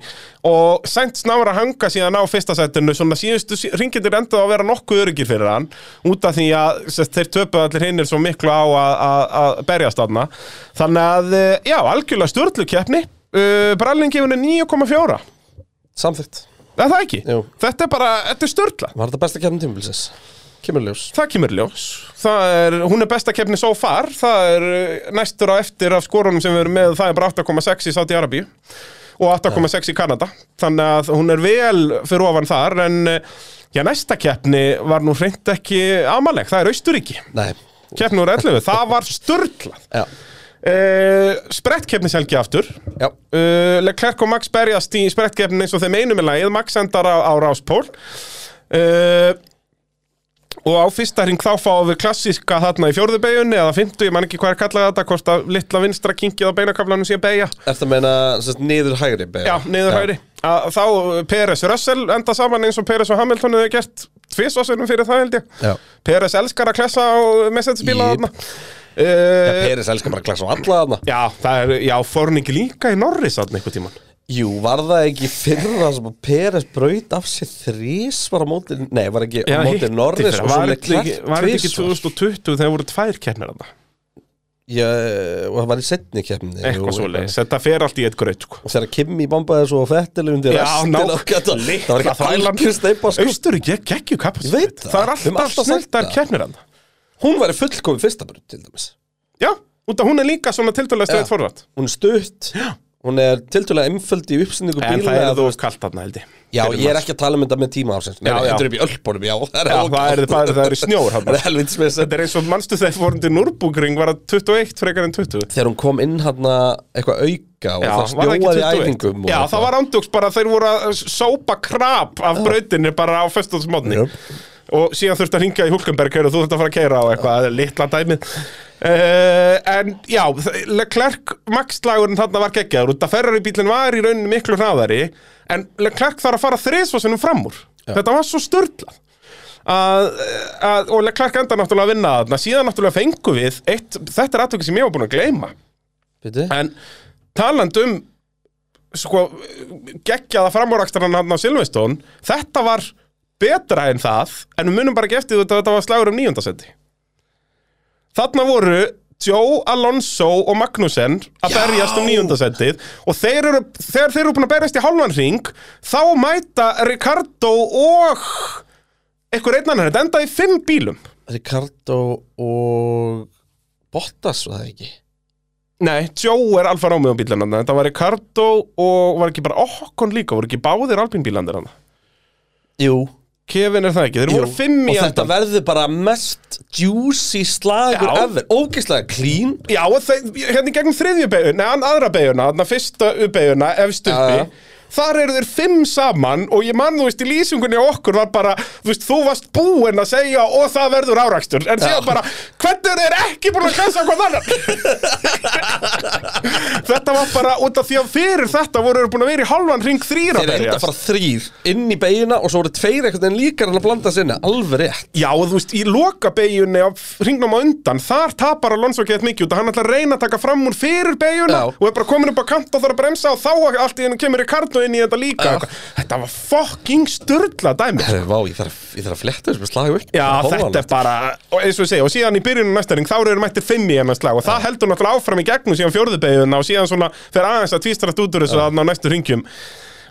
Og Sainz náður að hanga síðan á fyrsta sætinu svona síðustu ringindir endaði að vera nokkuð öryggir fyrir hann út af því að sest, þeir töpuð allir hinnir svo miklu á að- að að berjast þarna. Þannig að, eh, já, algjörlega styrlu keppni. Uh, Brallin henni 9,4 Samþykkt Er það ekki? Jú. Þetta er bara, þetta er störtla Var þetta besta kemur tímabilsins? Kemur ljós. Það kemur ljós. Það er, Hún er besta keppni so far. Það er uh, næstur á eftir af skorunum sem við erum með Það er bara 8,6 í Saudi Arabíu Og 8,6 í Kanada. Þannig að hún er vel fyrir ofan þar En uh, já, næsta keppni var nú hreint ekki amaleg. Það er Austuríki Nei. Keppni úr 11, það var [laughs] störtlað Já uh, Sprettkeppni selgi aftur. Já. Uh, Leclerc og Max berjast í sprettkeppni eins og þeim einum í lagið. Max endar á, á Ráspól uh, og á fyrsta hring þá fáum við klassíska þarna í fjórðu beigunni eða fymtu, ég man ekki hvað er kallað þetta hvort að litla vinstra kinkið á beinakaflanum sé beigja Ertu að meina sérst, niður hægri beygja? já, niður hægri. Að, þá Peres Russell enda saman eins og Peres og Hamilton hefur gert tvisvarsunum fyrir það held ég. Já. Peres elskar að klessa á Jep. þarna uh, Peris elskar bara að klasa á alla þarna Já, það er, já, fórningi líka í Norris þarna einhvern tímann Jú, var það ekki fyrra sem að Peres braut af sér þrís var á móti, nei, var ekki á móti hitti Norris fyrra. og svo Var þetta ekki- Leclerc Var þetta ekki tvisvar? 2020 þegar voru tvær keppnir þarna Já, og það var í setni keppni Eitthvað svo leiðis, þetta fer allt í eitt graut sko. Og þegar Kimi bombaði svo Fettil undir Já, restina ná- og litla Það var ekki algjör steipa sko Austuríki er geggju kapasitet veit það. Það er Við höfum alltaf alltaf sagt snilldar það. keppnir þarna Hún var í fullkomi fyrsta brut til dæmis. Já, út af hún er líka svona tildulega stöðt Já. forvært Hún er stutt. Hún er tildulega einföld í uppsendingu En bíla það er þú kallt þarna held ég. Já, ég er ekki að tala um þetta með tíma ársins. Nei, Já, já. þetta er upp í ölbónum, já. Það er Já, það er, það er, það er í snjór [laughs] Það er helvits með Þetta er eins og mannstu þegar fórum til Núrbúkring var það 21 frekar en 20 Þegar hún kom inn hann eitthvað auka og það var ekki snjóaði í 21? æfingum og Já, það var ándjóks bara þeir voru að sópa krap af brautinni bara á föstuðsmótni Jöp. Og síðan þurfti að ringja í Hulkenberg og þú þurfti að fara að keira á eitthvað, litla dæmið. Uh, en já Leclerc Max-slagurinn þarna var geggjaður. Út að Ferrari bílinn var í rauninni miklu hraðari en Leclerc þarf að fara þriðsvarsinum fram úr þetta var svo að, og Leclerc enda náttúrulega að vinna þarna. Síðan náttúrulega fengu við eitt, þetta er aðtöki sem ég var búin að gleyma. Bíddu. En taland um sko, geggjaða framúrakstaran hann á Silveston þetta var betra en það en við munum bara ekki eftir þetta þetta var slagur um níundasetti þarna voru Joe, Alonso og Magnussen að berjast um níundasettið og þeir eru, þegar þeir eru búin að berjast í hálfan ring þá mæta Ricardo og einhver einn annar, þetta endaði í fimm bílum. Ricardo og Bottas var það ekki? Nei, Joe er Alfa Romeo bílinn hann Þetta var Ricardo og var ekki bara Okkon líka, voru ekki báðir Alpine bílandir hann Jú, Kevin er það ekki, þeir voru fimm í og þetta endan verður bara mest juicy slagur Já. ever. Ógislega clean. Já, og þeir, hérna í gegnum þriðju beiguna, nei, an- aðra beiguna, þarna fyrsta beiguna, efst uppi. Þar eru þeir fimm saman og ég man, þú veist, í lýsingunni okkur var bara, þú veist, þú varst búinn að segja og það verður árakstur En síðan bara, hvernig er þeir ekki búin að klessa hvað annar? [laughs] þetta var bara, út af því að fyrir þetta voru þeir búin að vera í halvan ring þrýra Þeir enda að fara þrýr inn í beigina og svo voru tveir einhvern veginn líkar en að blanda sinni. Alveg rétt. Já, og þú veist, í loka beigjunni á hringnum á undan, þar tapar Alonso gett mikið út að hann ætla að reyna að taka fram úr fyrir beigjuna Já. og er bara komin upp á kant og þarf að bremsa og þá allt í hennu kemur Ricardo svo inn í þetta líka Þetta var fucking störla dæmi. Herru, vá, ég þarf, ég þarf að fletta þessu með slagum upp. Já, þetta er bara, og eins og ég segi, og síðan í byrjunum næsta ring, þá eru mættir fimm í hennar slag og það heldur náttúrulega áfram í gegnum síðan fjórðubegjuna og síðan svona fer aðeins að tvístrast út úr þessu að ná næstu ringjum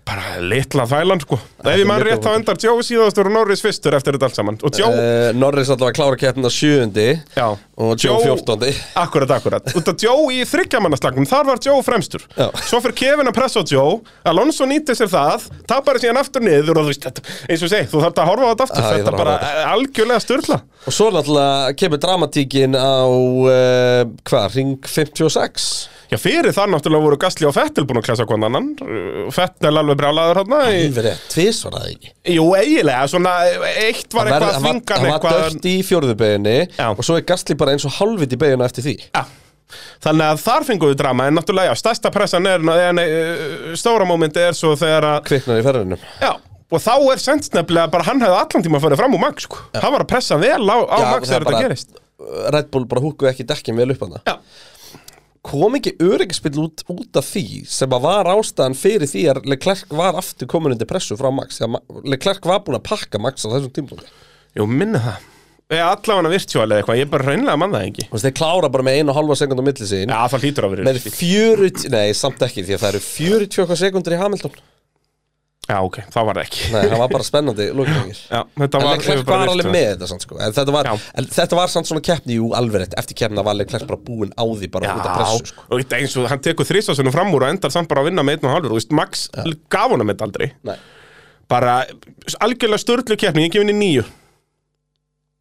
bara litla þvælan sko. Ef ég mjög rétt þá endar Joe síðastur og Norris fyrstur eftir þetta allt saman. Og Joe, uh, Norris allavega klára keppnina sjöundi. Já. Og Joe fjórtóndi Akkurat, akkurat. Út af Joe í þryggjamannaslagnum, þar var Joe fremstur. Já. Svo fyrir Kevin að pressa á Joe. Alonso nýtti sér það, tapar síðan aftur niður og þú veist, þetta, eins og segi, þú þarf að horfa á þetta aftur. Já, ég Þetta þarf að bara horfa algjörlega styrla Og svo náttúrulega kemur dramatíkin á, uh, hvað, ring 56 Já, fyrir það náttúrulega voru Gastli og Fettel búin að klasa hvern annan. Fettel alveg brjálaður hérna í... Alveg rétt, tvis var það ekki? Jú, eiginlega, svona eitt var eitthvað að hann var, þvinga hann var eitthvað dört í fjórðu beginni Já. og svo er Gastli bara eins og halvvit í beginu eftir því. Já, þannig að þar fengum við drama En náttúrulega, já, stærsta pressan er en, uh, Stóra mómenti er svo þegar að kviknar í ferðinum. Já, og þá er sens nefnilega bara hann hefði allan tíma að fara fram úr Max sko. Hann var að pressa vel á, á Max þegar þetta gerist. Red Bull bara húkuði ekki dekkin vel upp hana Já. Kom ekki öryggispill út, út af því sem að var ástæðan fyrir því að Leclerc var aftur komin undir pressu frá Max? Að Leclerc var búin að pakka Max á þessum tímpunkti Jú, minna það. Ég allavega virtual eða eitthvað, ég bara reynilega mann það ekki. Þú veist, þeir klára bara með einu og halva sekund á milli sín. Já, það hlýtur að vera með 40, nei, samt ekki því að það eru 40 eitthvað sekundur í Hamilton Já, ok, þá var það ekki Nei, það var bara spennandi lókningir Já, þetta En var Leclerc bara var alveg með þetta samt, sko. En þetta var, Já. en þetta var samt svona keppni Jú, alveg rétt, eftir keppna var Leclerc bara búinn á því bara út af pressu Já, sko. og þetta eins og hann tekur þrísasunum fram úr og endar samt bara að vinna með einn og halvur Þú veist, Max gaf honum þetta aldrei Nei. Bara algjörlega störtlu keppni, ég gef henni níu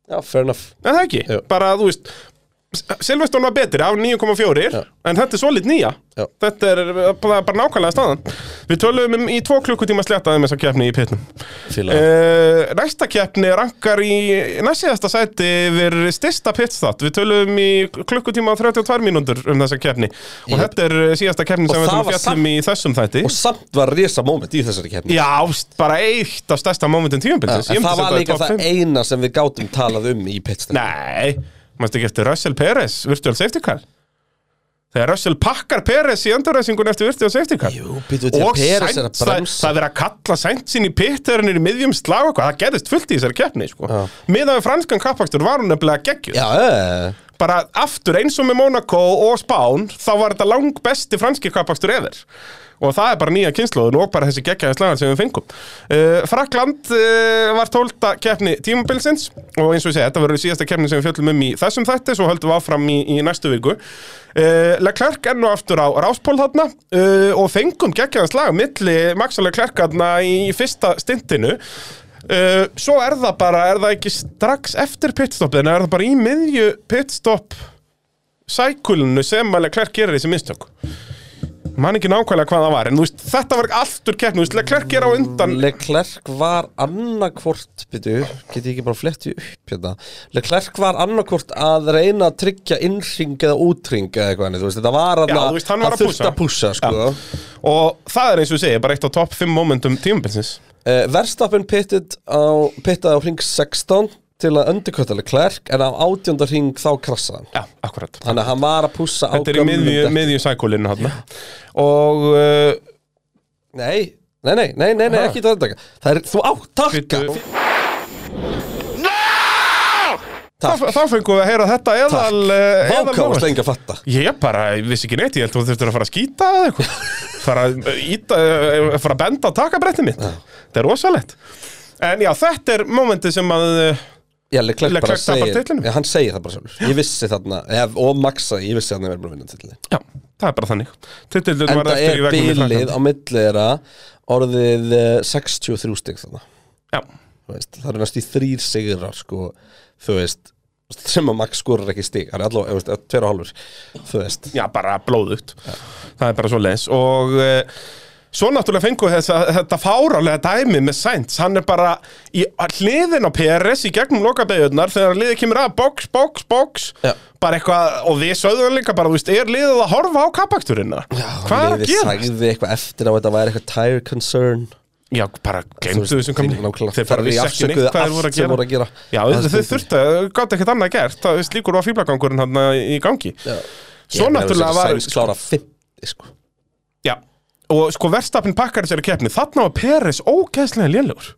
Já, fair enough En það ekki, Jú. bara þú veist Silveston var betri af 9,4 Já. En þetta er svolít nýja. Já. Þetta er bara, bara nákvæmlega staðan. Við töluðum um í tvo klukkutíma slettaðum þessa keppni í pitnum. Uh, Næsta keppni rankar í næstíðasta sæti yfir styrsta pitstart. Við töluðum í klukkutíma og 32 mínútur um þessa keppni. Og Jep. þetta er síðasta keppni sem við fjallum í þessum þætti. Og samt var risa moment í þessari keppni. Já, bara eitt af stærsta momentum tímabilsins. En það var líka það eina sem við gátum talað um í pitstop Nei, mannst ekki eftir Russell Perez, Virtual Safety Car? Þegar Russell pakkar Perez í endurræsingun eftir Virtual Safety Car. Jú, býtu til að Og Peres er að bremsa. það er að kalla Sainz inn í pitt þegar hann er í miðjum slag og það gerðist fullt í þessari keppni sko. Já. Miðað við franskan kappakstur var hún nefnilega geggjuð. Já, eh, Bara aftur eins og með Monaco og Spán þá var þetta lang besti franski kappakstur eður og það er bara nýja kynnslóðun og bara þessi geggjaði slagar sem við fengum. Uh, Frakland uh, var tólta keppni tímabilsins. Og eins og ég segi, þetta verður síðasta keppni sem við fjöllum um í þessum þætti svo höldum við áfram í, í næstu viku. Uh, Leclerc enn og aftur á ráspól þarna og fengum geggjaðan slag milli Max og Leclerc þarna í fyrsta stintinu. Svo er það bara, er það ekki strax eftir pitstoppið, en er það bara í miðju pitstopp sækulinu sem að Leclerc gerir þessi mistök man ekki nákvæmlega hvað það var en veist, þetta var allt úr keppni, þú veist, Leclerc er á undan Leclerc var annarkvort get ég ekki bara fletti upp hérna Leclerc var annarkvort að reyna að tryggja innring eða útring eða eitthvað veist, þetta var að Já, þú veist, var að pússa. að pússa sko. og það er eins og segi, bara eitt á topp 5 momentum tímabilsins uh, Verstappen pittaði á ring 16 til að undirkvöta Leclerc en á átjónda ring þá krassaði hann. Já, akkurat. Þannig að hann var að pússa á Þetta er í miðju, sækulinu hann og uh, Nei, nei, nei, nei, nei, nei ekki þetta. Það er, þú átt takka. Bíddu. þá, þá fengum við að heyra þetta eðal, eðal Vákáast moment. lengi að fatta. Ég bara, ég vissi ekki neitt, ég held að þú þurftur að fara að skýta eða eitthvað. [laughs] Fara að íta, eh, fara að benda á takabrettið mitt. Þetta er rosalegt. En já, þetta er momentið sem að eh, Já, Leclerc, bara segir. Já, hann segir það bara sjálfur. Ég vissi þarna, ef, og Maxa, ég vissi að hann er verið að vinna titlinni já, það er bara þannig. En var það eftir í er vegnum í bilið Frakklandi. á milli þeirra orðið eh, 63 stig þannig já, Þú veist, Það eru næst í þrýr sigrar sko, þú veist sem að Max skorur ekki stig. Það er allavega, þú veist, tveir og hálfur Þú veist. Já, bara blóðugt. Það er bara svo leins og uh, svo náttúrulega fengu þess að þetta fárálega dæmi með Sainz, hann er bara í hliðin á PRS í gegnum lokabegjurnar þegar liðið kemur að box, box, box Já. bara eitthvað, og við sögðum líka bara, þú veist, er liðið að horfa á kappakturina hvað er að Liðið gera? sagði eitthvað eftir á að þetta væri eitthvað tire concern Já, bara veist, þessum nákvæmlega. Þeir bara Þeir vissi ekki neitt hvað þeir voru allt sem voru að gera. Já, Það þau stendur. þurftu, gátt ekkert annað gert Það slíkur var fíblagangurinn hann í gangi Já. Svo náttúrulega var Sæns klára 50 sko Já, og sko verstafinn pakkar þessari keppni. Þarna var Peres ógeðslega lélugur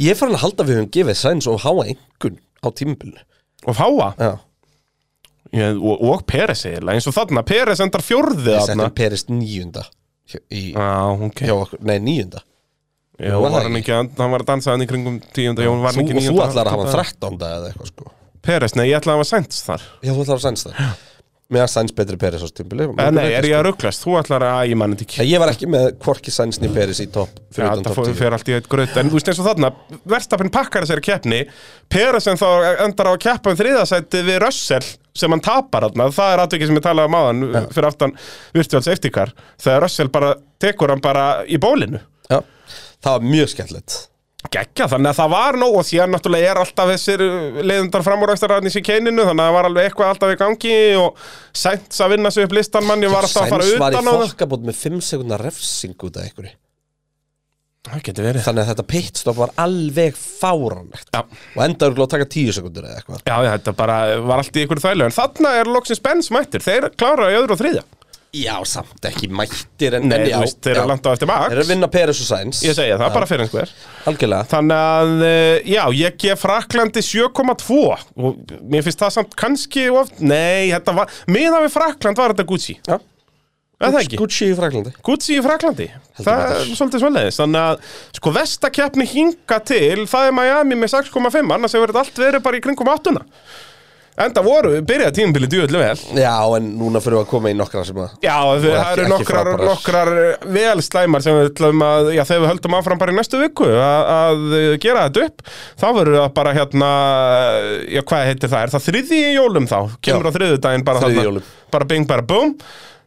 Ég er farin að halda við höfum gefið sæns og háa engun á tímabilinu. Og fáa Já, Ég, og, og Peres eiginlega eins og þarna. Peres endar fjórði ég Perist níunda hjá- í, Já, ok. hjá okkur, nei níunda. Já, var hann ekki, hann var að dansa hann í kringum tíunda, já, og þú ætlar að hafa hann 13. eða eitthvað sko. Peres, nei, ég ætlaði að hafa sænt þar. Já, þú ætlar að sæns það Er sæns betri Peris á tímbili Eh, Nei, er ég að rugglast, þú ætlar að, ég manni ekki. Ég var ekki með hvorki sæns ný Peris í topp fyrir utan það topp fór- 10 fer allt í eitt gröð En þú veist eins og þarna, verstafinn pakkar þessari keppni. Peres en þá endar á að keppa um þriðasætti við Russell sem hann tapar þarna, það er atvikið sem ég talaði um áðan fyrir aftan virtual safety car. Þegar Russell bara tekur hann bara í bólinu. Já, það var mjög skemmtilegt Gekja, þannig að það var nóg og síðan náttúrulega er alltaf þessir leiðundar framúrækstararnis í keininu þannig að það var alveg eitthvað alltaf í gangi og sænt að vinna sig upp listan manni var alltaf að fara var í utan á það. fokkabót með 5 sekundar refsing út af einhverju. Það getur verið. Þannig að þetta pitstop var alveg fáránlegt. Já. Og endaður að taka 10 sekundur eða eitthvað. Já, þetta bara var allt í ykkur þvælu. En þarna er loksins Benz mættir, þeir klára í öðru og þriðja Já, samt ekki mættir en, Nei, já, veist, þeir eru já. langt á eftir Þeir eru að Max vinna Peris og Sæns Ég segja það, bara fyrir einhver Algjörlega. Þannig að, eh, já, ég gef Fraklandi 7,2 Og mér finnst það samt kannski of... Nei, þetta var, miðan við Frakland var þetta Gucci. Já. Það ekki? Gucci í Fraklandi Gucci í Fraklandi Það er svolítið svoleiðis. Þannig að, sko, vestakeppni hinga til Það er Miami með 6,5 Annars hefur þetta allt verið bara í kringum 8 Enda voru, byrjaði tímabili djúðlega vel. Já, en núna fyrir við að koma í nokkra sem að Já, það eru nokkrar, nokkrar vel slæmar sem við ætlum að, já, þegar við höldum áfram bara í næstu viku að, að gera þetta upp, þá verður það bara hérna, já, hvað heitir það, er það þriði í jólum þá? Kemur á þriðu daginn bara þarna, bara bing, bara boom.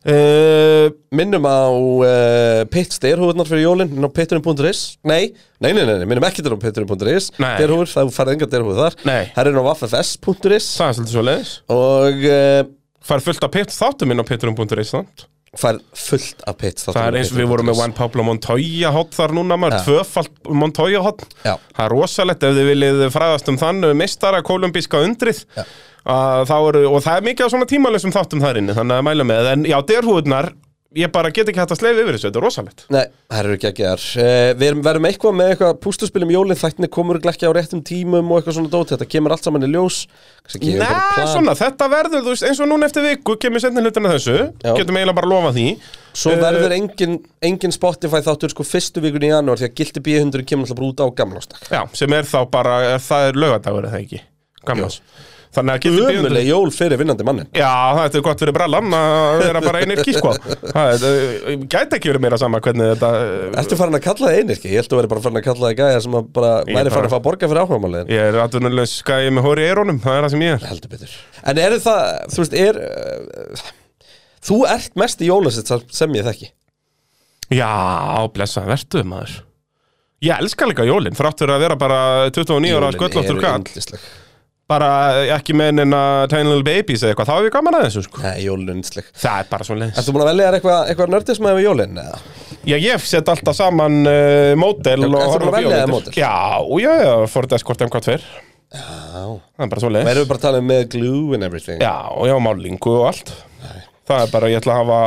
Uh, Minnum á uh, Pitt styrhúðunar fyrir jólinn inn á pitturinn.is Nei, nei, nei, nei, minnum ekki til á pitturinn.is. Styrhúður, það farið enga styrhúð þar. Það er inn á waffs.is það er svolítið svo leiðis. Og uh, Fær fullt af pitt þáttum inn á pitturum.is þannig. fær fullt af Pitt Það er eins og við vorum með Juan Pablo Montoya hot þar núna maður, Já. tvöfalt Montoya hot Já. Það er rosalegt ef þið viljið fræðast um þann mistara kolumbíska undrið Já. Að eru, og það er mikið af svona tímalessum þáttum þar inni, þannig að mæla með. En já, derhúðnar, ég bara get ekki hægt að sleifa yfir þessu, þetta er rosalegt. Nei, það eru ekki ekki þar uh, Við verðum eitthvað með eitthvað pústuspil um jólinn Þættinni komur ekki á réttum tímum og eitthvað svona dót. Þetta kemur allt saman í ljós. Nei, svona, þetta verður, þú veist, eins og núna eftir viku kemur setni hlutina þessu, Já. getum eiginlega bara lofa því. Svo Eh, verður engin, engin Spotify þáttur sko fyrstu vikun í janúar Því að gildi B100 kemur alltaf bara út á gamlástak Já, sem er þá bara, það er laugadagur eða ekki, gammans Þannig getur Ömuleg jól fyrir vinnandi mannin Já, það er gott fyrir brallan að vera bara einir sko. Það eh, gæti ekki verið meira sama hvernig þetta eh, Ertu farin að kalla það einirki? Ég held að vera bara farin að kalla það gæja sem að bara væri farin að fá að borga fyrir áhugamáliðin Ég er atvinnulegs skæði með hóri í eirónum, það er það sem ég er. Heldur betur. En eru það, þú veist, er uh, Þú ert mest í jólasett sem ég þekki. Já, blessa, vertu maður. Ég elska líka jólin, þrátt fyrir að vera bara 29 ára sköllóttur yndisleg. Bara ekki með neina Tiny Little Babies eða eitthvað, þá hef ég gaman að þessu sko. Nei, er yndisleg Það er bara svona leiðis. Ertu búin að velja þér eitthvað eitthva nördism eða? Já, ég set alltaf saman uh, mótel Já, og að þér bíómyndir. módel? Já, já, já, Ford Escort MK2 Já. Það er bara svona Og leiðis. Erum við bara að tala um með glue and everything? Já, og já, málingu og allt. Það er bara, ég ætla að hafa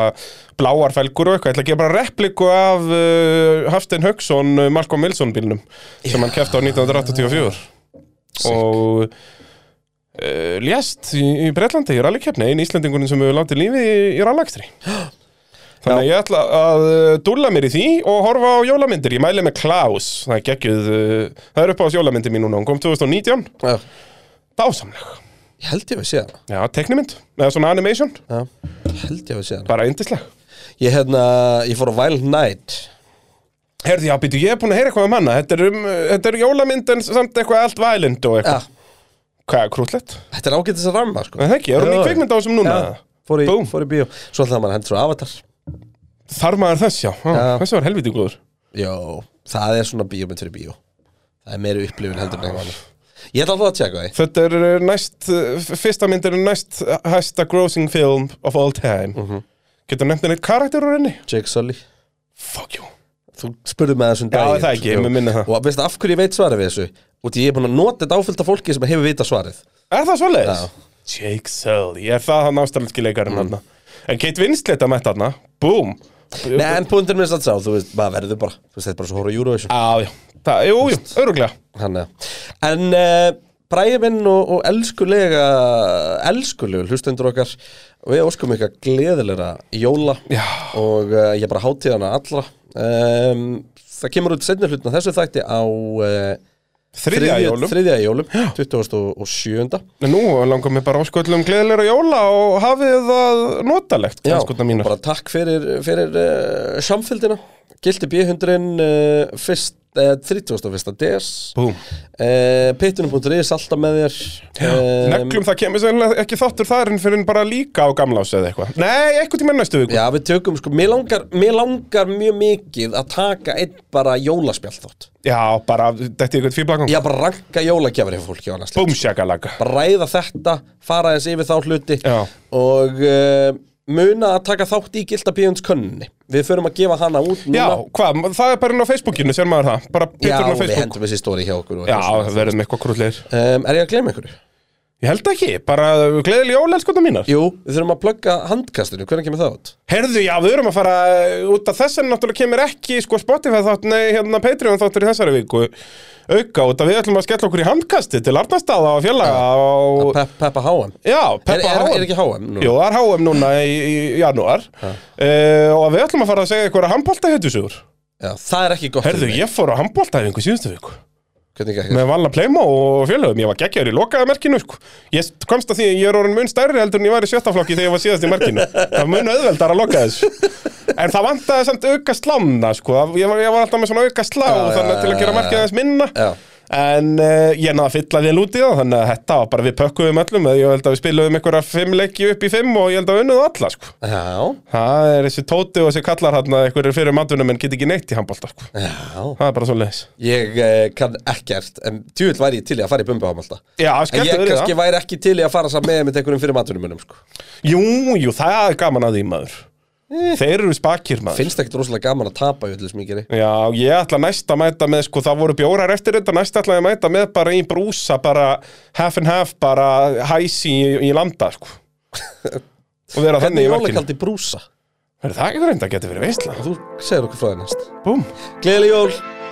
bláar felgur og eitthvað, ég ætla að gefa bara repliku af uh, Hafstein Hauksson uh, Malcolm Wilson bílnum sem hann kefti á 1984 og uh, lést í, í Bretlandi í rallykefni, einn Íslendingurinn sem hefur látið lífi í, í rallakstri [gasps] Þannig að ég ætla að uh, dúlla mér í því og horfa á jólamyndir. Ég mæli með Klaus, það er geggjuð, uh, það er upp á jólamyndir mín núna, hún kom 2019, Já, dásamleg. ég held ég að við sé hana. Já, teknimynd, eða svona animation, Já, ég held ég að við sé hana. Bara yndisleg. Ég hérna, ég fór á Violent Night. Herði, já, býtu, ég er búin að heyra eitthvað um hana. Þetta er, um, þetta er jólamynd en samt eitthvað allt violent og Já, eitthvað Hvað er krúllett? þetta er ágættis að ramma sko Er það ekki, er hún í Já. kvikmynd á þessum núna? Já, fór í, Búm. fór í bíó Svo ætlaði maður að hendur svo Avatar Þar maður þess, já, já. Já. Þessi var helviti góður Jó, það er svona bíómynd fyrir bíó Það er meiri upplifun heldur en eitthvað annað Ég ætla alltaf að tjekka því Þetta er uh, næst, uh, fyrsta mynd er næst hæsta grossing film of all time Mhm. Getur nefnt neitt karakter úr henni? Jake Sully Fuck you Þú spurði með þessum Já, daginn það ekki, Jú. mér minni það Og veistu af hverju ég veit svarið við þessu Og ég er búin að nota þetta áfyllt af fólki sem hefur vita svarið Er það svoleiðis? Já. Jake Sully, er það hann ástæðalski leikarinn Mm. hann En Kate Winslet að mæta hann Boom Nei, en punktur minn satt sá, þú veist, maður verður bara Þú veist, þetta er bara svo hóra Eurovision Já, já, það, jú, jú, öruglega Hann, En uh, bræði minn og, og elskulega Elskulegu hlustendur okkar Við óskum ykkar gleðilega jóla Já. Og uh, ég bara hátíðana allra um, Það kemur út seinni hlutina þessu þætti á uh, Þriðja jólum. Þriðja jólum, 27. En Nú langar mér bara ásköllum gleðilega jóla og hafið það notalegt, Já, bara takk fyrir, fyrir uh, samfylgdina Gildi B100 uh, fyrst, uh, 31. des Búm uh, Pittunum.is alltaf með þér. Um, Neglum það kemur sennilega ekki þáttur þar en fyrir bara líka á gamlás eða eitthvað. Nei, eitthvað tíma næstu viku. Já, við tökum, sko, mér langar, mér langar mjög mikið að taka einn bara jólaspjall þátt. Já, bara, þetta er eitthvað fýrblagang Já, bara ranka jólagjafir hjá fólki á annars Búm, sjakalaga Bara ræða þetta, fara þess yfir þá hluti Já. Og uh, muna að taka þátt í Gilda B100 könninni. Við förum að gefa hana út núna. Já, hvað, það er bara inn á Facebookinu, sér maður það. Bara Já, pitturinn á við Facebook. hendum þessi stóri hjá okkur og Já, það með eitthvað krútlegir. Um, Er ég að gleyma ykkur? Ég held ekki, bara gleðilega jól, elskotna mínar. Jú, við þurfum að plugga handkastinu, hvernig kemur það út? Herðu, já, við erum að fara uh, út af þess að náttúrulega kemur ekki sko Spotify þátt, nei, hérna Patreon þáttur í þessari viku. Auka út að við ætlum að skella okkur í handkasti til Arnarstaða og félaga og Pep, Peppa HM já, er, Peppa er, HM er ekki HM nú? Jú, það er HM núna í, í janúar. Uh, og við ætlum að fara að segja eitthvað að handbólta heitu sigur Já, það er ekki gott Herðu, með valna Playmo og félögum, ég var geggjaður í lokaða merkinu sko. ég komst að því að ég er orðin mun stærri heldur en ég var í sjötta flokki þegar ég var síðast í merkinu það mun auðveldar að loka þessu en það vantaði samt auka slána sko. ég, var, ég var alltaf með svona auka slá já, þannig að til að gera merkið aðeins minna Já. En uh, ég náða að fylla vel út í það þannig að þetta var bara við pökkuðum öllum ég held að við spiluðum einhverja fimm leiki upp í fimm og ég held að við unnuðu alla sko. Já, það er þessi tóti og þessi kallar hann einhverjir fyrir matunum en get ekki neitt í handbólta sko. já það er bara svo leiðis Ég eh, kann ekkert, en tjúvill væri ég til í að fara í bumbu ámalda Já, En skelltu ég verið það kannski væri ekki til í að fara saman með með einhverjum fyrir maturnumunum sko. Jú, jú, maður Þeir eru spakir maður Finnst ekkert rosalega gaman að tapa í öllu geri Já, ég ætla næst að mæta með, sko, það voru bjórar eftir þetta, næst ætla ég að mæta með bara í brúsa, bara half and half, bara hæsi í, í landa, sko. Og vera þannig í markinu. jólakaldi brúsa? Er það ekki reynda að geta verið veistla? Þú segir okkur frá það næst Búm. Gleðileg jól